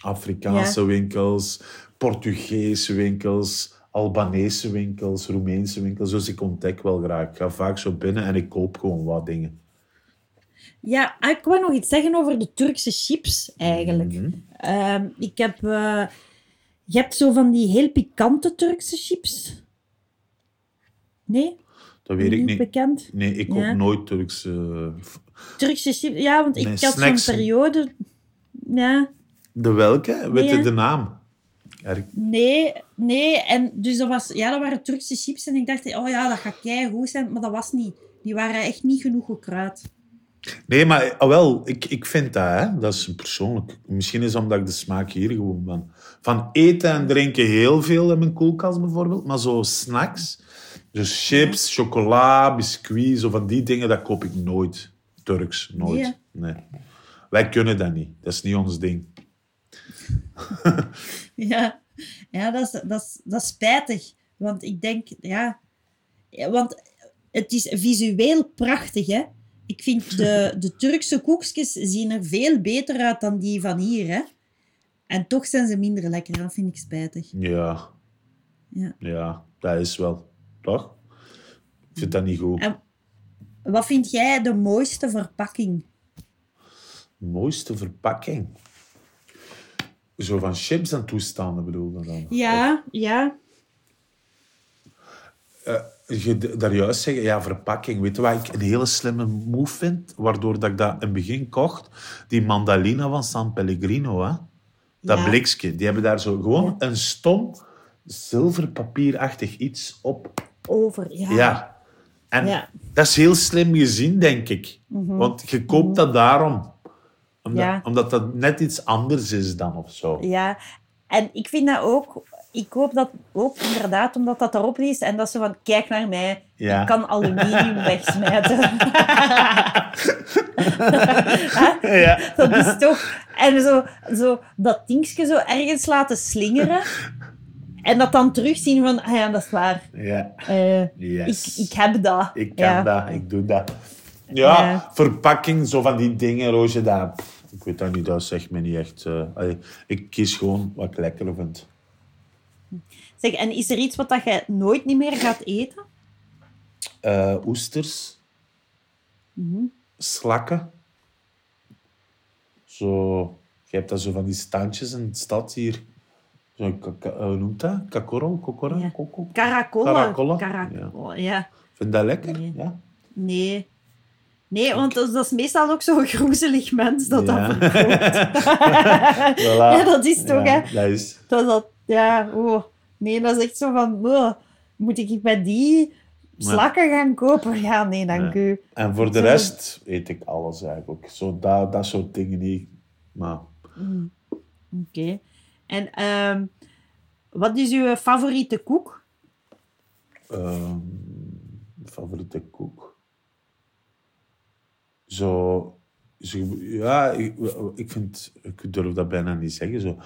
Afrikaanse Ja. winkels, Portugese winkels, Albanese winkels, Roemeense winkels. Dus ik ontdek wel graag. Ik ga vaak zo binnen en ik koop gewoon wat dingen. Ja, ah, ik wou nog iets zeggen over de Turkse chips, eigenlijk. Mhm. Ehm, ik heb... eh, je hebt zo van die heel pikante Turkse chips. Nee? Dat weet ik niet. bekend? Nee, ik koop Ja. nooit Turkse... Turkse chips. Ja, want ik Nee, had zo'n periode. Ja, De welke? Weet je de naam? Nee, nee. En dus dat, was, ja, dat waren Turkse chips. En ik dacht, oh ja, dat gaat kei goed zijn. Maar dat was niet. Die waren echt niet genoeg gekruid. Nee, maar ah, wel, ik, ik vind dat, hè, dat is persoonlijk. Misschien is het omdat ik de smaak hier gewoon ben. Van eten en drinken heel veel in mijn koelkast bijvoorbeeld, maar zo snacks, dus chips, chocola, biscuits, zo van die dingen, dat koop ik nooit. Turks, nooit. Ja. Nee. Wij kunnen dat niet. Dat is niet ons ding. [laughs] Ja, ja dat, is, dat, is, dat is spijtig. Want ik denk, ja... ja, Want het is visueel prachtig, hè. Ik vind de, [laughs] de Turkse koekjes zien er veel beter uit dan die van hier, hè. En toch zijn ze minder lekker. Dat vind ik spijtig. Ja, Ja. ja, dat is wel. Toch? Ik vind dat niet goed. En wat vind jij de mooiste verpakking? Mooiste verpakking. Zo van chips en toestanden bedoel je dan? Ja, ja. Je d- daar juist zeggen, ja, verpakking. Weet je wat ik een hele slimme move vind? Waardoor dat ik dat in het begin kocht? Die mandalina van San Pellegrino, hè? Dat Ja. blikje. Die hebben daar zo gewoon een stom zilverpapierachtig iets op. Over, ja. Ja. En Ja. Mhm. dat is heel slim gezien, denk ik. Want je koopt dat daarom. Omdat, Ja. omdat dat net iets anders is dan of zo. Ja, en ik vind dat ook... Ik koop dat ook inderdaad omdat dat erop is. En dat zo van, kijk naar mij. Ja. Ik kan aluminium [laughs] wegsmijten. [laughs] Ja. [laughs] dat is toch... En zo, zo dat dingetje zo ergens laten slingeren. En dat dan terugzien van, ah ja, dat is waar. Ja. Eh, Yes. ik, ik heb dat. Ik kan ja. dat, ik doe dat. Ja, verpakking, zo van die dingen, Roosje, dat... Ik weet dat niet, dat zegt me niet echt... eh, allee, ik kies gewoon wat ik lekker vind. Zeg, en is er iets wat dat jij nooit niet meer gaat eten? Eh, oesters. Mhm. Slakken. Zo... Je hebt dat zo van die standjes in de stad hier. Zo, ka- ka- eh, hoe noemt dat? Kakorrel? Kokora? Ja. Caracolle? Caracolle, ja. Vind je dat lekker? Nee. Ja. Nee. Nee, want dat is, meestal ook zo'n groezelig mens dat Ja. dat verkoopt. [laughs] Voilà. Ja, dat is toch, Ja, hè? Dat is... Dat dat, ja, oh. Nee, dat is echt zo van, oh, moet ik bij die slakken gaan kopen? Ja, nee, dank Ja. u. En voor de rest eet ik alles eigenlijk. Zo dat, dat soort dingen niet. Maar Oké. En ehm, wat is uw favoriete koek? ehm, favoriete koek. Zo, zo ja, ik, ik vind, ik durf dat bijna niet zeggen. Zo,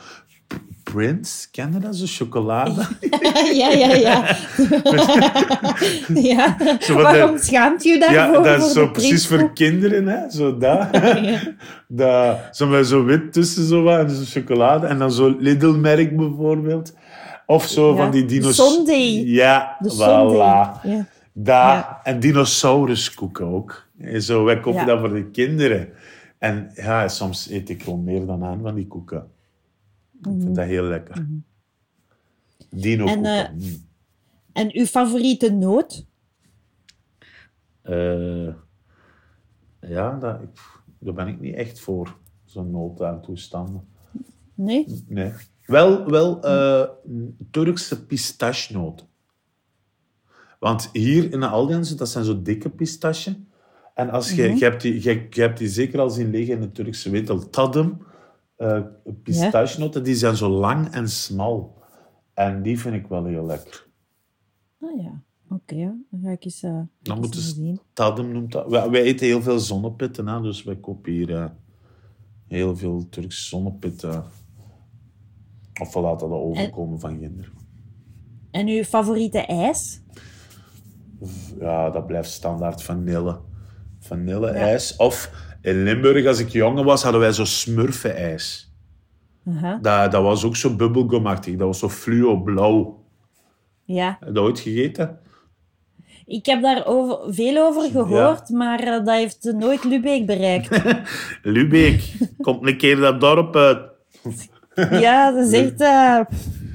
Prince, ken je dat? Zo chocolade. [laughs] ja, ja, ja. [laughs] ja. Zo Waarom de- schaamt u Ja, daarvoor? dat is voor zo precies voor kinderen, hè? Zo dat. [laughs] Ja. dat zo met zo wit tussen zo wat, en zo chocolade. En dan zo Lidl-merk bijvoorbeeld. Of zo Ja. van die dinosaurus. Sundae. Ja, De voilà. Sundae. Ja. Ja. En dinosauruskoeken ook. En Zo, wij kopen Ja. dat voor de kinderen. En ja, soms eet ik gewoon meer dan aan van die koeken. Ik vind dat heel lekker. Dino En, eh, En uw favoriete noot? Eh, ja, dat, ik- daar ben ik niet echt voor. Zo'n noodtoestanden. Nee? Nee. Wel, wel eh, Turkse pistachenoten. Want hier in de Aldianse, dat zijn zo dikke pistache. En als je, je, hebt die, je, je hebt die zeker al zien liggen in de Turkse winkel. Tadem, eh pistachenoten, die zijn zo lang en smal. En die vind ik wel heel lekker. Ah ja, oké. Dan ga ik eens, Dan ze zien. Tadem noemt dat. Wij, wij eten heel veel zonnepitten, hè, dus wij kopen hier eh, heel veel Turkse zonnepitten. Of we laten dat overkomen van kinderen. En uw favoriete ijs? Ja, dat blijft standaard vanille. Vanille-ijs. Of in Limburg, als ik jonger was, hadden wij zo smurfen-ijs. Aha. Dat, dat was ook zo bubblegumachtig. Dat was zo fluo-blauw. Ja, Heb je dat ooit gegeten? ik heb daar over, veel over gehoord, maar eh, dat heeft nooit Lubeek bereikt. [laughs] Lubeek, komt een keer dat dorp uit. [laughs] ja, dat is echt... eh,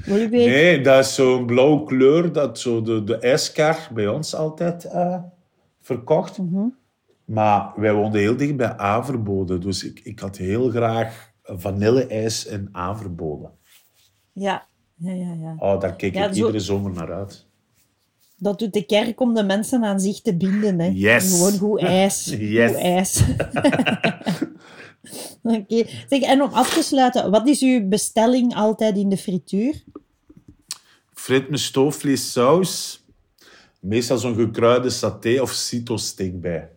Lubeek. Nee, dat is zo'n blauwe kleur dat zo de, de ijskar bij ons altijd eh, verkocht. Maar wij woonden heel dicht bij Averbode, dus ik, ik had heel graag vanille-ijs in Averbode. Ja, ja, ja. ja. Oh, daar keek Ja, ik zo- iedere zomer naar uit. Dat doet de kerk om de mensen aan zich te binden. Hè. Yes. Gewoon goed ijs. [laughs] Yes. Goed ijs. [laughs] [laughs] Oké. Zeg, en om af te sluiten, wat is uw bestelling altijd in de frituur? Frit met stoofvlees saus. Meestal zo'n gekruide saté of cito-steak bij.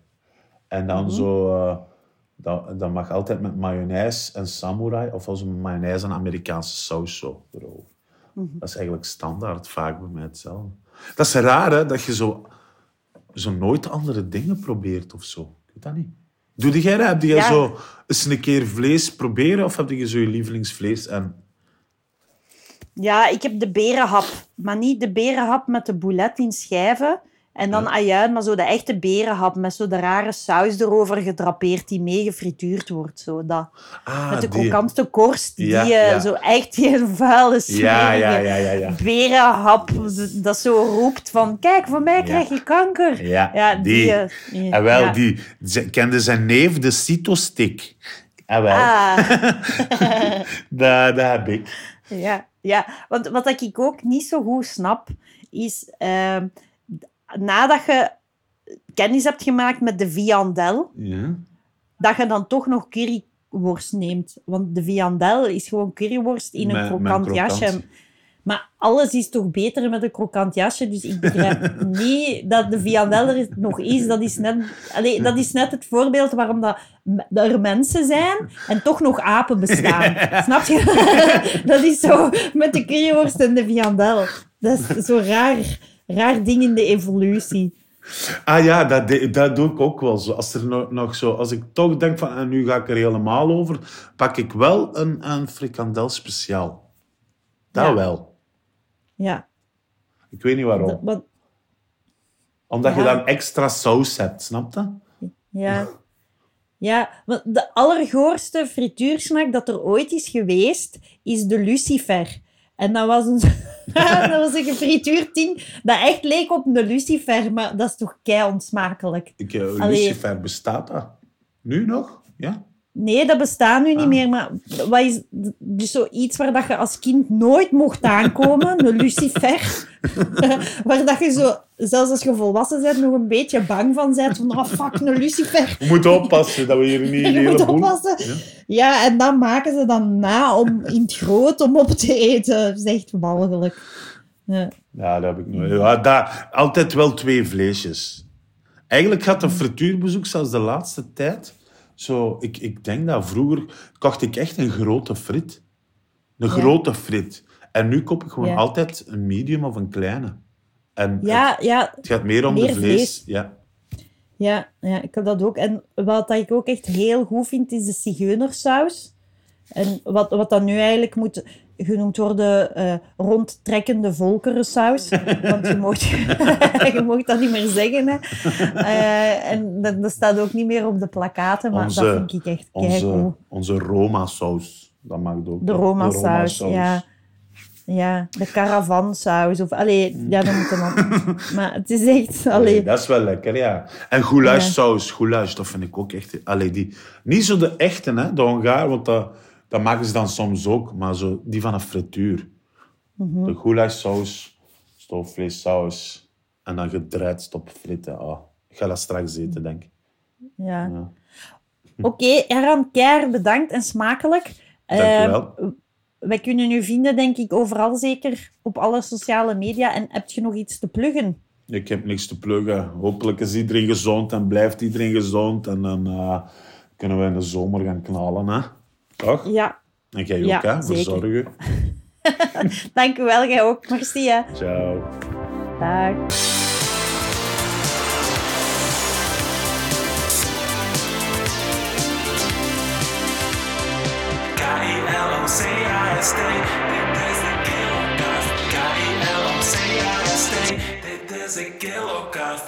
En dan zo... eh, dat, dat mag altijd met mayonaise en samurai. Of als een mayonaise en Amerikaanse saus zo erover. Dat is eigenlijk standaard, vaak bij mij hetzelfde. Dat is raar, hè? Dat je zo, zo nooit andere dingen probeert of zo. Ik weet dat niet. Doe jij dat? Heb Ja. zo eens een keer vlees proberen? Of heb je zo je lievelingsvlees? En... Ja, ik heb de berenhap. Maar niet de berenhap met de boulet in schijven. En dan ajuin, maar zo de echte berenhap met zo de rare saus erover gedrapeerd die mee gefrituurd wordt. Zo dat. Ah, met de die. korst, die Ja, eh, ja. zo echt die vuile, smerige Ja, ja, ja, ja, ja. berenhap dat zo roept van kijk, van mij krijg je kanker. Ja, die, die. eh, en wel, die kende zijn neef, de Cito-stick. En wel, Ah, [laughs] dat, dat heb ik. ja, ja, want wat ik ook niet zo goed snap, is ehm, nadat je kennis hebt gemaakt met de viandel, Ja. dat je dan toch nog curryworst neemt. Want de viandel is gewoon curryworst in een Met- krokant jasje. Maar alles is toch beter met een krokant jasje. Dus ik begrijp [laughs] niet dat de viandel er nog is. Dat is net, allee, dat is net het voorbeeld waarom dat er mensen zijn en toch nog apen bestaan. [laughs] Snap je? [laughs] dat is zo met de curryworst en de viandel. Dat is zo raar, raar ding in de evolutie. Ah ja, dat, dat doe ik ook wel zo. Als, er nog, nog zo. als ik toch denk van, en nu ga ik er helemaal over, pak ik wel een, een frikandel speciaal. Dat Ja. wel. Ja. Ik weet niet waarom. Dat- Omdat je dan extra saus hebt, snap je? Ja. Ja, want de allergoorste frituursnack dat er ooit is geweest, is de Lucifer. En dat was een, [laughs] dat was een dat echt leek op een Lucifer, maar dat is toch kei onsmakelijk. Ik, Allee. Lucifer, bestaat dat? Nu nog? Ja? Nee, dat bestaat nu niet Ah. meer, maar wat is dus zoiets waar dat je als kind nooit mocht aankomen, een Lucifer, [laughs] waar dat je zo, zelfs als je volwassen bent, nog een beetje bang van bent, van oh fuck, een Lucifer. We moeten oppassen dat we hier niet een [laughs] Je hele moet boel... oppassen. Ja. Ja, en dan maken ze dan na om in het groot om op te eten. Dat is echt walgelijk. Ja. Ja, dat heb ik nooit. Ja, altijd wel twee vleesjes. Eigenlijk gaat een frituurbezoek zelfs de laatste tijd. Zo, ik, ik denk dat vroeger kocht ik echt een grote frit. Een grote frit. En nu koop ik gewoon Ja. altijd een medium of een kleine. En Ja, het, ja, het gaat meer om meer de vlees. vlees. Ja. ja, ja, ik heb dat ook. En wat dat ik ook echt heel goed vind, is de zigeunersaus. En wat, wat dan nu eigenlijk moet genoemd worden eh, rondtrekkende volkerensaus. Want je mocht, [laughs] je mocht dat niet meer zeggen. Hè. Eh, en dat, dat staat ook niet meer op de plakaten, maar Onze- dat vind ik echt. Onze, onze Roma-saus. Dat mag ook. De. Roma-saus, ja. Ja, de caravansaus. Of, allee, ja, dat moet dan... Maar het is echt... Nee, Allee, dat is wel lekker, ja. En goulash-saus, goulash, dat vind ik ook echt... Allee, die, niet zo de echte, hè, de Hongaar, want dat, dat maken ze dan soms ook, maar zo, die van een frituur. Mhm. De goulash-saus, stoofvleessaus, en dan gedraaid stopfritten. Ah, ik ga dat straks eten, denk ik. ja. Ja. Oké, Eran, keihard bedankt en smakelijk. Dank je Eh, wel. wij kunnen u vinden, denk ik, overal zeker op alle sociale media. En heb je nog iets te pluggen? Ik heb niks te pluggen. Hopelijk is iedereen gezond en blijft iedereen gezond. En dan eh, kunnen we in de zomer gaan knallen, hè? Toch? Ja, En jij Ja, hè? [laughs] dank u wel. Jij ook. Merci, hè. Ciao. Dag. K-I-L-O-C-I-S-T, dit is de Kilokast. K-I-L-O-C-I-S-T, dit is de Kilokast.